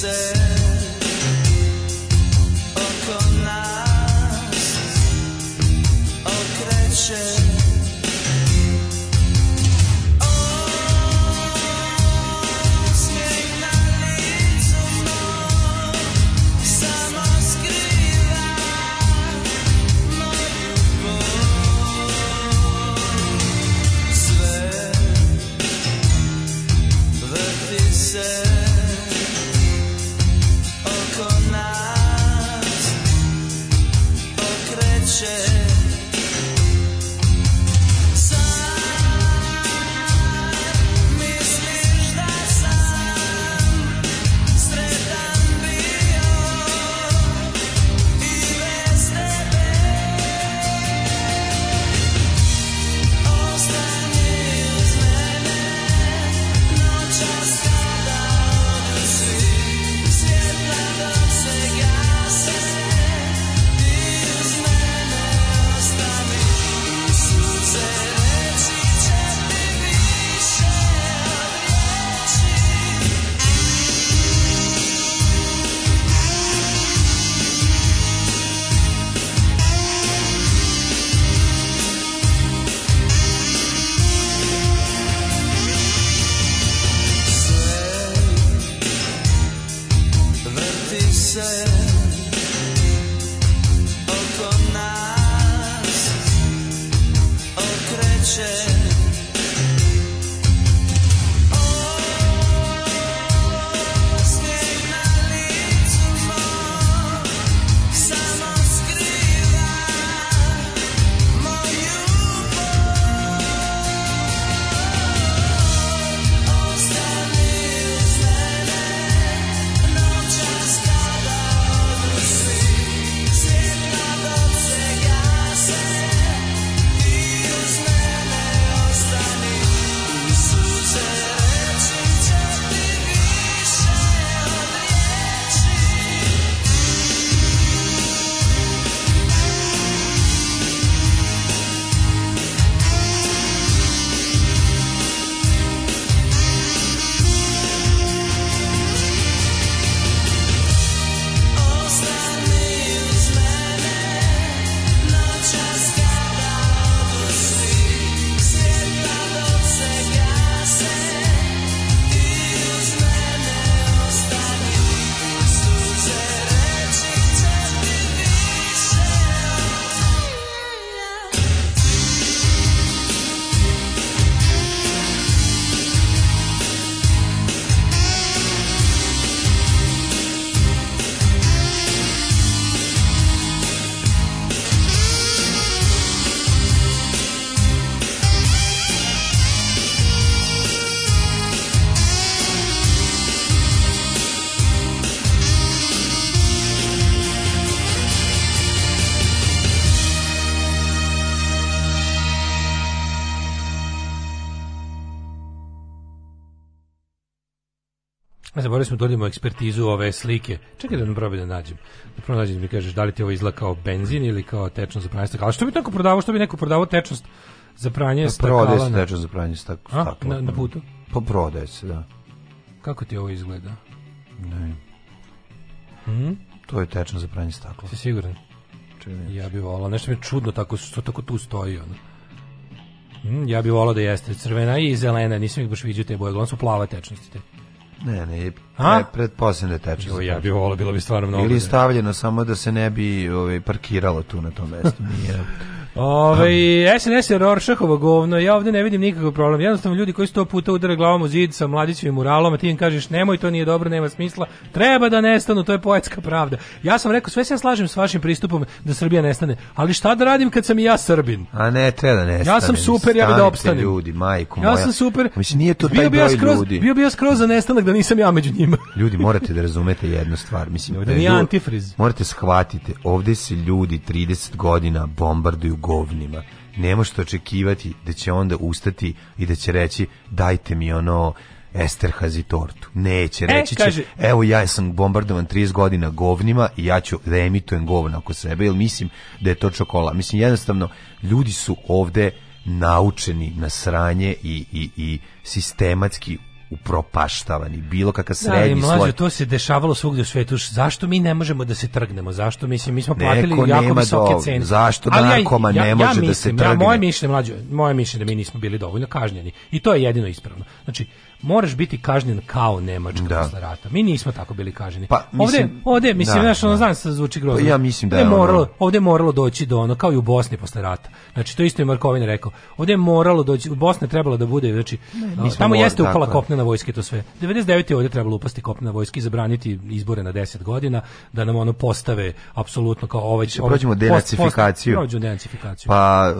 said morali smo da ekspertizu ove slike. Čekaj da nam probaj da nađem. Da pronađem da, da mi kažeš da li ti ovo izgleda kao benzin ili kao tečnost za pranje stakala. A što bi neko prodavao, što bi neko prodavao tečnost za pranje pa, stakala? Prodaje se tečnost za pranje stakala. A, na, na putu? Pa prodaje se, da. Kako ti ovo izgleda? Ne. Hmm? To je tečnost za pranje stakala. Si siguran? Čekaj, da ja bih volao. Nešto mi je čudno tako, što tako tu stoji. Ono. Mm, ja bih volao da jeste crvena i zelena, nisam ih baš vidio te boje, uglavnom su plave tečnosti te. Ne, ne, A? pretpostavljam da je Jo, ja bih volao, bilo bi stvarno mnogo. Ili da- stavljeno samo da se ne bi ovaj, parkiralo tu na tom mestu. Nije. Ove, ovaj, um. SNS je Rorschachova govno, ja ovde ne vidim nikakav problem. Jednostavno ljudi koji sto puta udara glavom u zid sa mladićevim muralom, a ti im kažeš nemoj, to nije dobro, nema smisla, treba da nestanu, to je poetska pravda. Ja sam rekao, sve se ja slažem s vašim pristupom da Srbija nestane, ali šta da radim kad sam i ja Srbin? A ne, treba da nestane. Ja sam super, ja bi da opstanem. ljudi, majko moja. Ja sam super. Mislim, nije to taj bio broj ja skroz, ljudi. Bio bi ja skroz za nestanak da nisam ja među njima ima. ljudi, morate da razumete jednu stvar. Mislim, ovdje da nije antifriz. Morate shvatiti, ovde se ljudi 30 godina bombarduju govnima ne što očekivati da će onda ustati i da će reći dajte mi ono Esterhazi tortu. Neće, e, reći e, će, kaže, evo ja sam bombardovan 30 godina govnima i ja ću da emitujem govna oko sebe, jer mislim da je to čokola. Mislim, jednostavno, ljudi su ovde naučeni na sranje i, i, i sistematski upropaštavani, bilo kakav da, srednji da, mlađe, sloj. to se dešavalo svugde u svetu. Zašto mi ne možemo da se trgnemo? Zašto mislim mi smo platili Neko jako visoke dovolj. cene? Zašto Ali narkoma ja, ja, ne može ja mislim, da se trgne? Ja, moje mišljenje mlađe, moje mišljenje da mi nismo bili dovoljno kažnjeni. I to je jedino ispravno. Znači, moraš biti kažnjen kao Nemačka da. posle rata. Mi nismo tako bili kažnjeni. Pa, mislim, ovde, ovde, da, mislim, da, naš, ono, znam se da zvuči grozno. Pa ja mislim da je ovde moralo, Ovde je moralo doći do ono, kao i u Bosni posle rata. Znači, to isto je Markovin rekao. Ovde je moralo doći, u Bosni trebalo da bude, znači, ne, tamo mora, jeste upala tako. kopnena vojska to sve. 99. je ovde trebalo upasti kopnena vojske i zabraniti izbore na 10 godina, da nam ono postave apsolutno kao ovaj... Znači, ovaj prođemo denacifikaciju. Prođu denacifikaciju. Pa,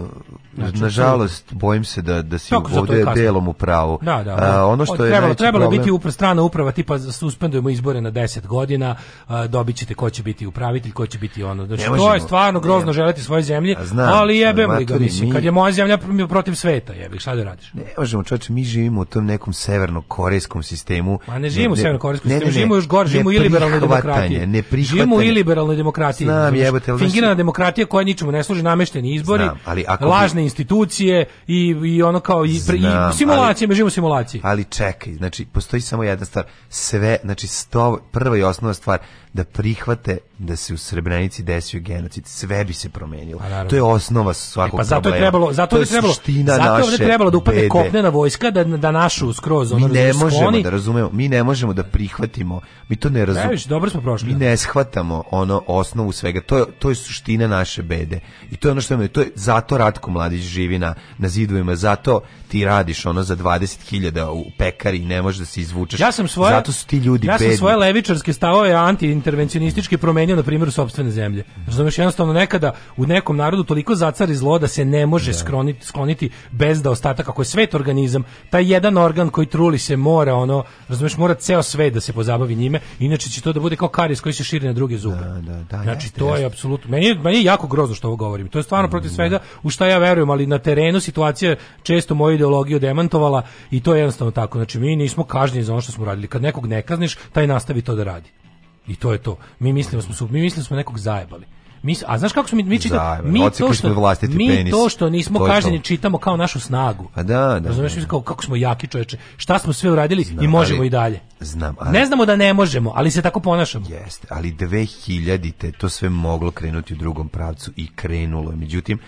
znači, nažalost, bojim se da, da si ovde delom u pravu. Da, da, ono što je trebalo, trebalo biti upra strana uprava tipa suspendujemo izbore na 10 godina, a, dobit ćete ko će biti upravitelj, ko će biti ono. Znači, ne to je stvarno grozno ne, želiti svoje zemlje, znam, ali jebemo li ga, mislim, kad je moja zemlja protiv sveta, jebi, šta da radiš? Ne možemo, čovječe, mi živimo u tom nekom severno-korejskom sistemu. Ma ne živimo u severno-korejskom sistemu, živimo još gore, živimo u iliberalnoj demokratiji. Ne živimo u iliberalnoj demokratiji. Znam, znači, jebate, Fingirana demokratija koja ničemu ne služi, namešteni izbori, ali lažne institucije i, i ono kao i, simulacije, mi živimo simulacije. Ali čekaj, znači postoji samo jedna stvar. Sve, znači sto, prva i osnovna stvar, da prihvate da se u Srebrenici desio genocid, sve bi se promenilo. Pa to je osnova svakog problema. pa zato Je trebalo, zato to je trebalo, zato je trebalo da upadne kopnena vojska da da našu skroz ono Mi da ne možemo da razumemo, mi ne možemo da prihvatimo, mi to ne razumemo. dobro smo prošli. Mi ne shvatamo ono osnovu svega. To je to je suština naše bede. I to je ono što je, to je zato Ratko Mladić živi na na zidovima, zato ti radiš ono za 20.000 u pekari i ne možeš da se izvučeš. Ja sam svoje, zato su ti ljudi ja sam svoje levičarske stavove anti intervencionistički promenio na primjer sopstvene zemlje. Razumeš, jednostavno nekada u nekom narodu toliko zacari zlo da se ne može da. skloniti, skloniti bez da ostatak, ako je svet organizam, taj jedan organ koji truli se mora, ono, razumeš, mora ceo svet da se pozabavi njime, inače će to da bude kao karis koji se širi na druge zube. Da, da, da, znači, jeste, to je apsolutno, meni, je, meni je jako grozno što ovo govorim, to je stvarno mm. protiv svega u šta ja verujem, ali na terenu situacija često moju ideologiju demantovala i to je jednostavno tako, znači mi nismo kažnjeni za ono što smo radili, kad nekog ne kazniš, taj nastavi to da radi. I to je to. Mi mislimo da smo su, mi mislimo da smo nekog zajebali. Mi, a znaš kako smo mi, mi čitamo Mi, to što, mi to što nismo kažnjeni čitamo kao našu snagu. A pa da, da. Razumeš, da, da. Kao, kako smo jaki čoveče. Šta smo sve uradili znam, i možemo ali, i dalje. Znam, ali, ne znamo da ne možemo, ali se tako ponašamo. Jeste, ali 2000-te to sve moglo krenuti u drugom pravcu i krenulo. Međutim,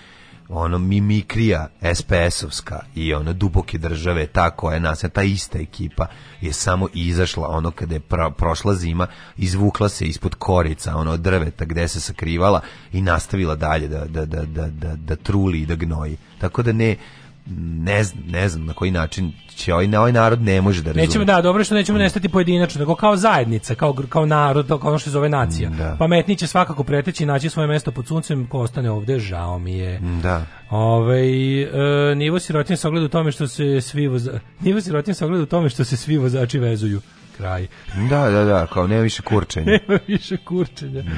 ono mimikrija SPS-ovska i ono duboke države ta koja je nas ta ista ekipa je samo izašla ono kada je pra, prošla zima izvukla se ispod korica ono drveta gde se sakrivala i nastavila dalje da, da, da, da, da, da truli i da gnoji tako da ne ne znam, ne znam na koji način će ovaj, ovaj narod ne može da razume. Nećemo, da, dobro što nećemo mm. nestati pojedinačno, nego kao zajednica, kao, kao narod, kao ono što se zove nacija. Mm, da. Pametni će svakako preteći i naći svoje mesto pod suncem, ko ostane ovde, žao mi je. Mm, da. Ove, ovaj, e, nivo sirotin se ogleda u tome što se svi voza... nivo sirotin se ogleda u tome što se svi vozači vezuju kraj. Da, da, da, kao nema više kurčenja. nema više kurčenja. Mm,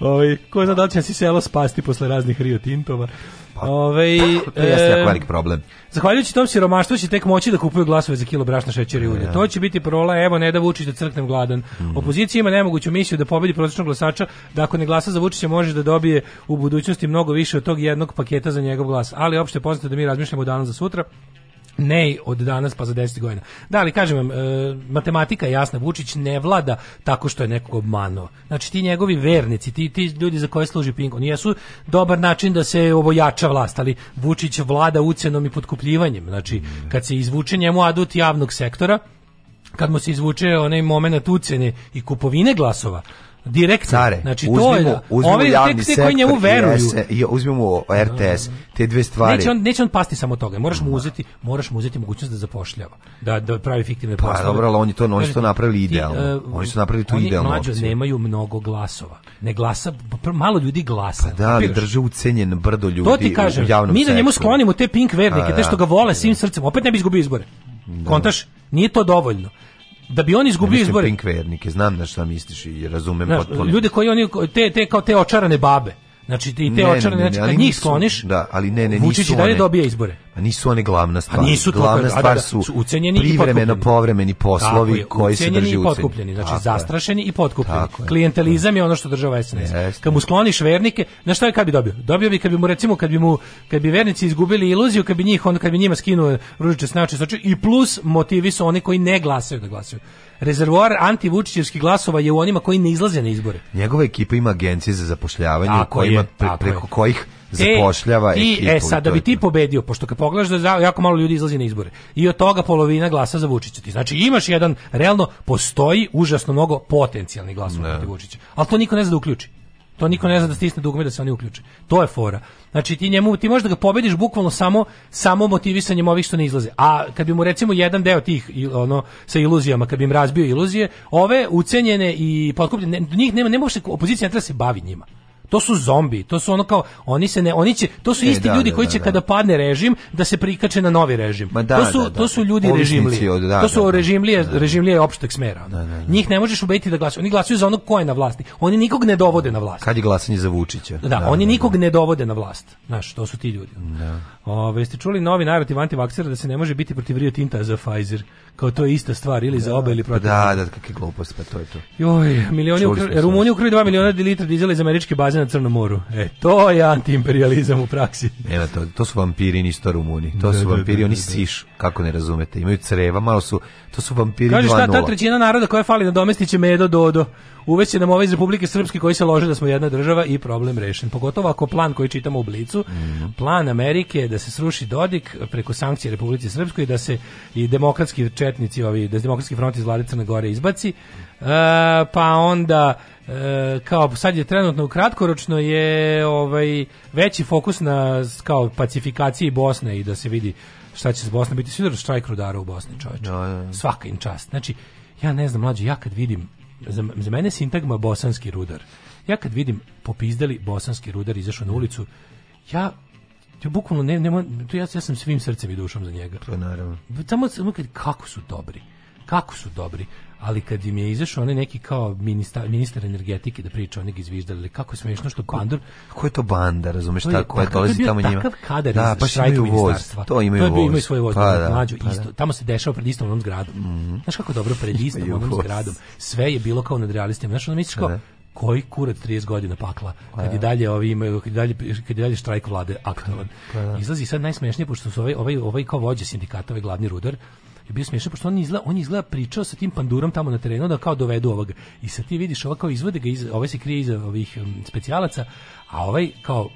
da. Ovaj ko zna da li će si selo spasti posle raznih Rio Tintova. Pa, Ove, ovaj, pa, to je jako velik problem. Zahvaljujući tom siromaštvu će tek moći da kupuju glasove za kilo brašna, šećera i ulja. Ja. To će biti parola, evo ne da Vučić da crknem gladan. Mm. Opozicija ima nemoguću misiju da pobedi prosječnog glasača, da ako ne glasa za Vučića može da dobije u budućnosti mnogo više od tog jednog paketa za njegov glas. Ali opšte je poznato da mi razmišljamo danas za sutra ne od danas pa za 10 godina. Da, li kažem vam, e, matematika je jasna, Vučić ne vlada tako što je nekog obmanuo. Znači ti njegovi vernici, ti, ti ljudi za koje služi Pink, oni jesu dobar način da se obojača vlast, ali Vučić vlada ucenom i potkupljivanjem. Znači, kad se izvuče njemu adut javnog sektora, kad mu se izvuče onaj moment ucene i kupovine glasova, direktno. Care, znači to je da, ove ovaj javni sektor koji njemu veruju. I uzmimo RTS, da, da, da. te dve stvari. Neće on, neće on pasti samo toga, moraš mu uzeti, moraš mu uzeti mogućnost da zapošljava, da da pravi fiktivne pa, poslove. Pa dobro, ali oni to oni su to napravili e, idealno. Uh, oni su napravili tu oni idealnu mlađo opciju. nemaju mnogo glasova. Ne glasa, malo ljudi glasa. Pa da, ali drže ucenjen brdo ljudi to ti kažem, u javnom mi da njemu sklonimo te pink vernike, te što ga vole svim srcem, opet ne bi izgubio izbore. Kontaš, nije to dovoljno da bi oni izgubili izbore. Pinkvernike, znam da šta misliš i razumem potpuno. Ljude koji oni te te kao te očarane babe Znači i te očane, znači kad njih skloniš, da, ali ne, ne, Vučić i dalje dobija izbore. A nisu one glavna stvar. A nisu glavna da, da, stvar su, su ucenjeni privremeno povremeni poslovi koji se drže i potkupljeni, znači zastrašeni i potkupljeni. Klientelizam je. ono što država SNS. Kad mu skloniš vernike, na šta je kad bi dobio? Dobio bi kad bi mu recimo kad bi mu kad bi vernici izgubili iluziju, kad bi njih on kad bi njima skinuo ružiče snače, znači i plus motivi su oni koji ne glasaju da glasaju rezervoar antivučićevskih glasova je u onima koji ne izlaze na izbore. Njegova ekipa ima agencije za zapošljavanje kojima, je, pre, preko je. kojih e, zapošljava e, ti, ekipu. E, sad, da bi ti pobedio, pošto kad pogledaš da jako malo ljudi izlazi na izbore, i od toga polovina glasa za Vučića. Ti znači imaš jedan, realno postoji užasno mnogo potencijalnih glasova da. protiv Vučića, ali to niko ne zna da uključi. To niko ne zna da stisne dugme da se oni uključe. To je fora. Znači ti njemu ti možeš da ga pobediš bukvalno samo samo motivisanjem ovih što ne izlaze. A kad bi mu recimo jedan deo tih ono sa iluzijama, kad bi im razbio iluzije, ove ucenjene i potkupljene, njih nema, nema uopšte opozicija ne treba da se bavi njima. To su zombi, to su ono kao oni se ne oni će to su e, isti da, ljudi da, koji da, će da, kada padne režim da se prikače na novi režim. Ma da, to su da, to su ljudi režimlije. To su režimlije, režimlije opšteg smera. Njih ne možeš ubediti da glasaju. Oni glasaju za onog ko je na vlasti. Oni nikog ne dovode na vlast. Kad je glasanje za Vučića? Da, oni nikog ne dovode na vlast. Znaš, to su ti ljudi. Da. Ove, ste čuli novi narativ antivaksera da se ne može biti protiv Rio Tinta za Pfizer? Kao to je ista stvar, ili za oba ili pa protiv. Da, da, kakve gluposti, pa to je to. Joj, milioni, Rumunija ukrali 2 miliona litara dizela iz američke baze na Crnom moru. E, to je antiimperializam u praksi. Evo, to, to su vampiri, nisu to Rumuni. To su da, da, vampiri, da, oni siš, kako ne razumete. Imaju creva, malo su, to su vampiri 2.0. Kaže šta, ta trećina naroda koja fali na domestiće Medo Dodo. Uveće nam ove ovaj iz Republike Srpske koji se lože da smo jedna država i problem rešen. Pogotovo ako plan koji čitamo u Blicu, mm. plan Amerike da se sruši Dodik preko sankcije Republike Srpskoj da se i demokratski četnici, ovi, da se demokratski front iz vlade Crne Gore izbaci, uh, pa onda E, kao sad je trenutno kratkoročno je ovaj veći fokus na kao pacifikaciji Bosne i da se vidi šta će s Bosnom biti svi da štrajk rudara u Bosni čoveče no, no, no. svaka im čast znači ja ne znam mlađe ja kad vidim za, za mene je sintagma bosanski rudar ja kad vidim popizdeli bosanski rudar izašao na ulicu ja ja bukvalno ne, nema, tu ja, ja sam svim srcem i dušom za njega. To naravno. Samo, kad kako su dobri kako su dobri ali kad im je izašao onaj neki kao ministar, ministar energetike da priča onih izviždali, kako je smešno što Bandor... Ko je to banda, razumeš, to je, tako, kako, dolazi tamo njima? Takav kadar da, iz pa štrajka ministarstva. To imaju to je Imaju svoje voz, pa, da, mlađu, pa, da. isto, tamo se dešava pred istom onom zgradom. Mm -hmm. Znaš kako dobro, pred istom onom zgradom. Sve je bilo kao nad realistima. Znaš, onda misliš kao, da. koji kurac 30 godina pakla pa kad je da. dalje ovi imaju kad je dalje kad je dalje štrajk vlade aktualan pa izlazi sad najsmešnije pošto su ovaj ovaj ovaj kao vođa sindikata ovaj glavni rudar je bio smiješan, pošto on izgleda, on izgleda pričao sa tim pandurom tamo na terenu da kao dovedu ovog. I sad ti vidiš, ovo kao izvode ga, iz, ovaj se krije iza ovih um, specijalaca, a ovaj kao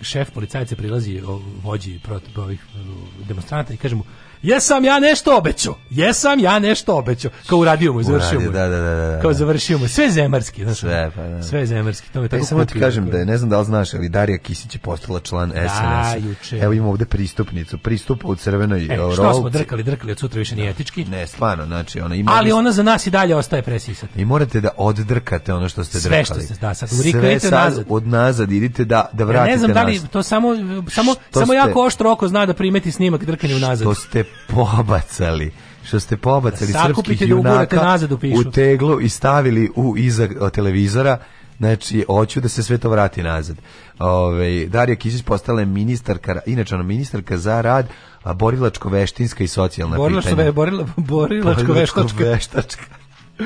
šef policajaca prilazi vođi protiv ovih um, demonstranata i kaže mu Jesam ja nešto obećao. Jesam ja nešto obećao. Kao uradio mu, završio mu. Da, da, da, da, da. Kao završio mu. Sve zemarski, znači. Sve, pa da. Sve zemarski. To me pa tako samo ti kažem da je, ne znam da li znaš, ali Darija Kisić je postala član SNS. Da, juče. Evo imamo ovde pristupnicu, pristupa u crvenoj e, rolci. smo drkali, drkali od sutra više nije da. etički. Ne, stvarno, znači ona ima Ali ona za nas i dalje ostaje presisata. I morate da oddrkate ono što ste drkali. Sve što ste da, sad urikajte sad nazad. od nazad idite da da vratite nas. Ja ne znam da li to samo samo samo jako oštro oko zna da primeti snimak drkanja unazad. To ste pobacali što ste pobacali da srpskih junaka da u teglu i stavili u iza televizora Znači, hoću da se sve to vrati nazad. Ove, ovaj, Darija Kisić postala je ministarka, inače ona ministarka za rad, a borilačko-veštinska i socijalna Borilačko, pitanja. Borilačko-veštačka. Borilačko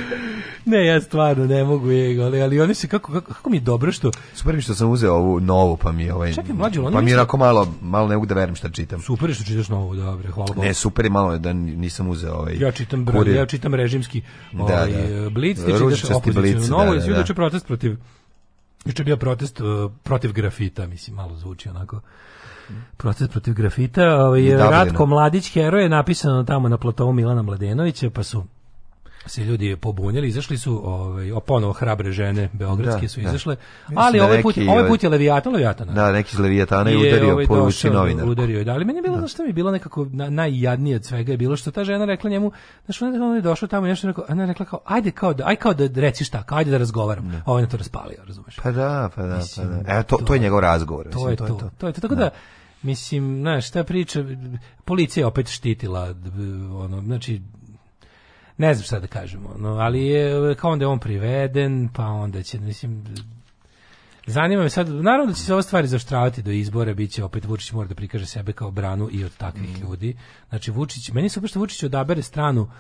ne, ja stvarno ne mogu je, ali, ali oni se kako, kako, kako mi je dobro što... Super mi što sam uzeo ovu novu, pa mi ovaj... Čekaj, mlađo, Pa mi je onako malo, malo ne mogu da verujem šta čitam. Super što čitaš novu, dobro, hvala Bogu. Ne, super je malo da nisam uzeo ovaj... Ja čitam, br, ja čitam režimski da, ovaj, da, da. Blic, ti čitaš opozicijnu novu, da, da, da. protest protiv... Juče bio protest uh, protiv grafita, mislim, malo zvuči onako Protest protiv grafita. Ovaj, Ratko Mladić, heroje napisano tamo na platou Milana Mladenovića, pa su se ljudi pobunjali, izašli su ovaj ponovo hrabre žene beogradske da, su da. izašle, da. ali ovaj put ovaj, ovaj put je Leviatan Leviatan. Da, neki iz Leviatana je udario ovaj po ruci novinar. Udario da, li meni je bilo da. što mi je bilo nekako na, najjadnije od svega je bilo što ta žena rekla njemu, znači on je došao tamo i nešto rekao, ona je rekla kao ajde kao da aj kao da reci šta, kao ajde da razgovaram. Da. Ovaj je to raspalio, razumeš? Pa da, pa da, pa da. Evo to, to je njegov razgovor. To je to. To je to, to, je to tako da, da Mislim, znaš, ta priča, policija opet štitila, ono, znači, ne znam šta da kažemo, no, ali je, kao onda je on priveden, pa onda će, mislim, Zanima me sad, naravno da će se ove stvari zaštravati do izbora, bit će opet Vučić mora da prikaže sebe kao branu i od takvih mm. ljudi. Znači Vučić, meni se što Vučić odabere stranu,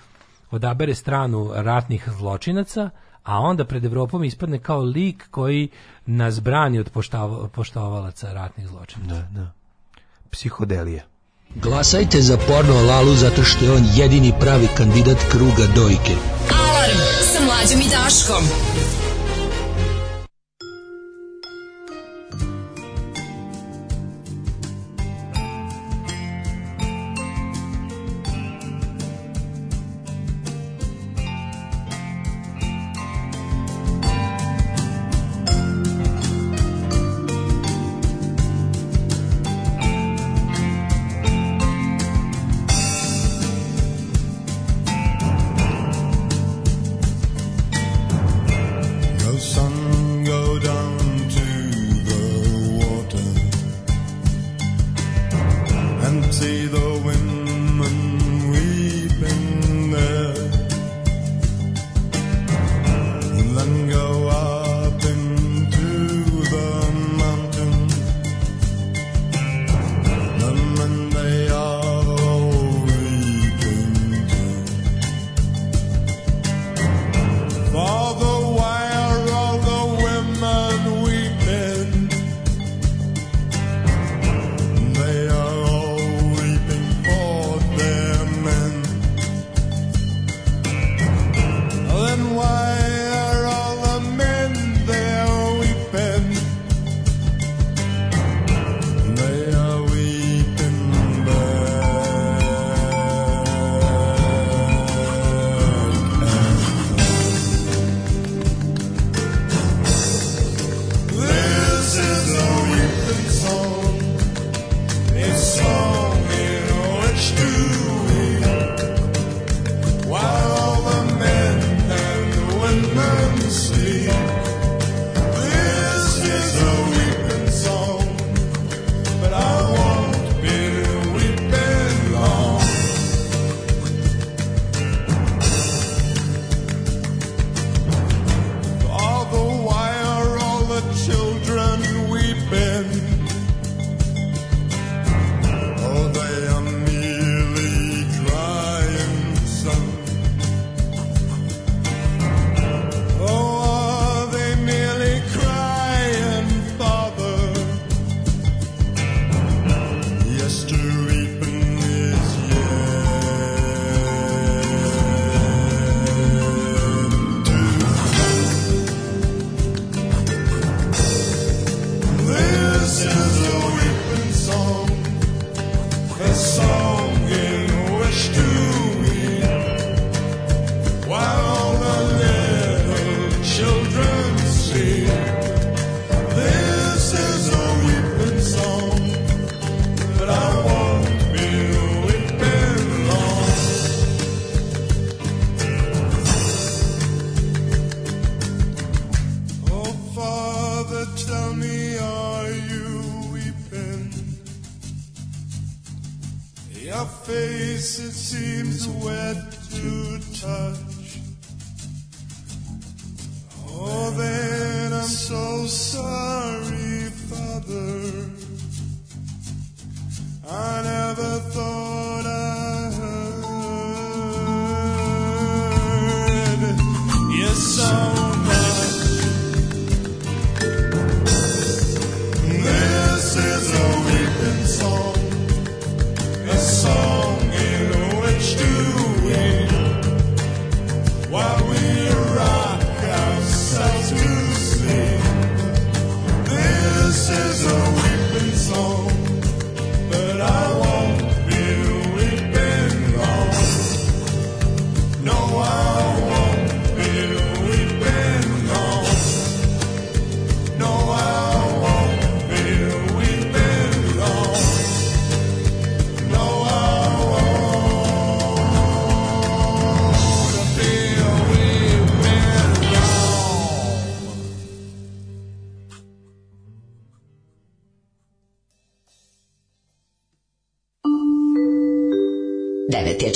odabere stranu ratnih zločinaca, a onda pred Evropom ispadne kao lik koji nas brani od poštovalaca ratnih zločinaca. Da, da. Psihodelija. Glasajte za porno Lalu zato što je on jedini pravi kandidat kruga dojke. Alarm sa mlađom i Daškom.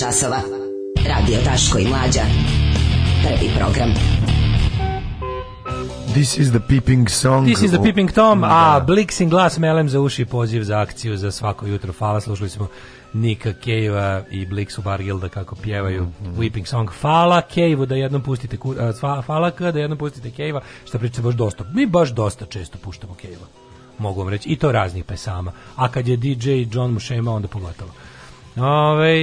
časova. Radio Daško i Mlađa. Prvi program. This is the peeping song. This is the peeping tom, oh, a Blixing glas melem za uši poziv za akciju za svako jutro. Hvala, slušali smo Nika Kejva i Blixu Bargilda kako pjevaju mm -hmm. Weeping Song. Fala Kejvu da jednom pustite Fala K da jednom pustite Kejva, što pričate baš dosta. Mi baš dosta često puštamo Kejva. Mogu vam reći i to raznih pesama. A kad je DJ John Mušema onda pogotovo. Ove,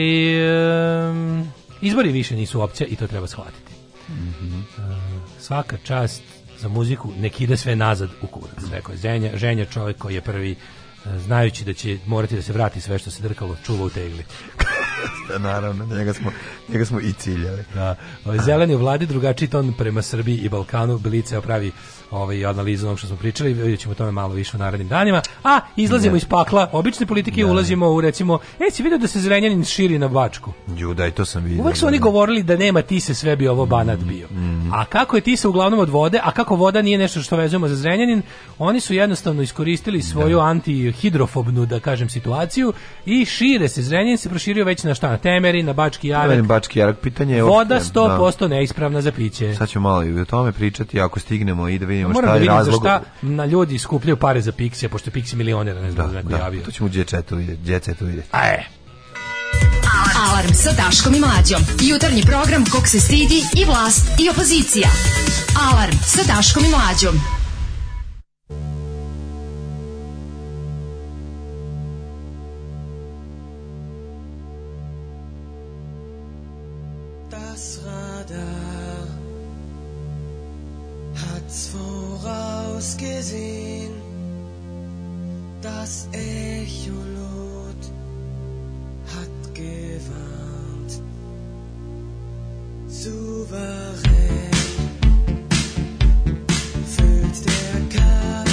um, izbori više nisu opcija i to treba shvatiti. Mm -hmm. svaka čast za muziku nek ide sve nazad u kurac. Rekao je Zenja, Ženja čovjek koji je prvi eh, znajući da će morati da se vrati sve što se drkalo, čuva u tegli. da, Naravno, njega smo, njega smo i ciljali. Da. Ovaj zeleni u vladi drugačiji ton prema Srbiji i Balkanu, Bilice opravi ovaj, analizu onog što smo pričali, videćemo ćemo o tome malo više u narednim danima. A, izlazimo ne. iz pakla obične politike i da. ulazimo u, recimo, e, si vidio da se Zrenjanin širi na Bačku? Ju, da, to sam video. Uvek su da. oni govorili da nema ti se sve bi ovo banat mm, bio. Mm -hmm. A kako je ti se uglavnom od vode, a kako voda nije nešto što vezujemo za Zrenjanin, oni su jednostavno iskoristili da. svoju da. antihidrofobnu, da kažem, situaciju i šire se. Zrenjanin se proširio već na šta? Na Temeri, na Bački Jarak. Na Bački Jarak, pitanje je... Voda 100% da. neispravna za piće. Sad ćemo malo i o tome pričati, ako stignemo i da vidimo vidimo Moram šta da je razlog. za šta na ljudi skupljaju pare za Pixija, pošto je Pixi milionera, ne znam da, neko da, javio. To ćemo u djecetu vidjeti. Djecetu vidjeti. A je. Alarm sa Daškom i Mlađom. Jutarnji program kog se stidi i vlast i opozicija. Alarm sa Daškom i Mlađom. hat's vorausgesehen, das Echolot hat gewarnt, souverän füllt der Kaffee.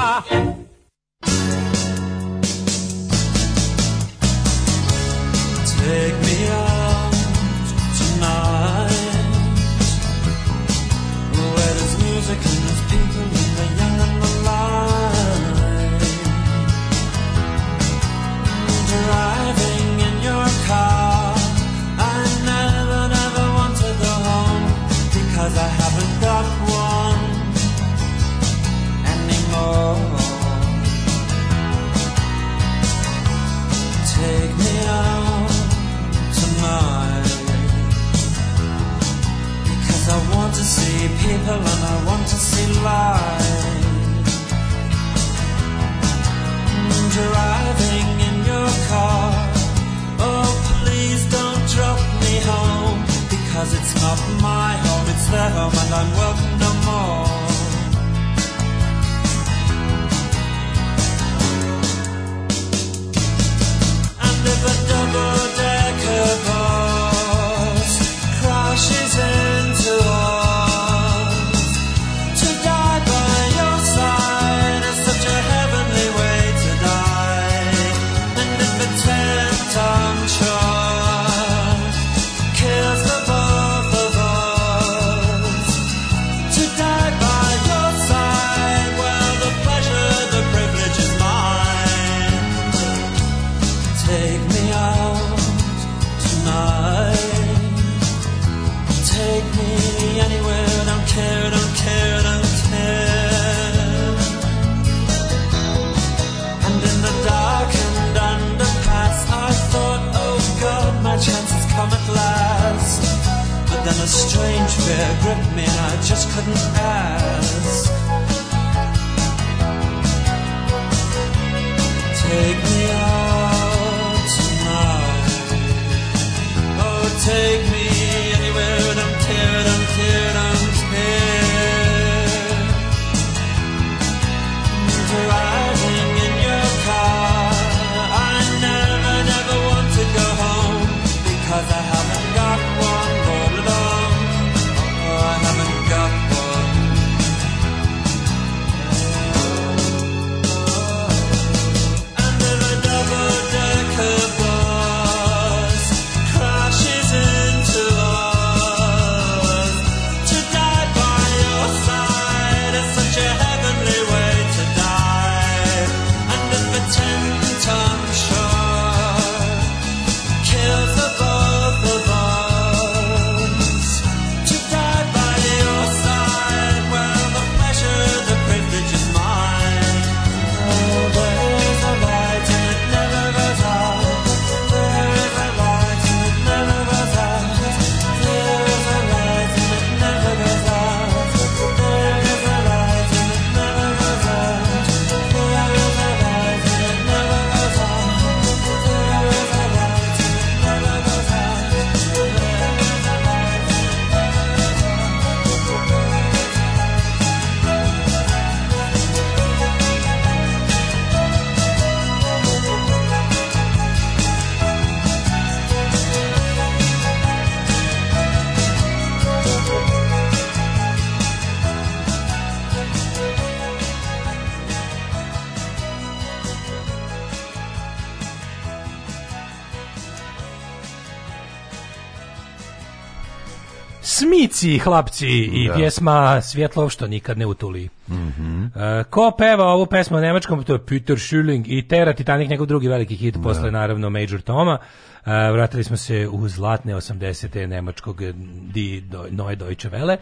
Smici, hlapci i da. pjesma Svjetlov što nikad ne utuli. Mm -hmm. uh, ko peva ovu pesmu na nemačkom, to je Peter Schilling i Tera Titanic, njegov drugi veliki hit, da. posle naravno Major Toma. Uh, vratili smo se u zlatne 80. nemačkog e, di, do, Noe Deutsche Welle.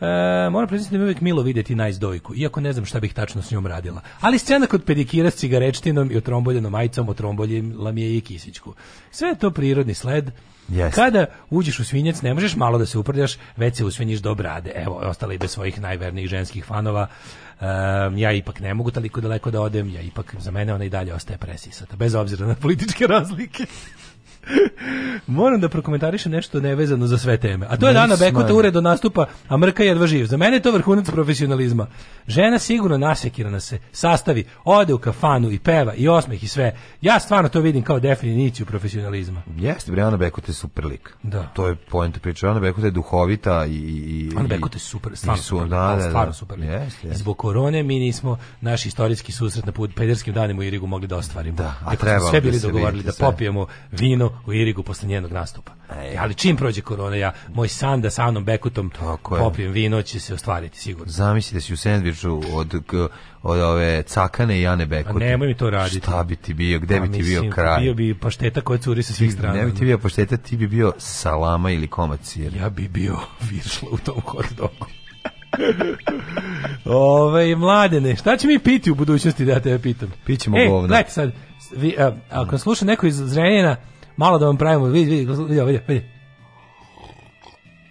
E, moram priznati da mi uvijek milo videti Nice dojku, iako ne znam šta bih tačno s njom radila. Ali scena kod pedikira s cigarečtinom i otromboljenom majicom otromboljila mi je i kisićku. Sve je to prirodni sled, Yes. Kada uđeš u svinjac, ne možeš malo da se uprljaš, već se usvinjiš do brade. Evo, ostala i bez svojih najvernijih ženskih fanova. Um, ja ipak ne mogu toliko daleko da odem, ja ipak, za mene ona i dalje ostaje presisata, bez obzira na političke razlike. Moram da prokomentarišem nešto nevezano za sve teme. A to je Dana da Bekuta uredo nastupa, a Mrka jedva živ. Za mene je to vrhunac profesionalizma. Žena sigurno nasekirana se, sastavi, ode u kafanu i peva i osmeh i sve. Ja stvarno to vidim kao definiciju profesionalizma. Jeste, bre, Ana Bekuta je super lik. Da. To je poenta priče. Ana Bekuta je duhovita i... i Ana Bekuta je super, stvarno su, super. Da, da, da, stvarno super lik. Yes, yes. Zbog korone mi nismo naš istorijski susret na put pederskim danima u Irigu mogli da ostvarimo. Da, a Tako treba sve da bili da dogovorili da popijemo vino u Irigu posle njenog nastupa. Ej. Ali čim prođe korona, ja, moj san da sa Anom Bekutom popijem vino će se ostvariti sigurno. Zamisli da si u sendviču od, od ove cakane i Ane Bekute. A nemoj mi to raditi. Šta bi ti bio, gde pa, bi ti mislim, bio kraj? Bio bi pašteta koja curi sa svih strana. Ne bi ti bio pašteta, ti bi bio salama ili komad sira. Ja bi bio viršla u tom hot dogu. Ove, ovaj, mladene, šta će mi piti u budućnosti da ja tebe pitam? Pićemo e, govna. Gledajte sad, vi, a, ako sluša neko iz Zrenjena, Malo da vam pravimo, vidi, vidi, vidi, vidi, vidi.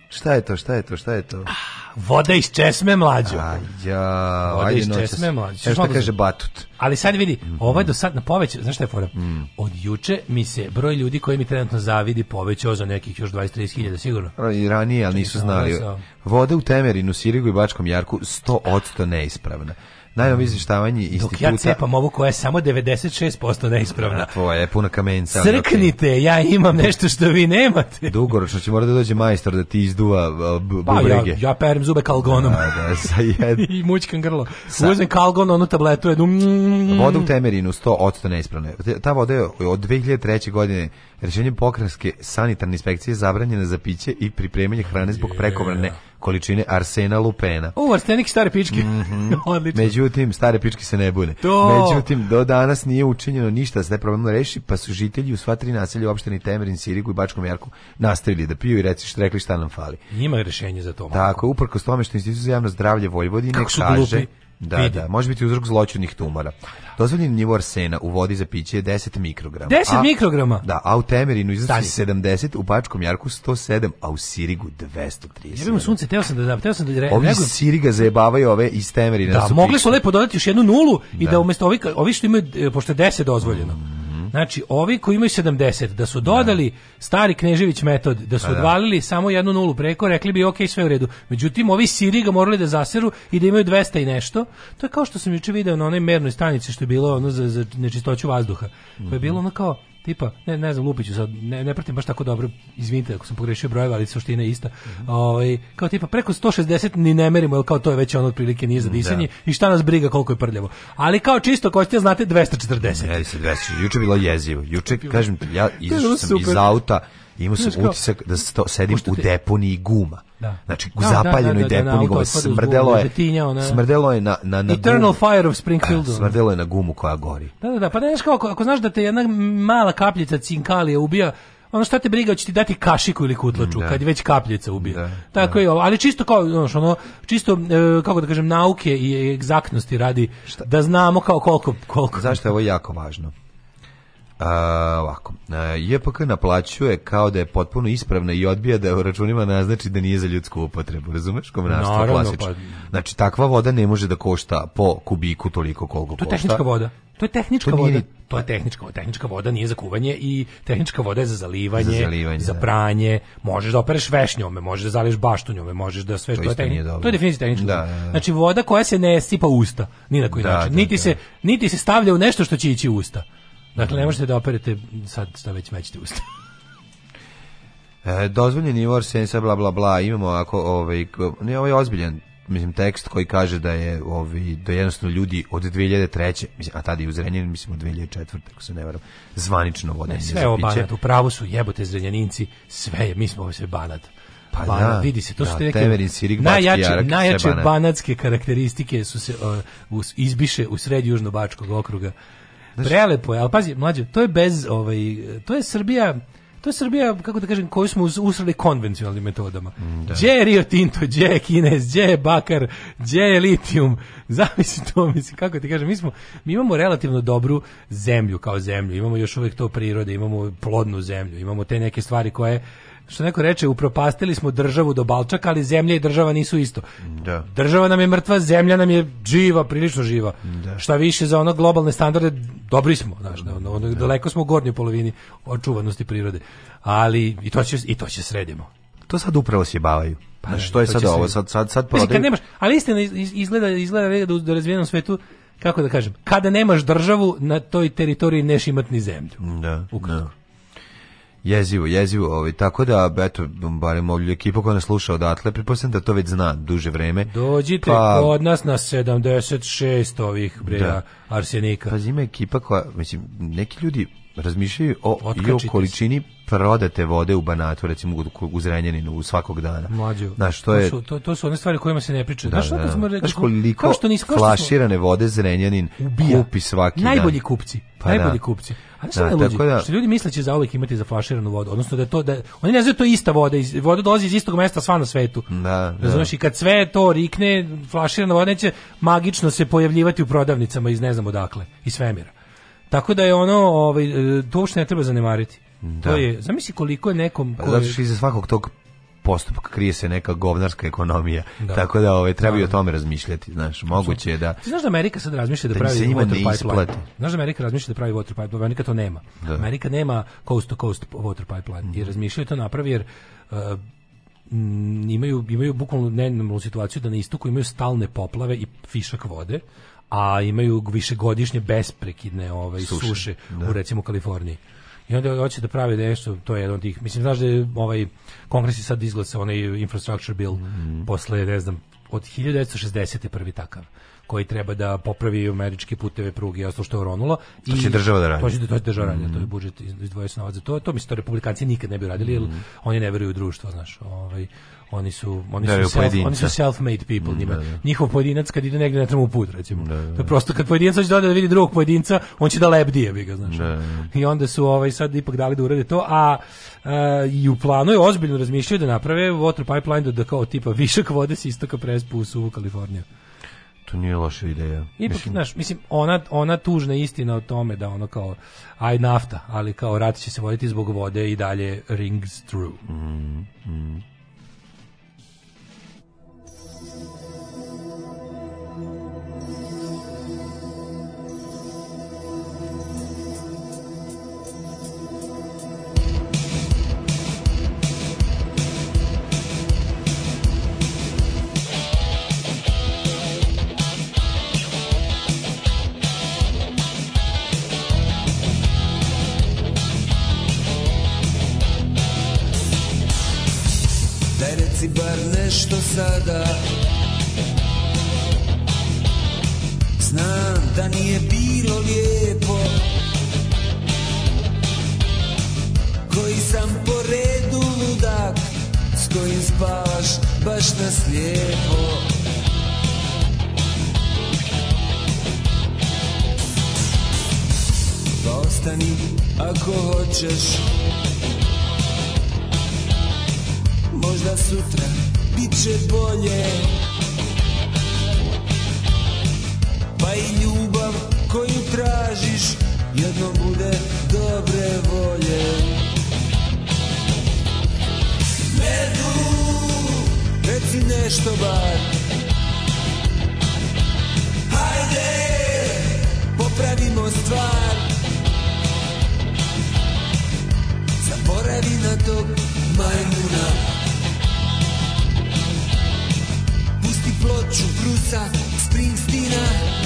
Šta je to, šta je to, šta je to? Ah, voda iz česme mlađo. Aj, ja, Voda iz česme mlađo. Šta kaže batut. Ali sad vidi, ovaj do sad na poveć, znaš šta je fora? Mm. Od juče mi se broj ljudi koji mi trenutno zavidi povećao za nekih još 20-30 hiljada sigurno. I ranije, ali nisu znali. Voda u Temerinu, Sirigu i Bačkom Jarku 100% neispravna. Najnovije izveštavanje instituta. Dok ja cepam ovu koja je samo 96% neispravna. Tvoja je puna kamenca. Srknite, ja imam nešto što vi nemate. Dugoročno će morati da dođe majstor da ti izduva uh, bubrege. Pa, ja, ja perem zube kalgonom. Da, da, sa jed... I mućkan grlo. Sa... Uzmem kalgon, onu tabletu, jednu... Voda u Temerinu 100% neispravna. Ta voda je od 2003. godine rešenjem pokrajinske sanitarne inspekcije zabranjena za piće i pripremanje hrane zbog prekovrne količine arsena lupena. U, arsenik stare pičke. Mm -hmm. Odlično. Međutim, stare pičke se ne bune. To... Međutim, do danas nije učinjeno ništa da se taj problem reši, pa su žitelji u sva tri naselja u opštini Temerin, Sirigu i Bačkom Jarku nastavili da piju i reci što rekli šta nam fali. Njima je za to. Tako, uprkos tome što Institut za javno zdravlje Vojvodine Kako kaže... Glupi Da, Vidim. da, može biti uzrok zloćudnih tumora. Dozvoljeni nivo arsena u vodi za piće je 10 mikrograma. 10 a, mikrograma? Da, a u Temerinu iznosi 70, u Bačkom Jarku 107, a u Sirigu 230. Jebimo sunce, teo sam da da, teo sam da re, Ovi iz Siriga zajebavaju ove iz Temerina. Da, su mogli su lepo dodati još jednu nulu i da, da umjesto ovih, ovi što imaju, e, pošto je 10 dozvoljeno. Mm Mhm. Znači, ovi koji imaju 70, da su dodali da. stari Knežević metod, da su pa da. odvalili samo jednu nulu preko, rekli bi, ok, sve u redu. Međutim, ovi Siri ga morali da zaseru i da imaju 200 i nešto. To je kao što sam juče video na onoj mernoj stanici što je bilo ono za, za nečistoću vazduha. Pa je mhm. bilo ono kao, tipa, ne, ne znam, lupiću sad, ne, ne pratim baš tako dobro, izvinite ako sam pogrešio brojeva, ali suština je ista. Mm -hmm. kao tipa preko 160 ni ne merimo, jer kao to je već ono otprilike nije za da. disanje da. i šta nas briga koliko je prljavo. Ali kao čisto ko ste znate 240. Ne, 240. Juče bilo jezivo. Juče kažem ja izašao sam super. iz auta imao sam Znaš, utisak da sto, sedim u deponiji guma. Da. Znači, u da, da, da, zapaljenoj da, da, da, deponiji guma smrdelo je, smrdelo je na, na, na Eternal gumu. fire of Springfield. smrdelo je na gumu koja gori. Da, da, da, pa neš kao, ako, ako znaš da te jedna mala kapljica cinkalija ubija, ono šta te briga, će ti dati kašiku ili kutlaču, da. kad već kapljica ubija. Da, Tako da. je ali čisto kao, znaš, ono, čisto, e, kako da kažem, nauke i egzaktnosti radi, šta? da znamo kao koliko, koliko. Zašto je ovo jako važno? Uh, ovako, uh, JPK naplaćuje kao da je potpuno ispravna i odbija da je u računima naznači da nije za ljudsku upotrebu, razumeš? Komunarstvo klasično. Pa... Znači, takva voda ne može da košta po kubiku toliko koliko košta. To je košta. tehnička voda. To je tehnička to nije... voda. To je tehnička voda. Tehnička voda nije za kuvanje i tehnička voda je za zalivanje, za, zalivanje, za da. pranje. Da. Možeš da opereš veš njome, možeš da zaliješ baštu njome, možeš da sve To, to je tehni... To je definicija tehnička. Da, voda. Da, da, znači voda koja se ne sipa usta, ni na koji da, način. Niti se niti se stavlja u nešto što će ići u usta. Dakle, ne možete da operete sad šta već mećete usta. e, dozvoljen nivo arsenisa, bla, bla, bla, imamo ako, ovaj, ne, ovaj ozbiljan mislim tekst koji kaže da je ovi ovaj, da jednostavno ljudi od 2003 mislim a tada i u Zrenjaninu mislim od 2004 ako se ne varam zvanično vode ne, sve ovo banat u pravu su jebote Zrenjaninci sve je mi smo ovo sve banat pa banat, da, vidi se to da, su te neke teverin, sirik, najjače, jarak, najjače banatske karakteristike su se uh, us, izbiše u sred južno bačkog okruga Znači, Prelepo je, ali pazi, mlađe, to je bez, ovaj, to je Srbija, to je Srbija, kako da kažem, koju smo usrali konvencionalnim metodama. Mm, da. Gdje je Rio Tinto, gdje je Kines, gdje je Bakar, gdje je litijum, zavisi to, mislim, kako ti kažem, mi, smo, mi imamo relativno dobru zemlju kao zemlju, imamo još uvijek to prirode, imamo plodnu zemlju, imamo te neke stvari koje što neko reče, upropastili smo državu do Balčaka, ali zemlja i država nisu isto. Da. Država nam je mrtva, zemlja nam je živa, prilično živa. Da. Šta više za ono globalne standarde, dobri smo, znaš, da, ono, da. daleko smo u gornjoj polovini očuvanosti prirode. Ali i to će, i to će sredimo. To sad upravo sjebavaju. Pa ne, što je sad ovo? Sad, sad, sad prodaju... Mislim, nemaš, ali istina izgleda, izgleda da, da u razvijenom svetu kako da kažem, kada nemaš državu, na toj teritoriji neš imat ni zemlju. Da, Ukratko. Da jezivo, jezivo, ovaj, tako da, eto, barem ovdje ekipa koja nas sluša odatle, pretpostavljam da to već zna duže vreme. Dođite pa, kod nas na 76 ovih breja da. arsenika. Pa zima ekipa koja, mislim, neki ljudi razmišljaju o, Otkačite i o količini prodate vode u Banatu, recimo u Zrenjaninu svakog dana. Mlađo. Znaš, to, je... to, su, to, to su one stvari kojima se ne priča. Da, znaš, da, da. Smo Znaš koliko kao što nis, kao flaširane vode Zrenjanin Ubija. kupi svaki Najbolji dan. kupci. Pa da. najbolji da. kupci. A da, da, tako da, što ljudi misle da će za zauvek imati za flaširanu vodu, odnosno da je to da oni ne znaju to je ista voda, iz, voda dolazi iz istog mesta sva na svetu. Da, Razumeš, da. i kad sve to rikne, flaširana voda neće magično se pojavljivati u prodavnicama iz ne znam odakle, iz svemira. Tako da je ono, ovaj, e, to uopšte ne treba zanemariti. Da. To je, zamisli koliko je nekom... Pa koji... Zato što iza svakog tog postupka krije se neka govnarska ekonomija. Da. Tako da ovaj treba i o da. tome razmišljati, znaš, moguće je da. Ti znaš da Amerika sad razmišlja da, da pravi water pipeline. Znaš da Amerika razmišlja da pravi water pipeline, Amerika to nema. Da. Amerika nema coast to coast water pipeline mm. i mhm. razmišljaju to napravi jer uh, imaju imaju bukvalno nenormalnu situaciju da na istoku imaju stalne poplave i fišak vode a imaju višegodišnje besprekidne ovaj, suše, suše da. u recimo Kaliforniji. I onda hoće da pravi nešto, to je jedan od tih. Mislim, znaš da je ovaj kongres je sad izglasao onaj infrastructure bill mm -hmm. posle, ne znam, od 1960. prvi takav koji treba da popravi američke puteve, pruge i ostalo što je oronulo. I to će država da radi. To će, to će država mm -hmm. to je mhm. budžet izdvojio se novac za to. To mislim, to republikanci nikad ne bi radili, jer mm -hmm. oni ne veruju u društvo, znaš. Ovaj, oni su oni da, su self, oni su self made people mm, njima da, da. njihov pojedinac kad ide negde na trmu put recimo da, da. to je prosto kad pojedinac hoće da da vidi drugog pojedinca on će da lebdije bi ga znači da, i onda su ovaj sad ipak dali da urade to a Uh, i u planu je ozbiljno razmišljaju da naprave water pipeline do da, da kao tipa višak vode s istoka prespu u suvu Kaliforniju. To nije loša ideja. Ipak, mislim, znaš, mislim, ona, ona tužna istina o tome da ono kao, aj nafta, ali kao rat će se voditi zbog vode i dalje rings through. Mm, mm. reci bar nešto sada Znam da nije bilo lijepo Koji sam po redu ludak S kojim spavaš baš na slijepo Pa ostani ako hoćeš možda sutra bit će bolje Pa i ljubav koju tražiš jedno bude dobre volje Medu, reci nešto bar Hajde, popravimo stvar Zaboravi na tog majmuna ploču Brusa Springsteena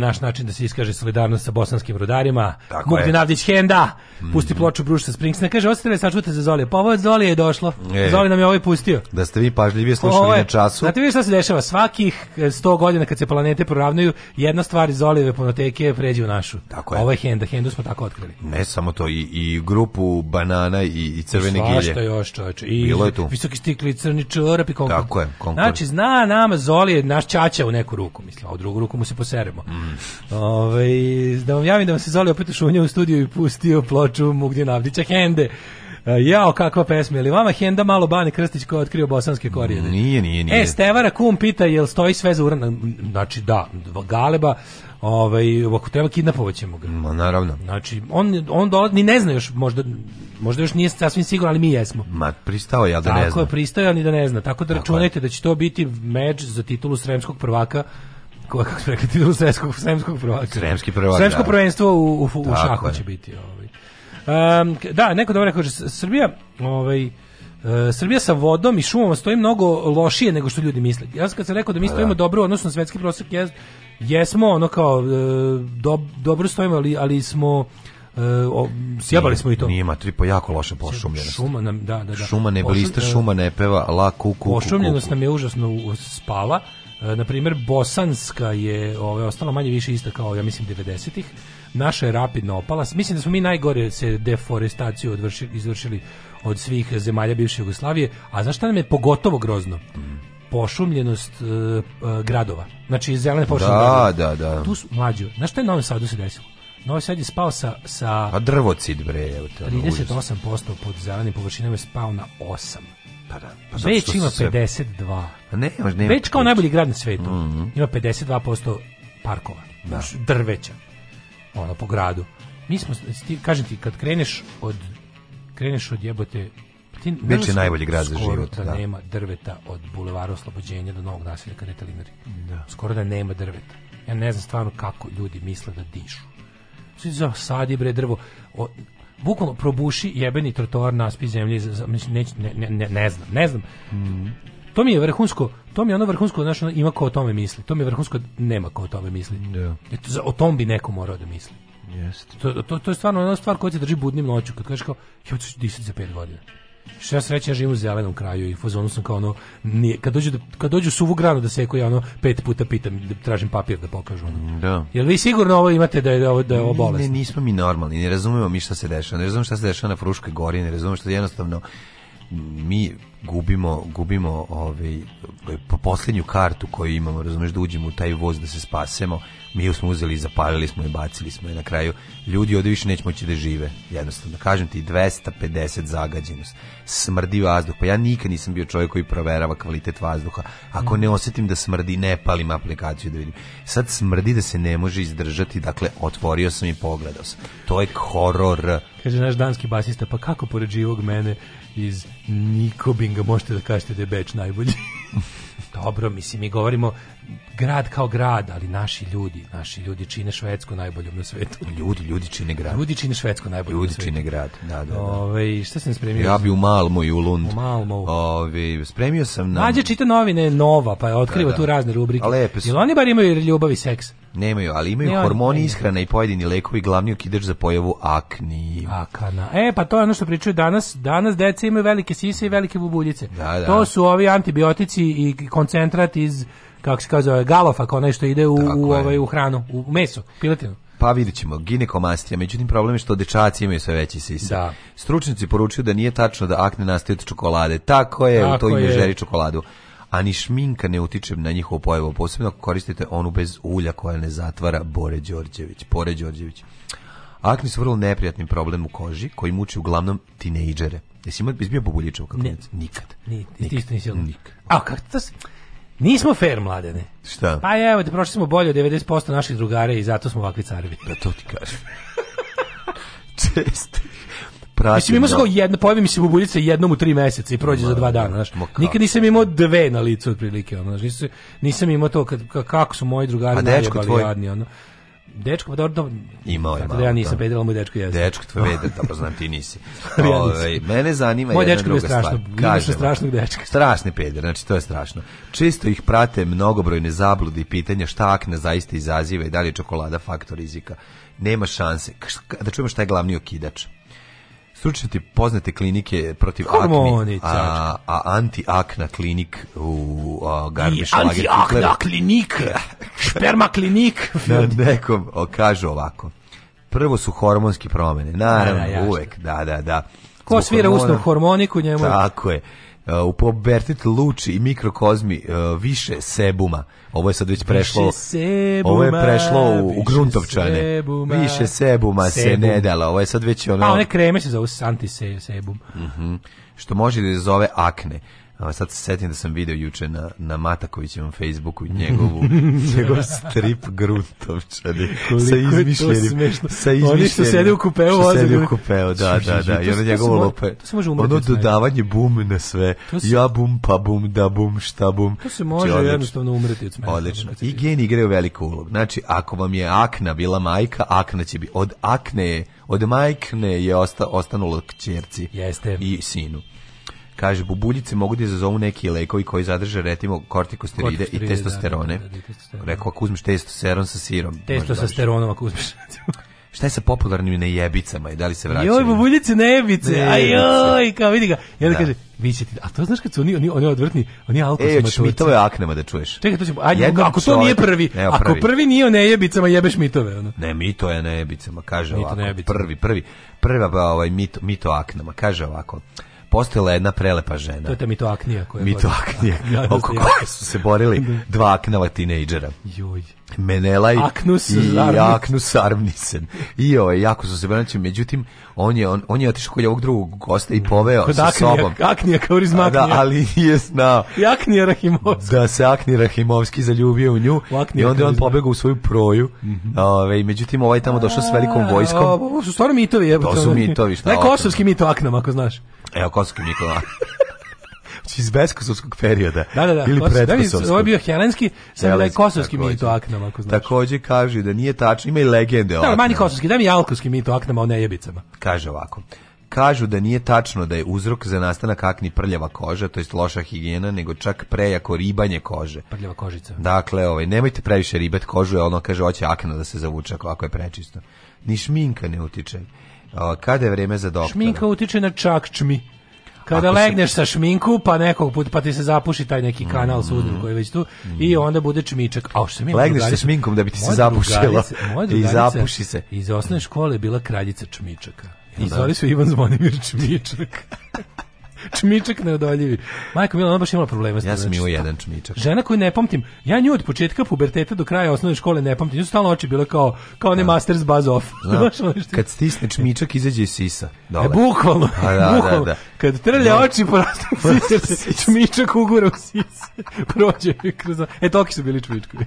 naš način da se iskaže solidarnost sa bosanskim rudarima. Mugdin Avdić Henda, mhm. pusti ploču Brušta Springsteen, kaže ostavite sačuvate za Zolije. Pa ovo od Zolije je došlo. E, Zoli nam je ovaj pustio. Da ste vi pažljivije slušali ovo je, na času. Znate vi šta se dešava? Svakih 100 e, godina kad se planete proravnaju, jedna stvar iz Zolijeve ponoteke pređe u našu. Tako je. Ovo je Henda, Hendu smo tako otkrili. Ne samo to, i, i grupu banana i, i crvene I svašta gilje. još čoveče. I Bilo je tu. visoki stikli, crni čorap i konkord. Tako je, konkord. Znači, zna nama Zoli naš čača u neku ruku, mislim, a u drugu ruku mu se poseremo. Mm. Ove, da vam javim da vam se zvali opet šunja u studiju i pustio ploču Mugdina Avdića Hende. E, jao, kakva pesma. Ili vama Henda malo Bane Krstić koji je otkrio bosanske korijene? Nije, nije, nije. E, Stevara Kum pita jel stoji sve za urana? Znači, da, Galeba, ovaj, ako treba kidnapovaćemo ga. Ma, naravno. Znači, on, on dolazi, ni ne zna još, možda, možda još nije sasvim siguran, ali mi jesmo. Ma, pristao ja da ne zna. Tako je, pristao ja ni da ne zna. Tako da Tako računajte da će to biti meč za titulu sremskog prvaka kako smo rekli, titulu sremskog, sremskog prvaka. Sremski prvak, Sremsko da. prvenstvo u, u, u šaku će biti. Ovaj. Um, da, neko dobro kaže, Srbija, ovaj, Uh, Srbija sa vodom i šumom stoji mnogo lošije nego što ljudi misle. Ja kad sam rekao da mi pa stojimo da. dobro odnosno na svetski prosjek, jes, jesmo ono kao uh, dob, dobro stojimo, ali, ali smo Uh, e, sjebali smo i to. Nije matripo, jako loše pošumljenost. Šuma nam, da, da, da. Šuma ne blista, šuma ne peva, la kuku. Pošumljenost nam je užasno spala. E, na primjer Bosanska je ovaj ostalo manje više isto kao ja mislim 90-ih. Naša je rapidno opala. Mislim da smo mi najgore se deforestaciju odvršili, izvršili od svih zemalja bivše Jugoslavije, a znaš šta nam je pogotovo grozno? pošumljenost uh, uh, gradova. Znači zelene pošumljenost. Da, da, da. Tu su mlađi Znaš šta je na Novom Sadu se desilo? Novi Sad je spao sa... sa a pa drvocid bre. Je, 38% pod zelenim površinama je spao na 8%. Pa da. Pa Beč ima 52. Pa ne, nema, nema. Beč kao najbolji grad na svetu. Mm -hmm. Ima 52% parkova. Da. Drveća. Ono, po gradu. Mi smo, ti, kažem ti, kad kreneš od, kreneš od jebote ti Beč je najbolji grad za život. da, da. nema drveta od bulevara Oslobođenja do Novog naselja Karetalinari. Da. Skoro da nema drveta. Ja ne znam stvarno kako ljudi misle da dišu. Svi za sadi bre drvo. O, bukvalno probuši jebeni trotoar naspi zemlje, mislim, ne, ne, ne, ne znam, ne znam. Mm. To mi je vrhunsko, to mi je ono vrhunsko, znači ono, ima ko o tome misli. To mi je vrhunsko, nema ko o tome misli. Yeah. Da. Eto, o tom bi neko morao da misli. Jeste. To, to, to je stvarno jedna stvar koja te drži budnim noću, kad kažeš kao, ja ću disati za pet godina. Što ja sreće, živim u zelenom kraju i fazonu sam kao ono, nije, kad, dođu, kad dođu suvu granu da seku, ja ono pet puta pitam, da tražim papir da pokažu. Ono. Da. Jel vi sigurno ovo imate da je, da, da je ovo bolest? Ne, nismo mi normalni, ne razumemo mi šta se dešava, ne razumem šta se dešava na Fruškoj gori, ne razumemo što jednostavno mi gubimo gubimo ovaj poslednju kartu koju imamo razumeš da uđemo u taj voz da se spasemo mi smo uzeli zapalili smo i bacili smo je na kraju ljudi ovde više neće moći da žive jednostavno kažem ti 250 zagađenost smrdi vazduh pa ja nikad nisam bio čovjek koji proverava kvalitet vazduha ako ne osetim da smrdi ne palim aplikaciju da vidim sad smrdi da se ne može izdržati dakle otvorio sam i pogledao sam to je horor kaže naš danski basista pa kako pored živog mene iz Nikobinga možete da kažete da je Beč najbolji. Dobro, mislim, mi govorimo grad kao grad, ali naši ljudi, naši ljudi čine Švedsku najboljom na svetu. Ljudi, ljudi čine grad. Ljudi čine Švedsku najboljom ljudi na svetu. Ljudi čine grad, da, da. da. Ove, šta sam spremio? Ja bi u Malmo i u Lund. U Malmo. Ove, spremio sam na... Mađe čita novine Nova, pa otkriva da, da. tu razne rubrike. Lepe su. Jel oni bar imaju ljubav i seks? Nemaju, ali imaju ne, hormoni, ne, ne. ishrana i pojedini lekovi, glavni okidač za pojavu akni. Akana. E, pa to je ono što pričaju danas. Danas deca imaju velike sise i velike bubuljice. Da, da. To su ovi antibiotici i koncentrat iz kako se kaže, ovaj, galof ako nešto ide u, u, ovaj, u hranu, u meso, piletinu. Pa videćemo ginekomastija, međutim problem je što dečaci imaju sve veći sis Da. Stručnici poručuju da nije tačno da akne nastaje od čokolade. Tako je, Tako to im je čokoladu a ni šminka ne utiče na njihovo pojavu, posebno ako koristite onu bez ulja koja ne zatvara Bore Đorđević. Bore Đorđević. Akne su vrlo neprijatni problem u koži koji muči uglavnom tinejdžere. Jesi ima izbio bubuljičav kako? Ne. Nikad. Ni, ti, Nikad. Ti, ti, ti, ti, ti, ti, ti, Nismo fair, mladene. Šta? Pa evo, da prošli smo bolje od 90% naših drugara i zato smo ovakvi carevi. Pa to ti kažem. Čest. Pratim, Mislim, imao sam da- jedno, pojavi mi se bubuljice jednom u tri meseca i prođe za dva dana, znaš. Nikad nisam imao dve na licu, otprilike, ono, znaš. Nisam, nisam imao to, kad, kako su moji drugari pa, najebali jadni, ono. Dečko, pa dobro, dobro. Imao je da malo. ja nisam pedel, ali moj dečko je. Dečko tvoj pedel, pa znam ti nisi. Ove, ovaj, mene zanima moj jedna dečko druga strašno, stvar. Kaže strašnog dečka. Strašni peder, znači to je strašno. Čisto ih prate mnogobrojne zablude i pitanja šta akne zaista izaziva i da li je čokolada faktor rizika. Nema šanse. Da čujemo šta je glavni okidač stručnjati poznate klinike protiv Hormoni, akne, a, a anti-akna klinik u Garmisch Anti-akna klinik, šperma klinik. Na nekom kažu ovako. Prvo su hormonske promene, naravno, da, da, uvek, da, da, da. Ko svira hormona, usnu hormoniku njemu? Tako je. Eh, u pubertet luči i mikrokozmi eh, više sebuma. Ovo je sad već prešlo. Sebuma, ovo je prešlo u, u gruntovčane. Sebuma, više sebuma sebum. se ne dala. Ovo je sad već ono. Pa one kreme se zove antisebum. Mhm. Uh -huh. Što može da zove akne. A sad se setim da sam video juče na, na Matakovićevom Facebooku njegovu, njegov strip Gruntovčani. sa izmišljenim. Sa izmišljenim. Oni što sede u kupeu. Što sede u kupeu, da, da, da. I ono njegovo lope. To se može umreti. Ono dodavanje bum na sve. ja bum, pa bum, da bum, šta bum. To se može znači, odlično, jednostavno umreti od smeha. Odlično. I gen igraju veliku ulogu. Znači, ako vam je akna bila majka, akna će bi... Od akne je, od majkne je osta, ostanulo kćerci. Jeste. I sinu. Kaže, bubuljice mogu da izazovu neki lekovi koji zadrže, retimo, kortikosteride, kortikosteride i da, testosterone. Da, da, da, testosterone. Rekao, ako uzmeš testosteron sa sirom. Da Testosteronom ako uzmeš. Šta je sa popularnim nejebicama i da li se vraćaju? Joj, bubuljice nejebice, ne ajoj, kao vidi ga. I onda da. kaže, vi ćete, a to znaš kad su oni, oni, oni odvrtni, oni alkosomatorci. E, mitove aknema da čuješ. Čekaj, to ćemo, ajde, ako to nije prvi, evo, ako prvi. nije o nejebicama, jebeš mitove. Ono. Ne, mito je nejebicama, kaže mito ovako, nejebicama. prvi, prvi, prva pa, ovaj, mito, mito aknema, kaže ovako postojala jedna prelepa žena. To je ta mitoaknija koja je. Mitoaknija. Da Oko koje su se borili da. dva aknava tinejdžera. Joj. Menelaj Aknus i Aknus Sarmnisen. I ovaj jako su se branili, znači, međutim on je on, on je otišao kod ovog drugog gosta i poveo kod sa aknija, sobom. Aknija kao da, rizmaknija. Da, ali nije znao. I Aknija Rahimovski. Da se Aknija Rahimovski zaljubio u nju i onda je on pobegao u svoju proju. Mm -hmm. Ove, međutim ovaj tamo došao s velikom vojskom. Ovo su stvarno mitovi, jebote. To su mitovi, šta? Taj kosovski mito Aknam, ako znaš. Evo, Kosovskim Nikolajom. Znači, iz beskosovskog perioda. Da, da, da. Ili da, predkosovskog. Da, ovo je bio helenski, sad da je kosovski mit o aknama, ako znaš. Takođe kaže da nije tačno, ima i legende o Da, manji kosovski, da mi je alkovski mit o aknama, o nejebicama. Kaže ovako. Kažu da nije tačno da je uzrok za nastanak akni prljava koža, to jest loša higijena, nego čak prejako ribanje kože. Prljava kožica. Dakle, ovaj, nemojte previše ribati kožu, ono kaže, hoće akna da se zavuče ako je prečisto. Ni šminka ne utiče. Kada je vreme za doktora? Šminka utiče na čakčmi. Kada Ako legneš se... sa šminku, pa nekog put, pa ti se zapuši taj neki kanal sudnim mm. koji je već tu, mm. i onda bude čmičak. A što mi Legneš sa šminkom da bi ti se zapušila I zapuši se. Iz osnovne škole je bila kraljica čmičaka. Da. I zove su Ivan Zvonimir Čmičak. čmičak neodoljivi. Majko Mila, ona baš imala problema s tim. Ja sam imao znači, jedan čmičak. Žena koju ne pamtim. Ja nju od početka puberteta do kraja osnovne škole ne pamtim. Nju stalno oči bile kao kao ne da. masters buzz off. Da. Kad stisne čmičak izađe iz sisa. E, Dole. E, bukvalno. A, da, da bukvalno. Da, da. Kad trlja oči prosto čmičak ugura u sise. Prođe kroz. E toki su bili čmičkovi.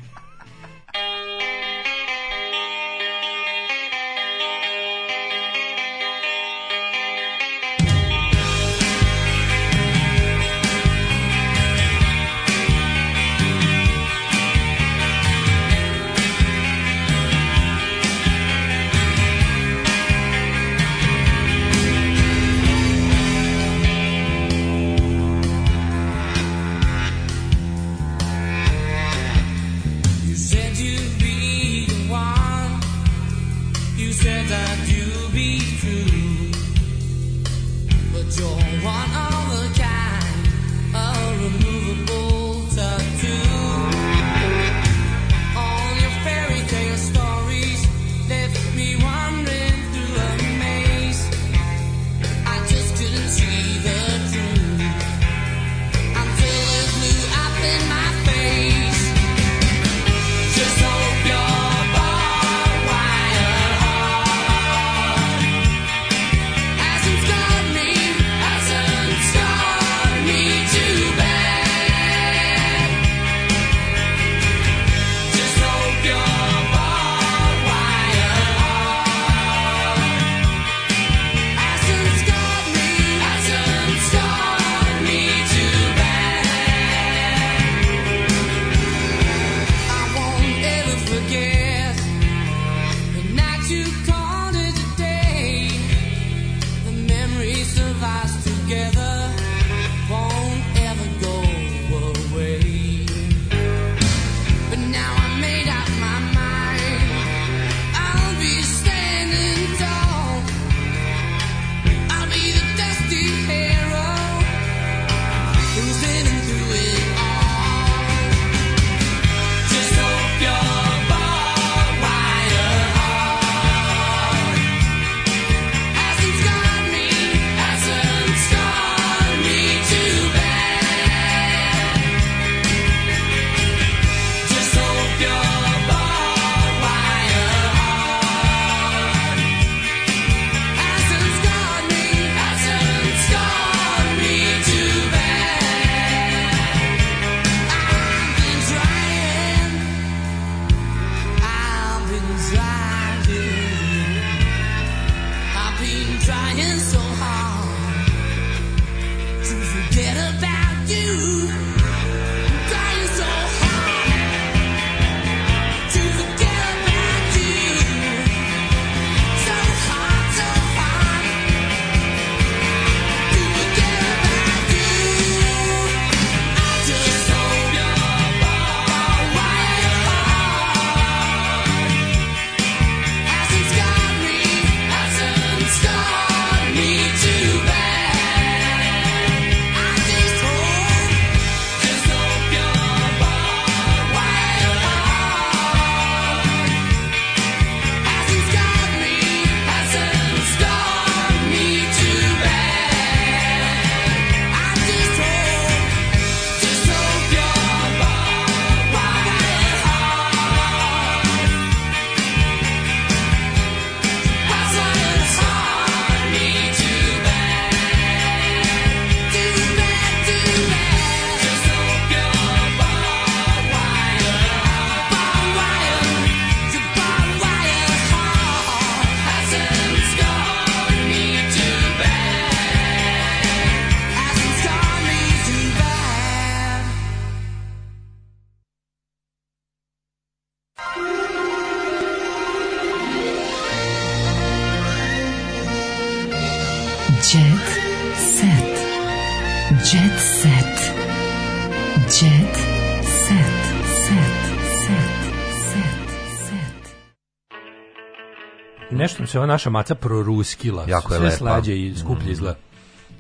se ova naša maca proruskila. Jako je Sve lepa. slađe i skuplje mm. izgleda.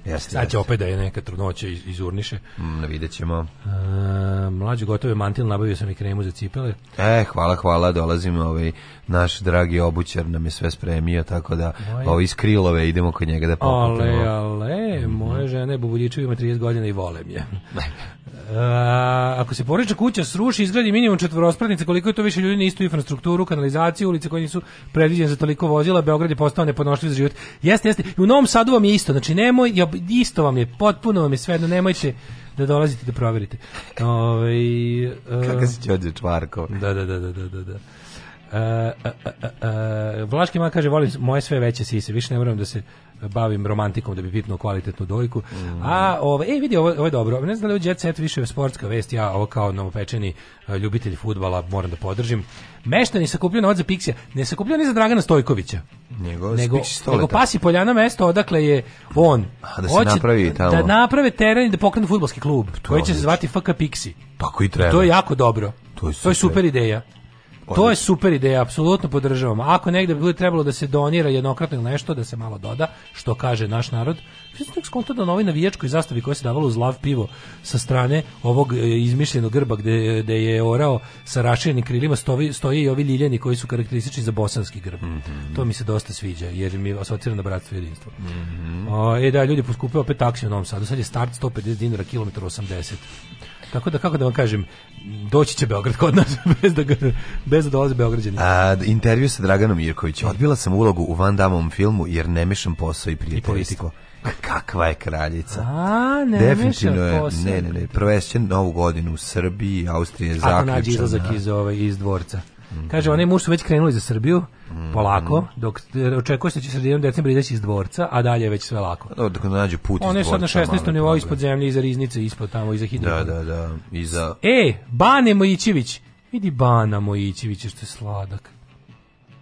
Jeste, Sad će opet da je neka trudnoća iz, urniše. Mm, da vidjet ćemo. E, mlađo gotove mantil, nabavio sam i kremu za cipele. E, hvala, hvala, dolazim ovaj, naš dragi obućar nam je sve spremio, tako da moje... ovaj, iz idemo kod njega da pokupimo. Ale, ale, mhm. moje žene Bubuljičevi ima 30 godina i volem je. Uh, ako se porodična kuća sruši, izgradi minimum četvorospratnice, koliko je to više ljudi na istu infrastrukturu, kanalizaciju, ulice koje nisu predviđene za toliko vozila, Beograd je postao nepodnošljiv za život. Jeste, jeste. I u Novom Sadu vam je isto. Znači nemoj, isto vam je, potpuno vam je sve, no nemojte da dolazite da proverite. Ovaj uh, eh, Kako si Đorđe Čvarko? Da, da, da, da, da, da. da. Uh, Vlaški man kaže, volim moje sve veće sise, više ne moram da se Da bavim romantikom da bi pipnuo kvalitetnu dojku. Mm. A ovo, ej vidi ovo, ovo je dobro. Ne znam da li je Jet Set više sportska vest, ja ovo kao novopečeni e, ljubitelj fudbala moram da podržim. Meštani sakupljaju novac za Pixija, ne sakupljaju ni za Dragana Stojkovića. Njegov nego, nego pasi Poljana mesto odakle je on. A, da se Hoće napravi tamo. Da naprave teren i da pokrenu fudbalski klub, to koji će se zvati FK Pixi. Tako pa i treba. To je jako dobro. To je super, to je super ideja. To je super ideja, apsolutno podržavam. Ako negde bi trebalo da se donira jednokratno ili nešto, da se malo doda, što kaže naš narod, Mislim skonto da na ovoj navijačkoj zastavi koja se davala uz lav pivo sa strane ovog e, izmišljenog grba gde, gde je orao sa raširenim krilima stoji, stoje i ovi ljiljani koji su karakteristični za bosanski grb. Mm -hmm. To mi se dosta sviđa jer mi asocira na bratstvo i jedinstvo. Mm -hmm. o, e da, ljudi poskupio opet taksi u Novom Sadu. Sad je start 150 dinara, kilometar 80. Tako da, kako da vam kažem, doći će Beograd kod nas bez da, bez da dolaze Beograđani. A, intervju sa Draganom Mirkovićem. Odbila sam ulogu u Van Damme filmu jer ne mešam posao i prijateljstvo. Kakva je kraljica. A, ne Definitivno je, ne, ne, ne, prvešće novu godinu u Srbiji, Austrije, zaključena. Ako nađe izlazak iz, ove, ovaj, iz dvorca. Mm -hmm. Kaže, onaj muž su već krenuli za Srbiju, polako, dok eh, očekuje se da će sredinom decembra izaći iz dvorca, a dalje je već sve lako. Da, dok nađe put One iz dvorca. sad na 16. nivou ispod zemlje, iza riznice, ispod tamo, iza hidropoda. Da, da, da, iza... E, Bane Mojićević! Vidi Bana Mojićević, što je sladak.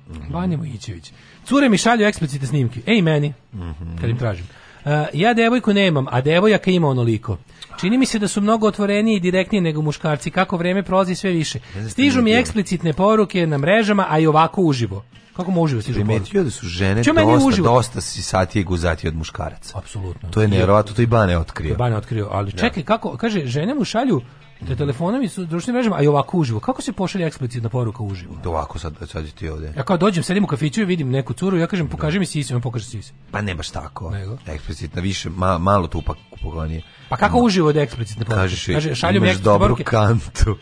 Mm -hmm. Bane Mojićević. Cure mi šalju eksplicite snimke. Ej, meni, mm -hmm. kad im tražim. Eh, ja devojku nemam, a devojaka ima onoliko. Čini mi se da su mnogo otvoreniji i direktniji nego muškarci, kako vreme prolazi sve više. Stižu mi eksplicitne poruke na mrežama, a i ovako uživo. Kako može da stižu poruke? da su žene Ču dosta, uživo? dosta si sati i guzati od muškaraca. Apsolutno. To je nevjerovatno, to i Bane otkrio. To Bane otkrio, ali da. čekaj, kako, kaže, žene mu šalju Te telefonom i su društvenim mrežama, a i ovako uživo. Kako se pošalje eksplicitna poruka uživo? Da ovako sad sad ti ovde. Ja kao dođem, sedim u kafiću i vidim neku curu, ja kažem pokaži mi sise, on pokaže sise. Pa ne baš tako. Nego? Da, eksplicitna više, ma, malo tu pa pogonije. Pa kako ma, uživo da eksplicitna poruka? Kažeš, Kaže, šaljem mi eksplicitnu dobru poruke. kantu.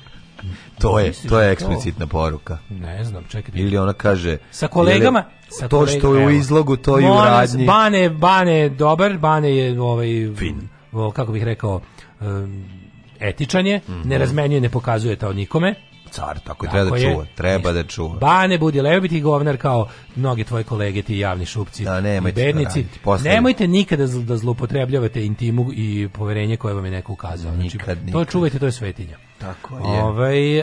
To je, to je eksplicitna poruka. Ne znam, čekajte. Ili ona kaže... Sa kolegama? Sa to što je u izlogu, to je u radnji. Bane, Bane dobar, Bane je ovaj... Fin. O, kako bih rekao... Um, etičan je, mm -hmm. ne mhm. razmenjuje, ne pokazuje to nikome car, tako, i treba da čuva, treba da čuva. Bane budi lebiti govnar kao mnoge tvoji kolege ti javni šupci da, nemojte i bednici. Raditi, nemojte nikada da zloupotrebljavate intimu i poverenje koje vam je neko ukazao. znači, nikad. To čuvajte, to je svetinja. Tako je. Ove, ovaj,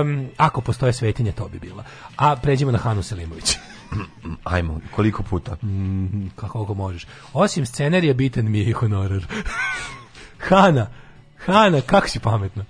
um, ako postoje svetinja, to bi bila. A pređemo na Hanu Selimović. Ajmo, koliko puta? Mm, kako možeš. Osim scenarija, bitan mi je i honorar. Hana, Hana, kako si pametna.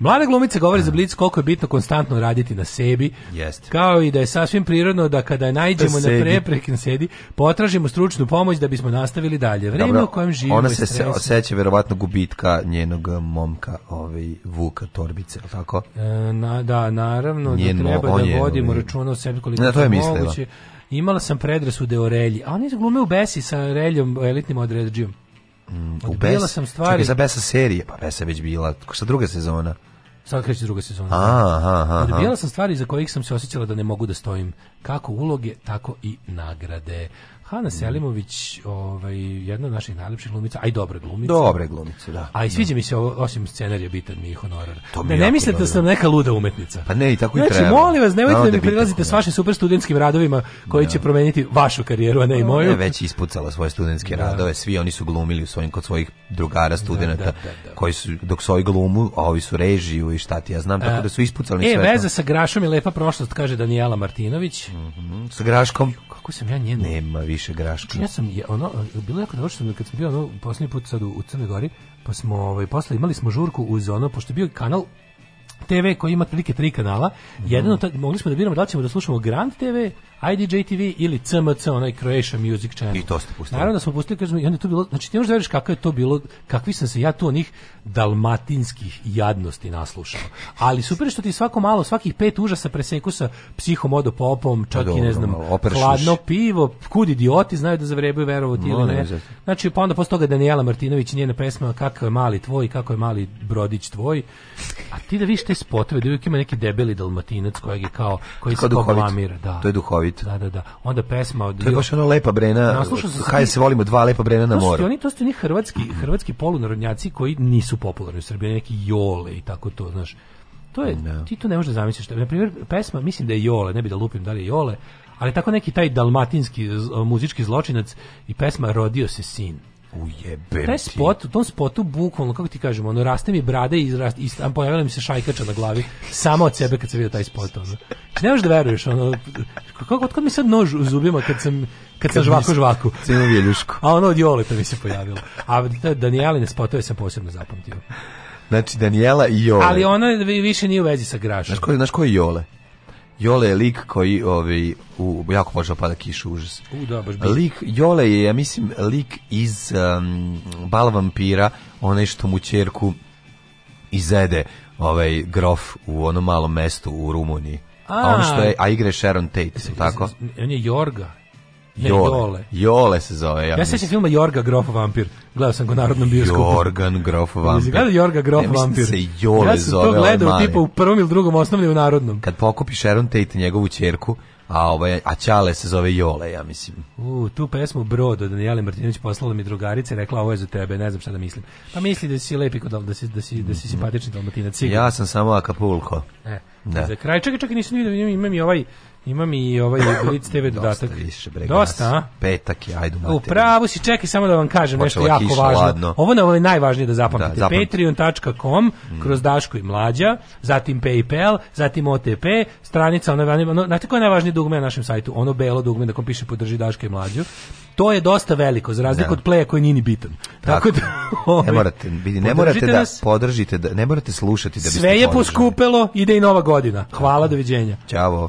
Mlada glumica govori za Blitz koliko je bitno konstantno raditi na sebi. Jest. Kao i da je sasvim prirodno da kada najđemo da na prepreke sedi, potražimo stručnu pomoć da bismo nastavili dalje. Vreme Dobro, u kojem živimo Ona se se osjeća verovatno gubitka njenog eh, momka, ovaj Vuka Torbice, tako? E, na, da, naravno da Njen, da treba da vodimo ovaj, računa o sebi koliko na to je mislila. Moguće. Imala sam predrasude o Relji, a on je glumio u besi sa Reljom, elitnim određijom. Mm, u sam stvari. Čekaj, za Besa serije, pa Besa je već bila, sa druga sezona. Sad kreće druga sezona. Aha, aha, Odbijala sam stvari za kojih sam se osjećala da ne mogu da stojim. Kako uloge, tako i nagrade. Hana mhm. Selimović, ovaj, jedna od naših najlepših glumica, aj i dobre glumice. Dobre glumice, da. A i da. sviđa da. mi se, ovo, osim scenarija, bitan mi i honorar. To mi da ne mislite da sam neka luda umetnica. Pa ne, i tako znači, i treba. molim vas, nemojte da, da, mi prilazite s vašim super studentskim radovima koji da. će promeniti vašu karijeru, a ne i moju. Ja već ispucala svoje studentske da. radove, svi oni su glumili u svojim, kod svojih drugara da, studenta, koji su, dok svoj glumu, a ovi su režiju i šta ti ja znam, tako e, da su ispucali e, sve. E, veza sa Grašom je lepa prošlost, kaže Daniela Martinović. Mm -hmm, sa Graškom kako sam ja nje nema više graška. Ja sam je ono bilo jako dobro što sam kad sam bio ono poslednji put sad u, u Crnoj Gori, pa smo ovaj posle imali smo žurku uz ono pošto je bio kanal TV koji ima otprilike tri kanala. Mm -hmm. Jedan mogli smo da biramo da li ćemo da slušamo Grand TV, IDJTV ili CMC, onaj Croatia Music Channel. I to ste pustili. Naravno da smo pustili, kažemo, i onda to bilo, znači ti možeš da veriš kako je to bilo, kakvi sam se ja to onih dalmatinskih jadnosti naslušao. Ali super što ti svako malo, svakih pet užasa preseku sa popom, čak Dobro, i ne znam, hladno pivo, kud idioti znaju da zavrebaju verovati no, ili ne. Znači, pa onda posle toga Daniela Martinović i njene pesme, Kako je mali tvoj, kako je mali brodić tvoj. A ti da viš te spotove, da uvijek ima neki debeli dalmatinac kojeg je kao, koji se kao, kao Da. To je duhovit duhovit. Da, da, da. Onda pesma od... To je baš ona lepa brena, hajde se volimo, dva lepa brena na moru. To su oni, to su oni hrvatski, hrvatski polunarodnjaci koji nisu popularni u Srbiji, neki jole i tako to, znaš. To je, no. Da. ti to ne možeš da zamisliš. Na primjer, pesma, mislim da je Jole, ne bi da lupim da li je Jole, ali tako neki taj dalmatinski muzički zločinac i pesma Rodio se sin. Ujebem Taj spot, u tom spotu bukvalno, kako ti kažem, ono, raste mi brada i, rast, i pojavila mi se šajkača na glavi. Samo od sebe kad sam vidio taj spot. Ono. Znači, ne možeš da veruješ, ono, kako, otkud mi sad nož u zubima kad sam, kad, kad sam žvaku žvaku. Cimo viljušku. A ono od Joleta mi se pojavilo. A da, Danijeline spotove sam posebno zapamtio. Znači Danijela i Jole. Ali ona više nije u vezi sa Grašom. Znaš ko, znaš ko je Jole? Jole je lik koji ovaj u jako počeo pada kiša užas. U da, baš bi. Lik Jole je ja mislim lik iz um, Bala vampira, onaj što mu ćerku izede ovaj grof u onom malom mestu u Rumuniji. A, a on što je a igre Sharon Tate, tako? On je Jorga. Ne, Jole. Jole. Jole se zove. Ja, ja sećam filma Jorga Grof vampir. Gledao sam ga u Narodnom bioskopu. Jorgan Grof vampir. Gledao Jorga Grof ne, vampir. se Jole ja sam zove. Ja to gledao tipa u prvom ili drugom osnovni u Narodnom. Kad pokupi Sharon Tate njegovu ćerku, a ovaj a Ćale se zove Jole, ja mislim. U, tu pesmu Brod od Danijele Martinović poslala mi drugarica i rekla ovo je za tebe, ne znam šta da mislim. Pa misli da si lepi kod da si da si da si mhm. simpatični dalmatinac. Ja sam samo Acapulco. E. Da. Za kraj čekaj, čekaj, nisam vidio, imam i ovaj Imam i ovaj Blitz TV dodatak. Više, bre, Dosta, a? Petak je, ajde U pravu si, čekaj samo da vam kažem Počela nešto jako važno. Ladno. Ovo je ovaj najvažnije da zapamtite. Da, Patreon.com, mm. kroz Daško i Mlađa, zatim PayPal, zatim OTP, stranica, ono, ono, znate koje je najvažnije dugme na našem sajtu? Ono belo dugme da kom piše podrži Daška i Mlađu. To je dosta veliko, za razliku ja. Da. od playa koji nije ni bitan. Tako, Tako da, ne ovaj, morate, vidi, ne morate da nas, podržite, da, ne morate slušati da biste Sve je podržali. poskupelo, ide i nova godina. Hvala, doviđenja. Ćao.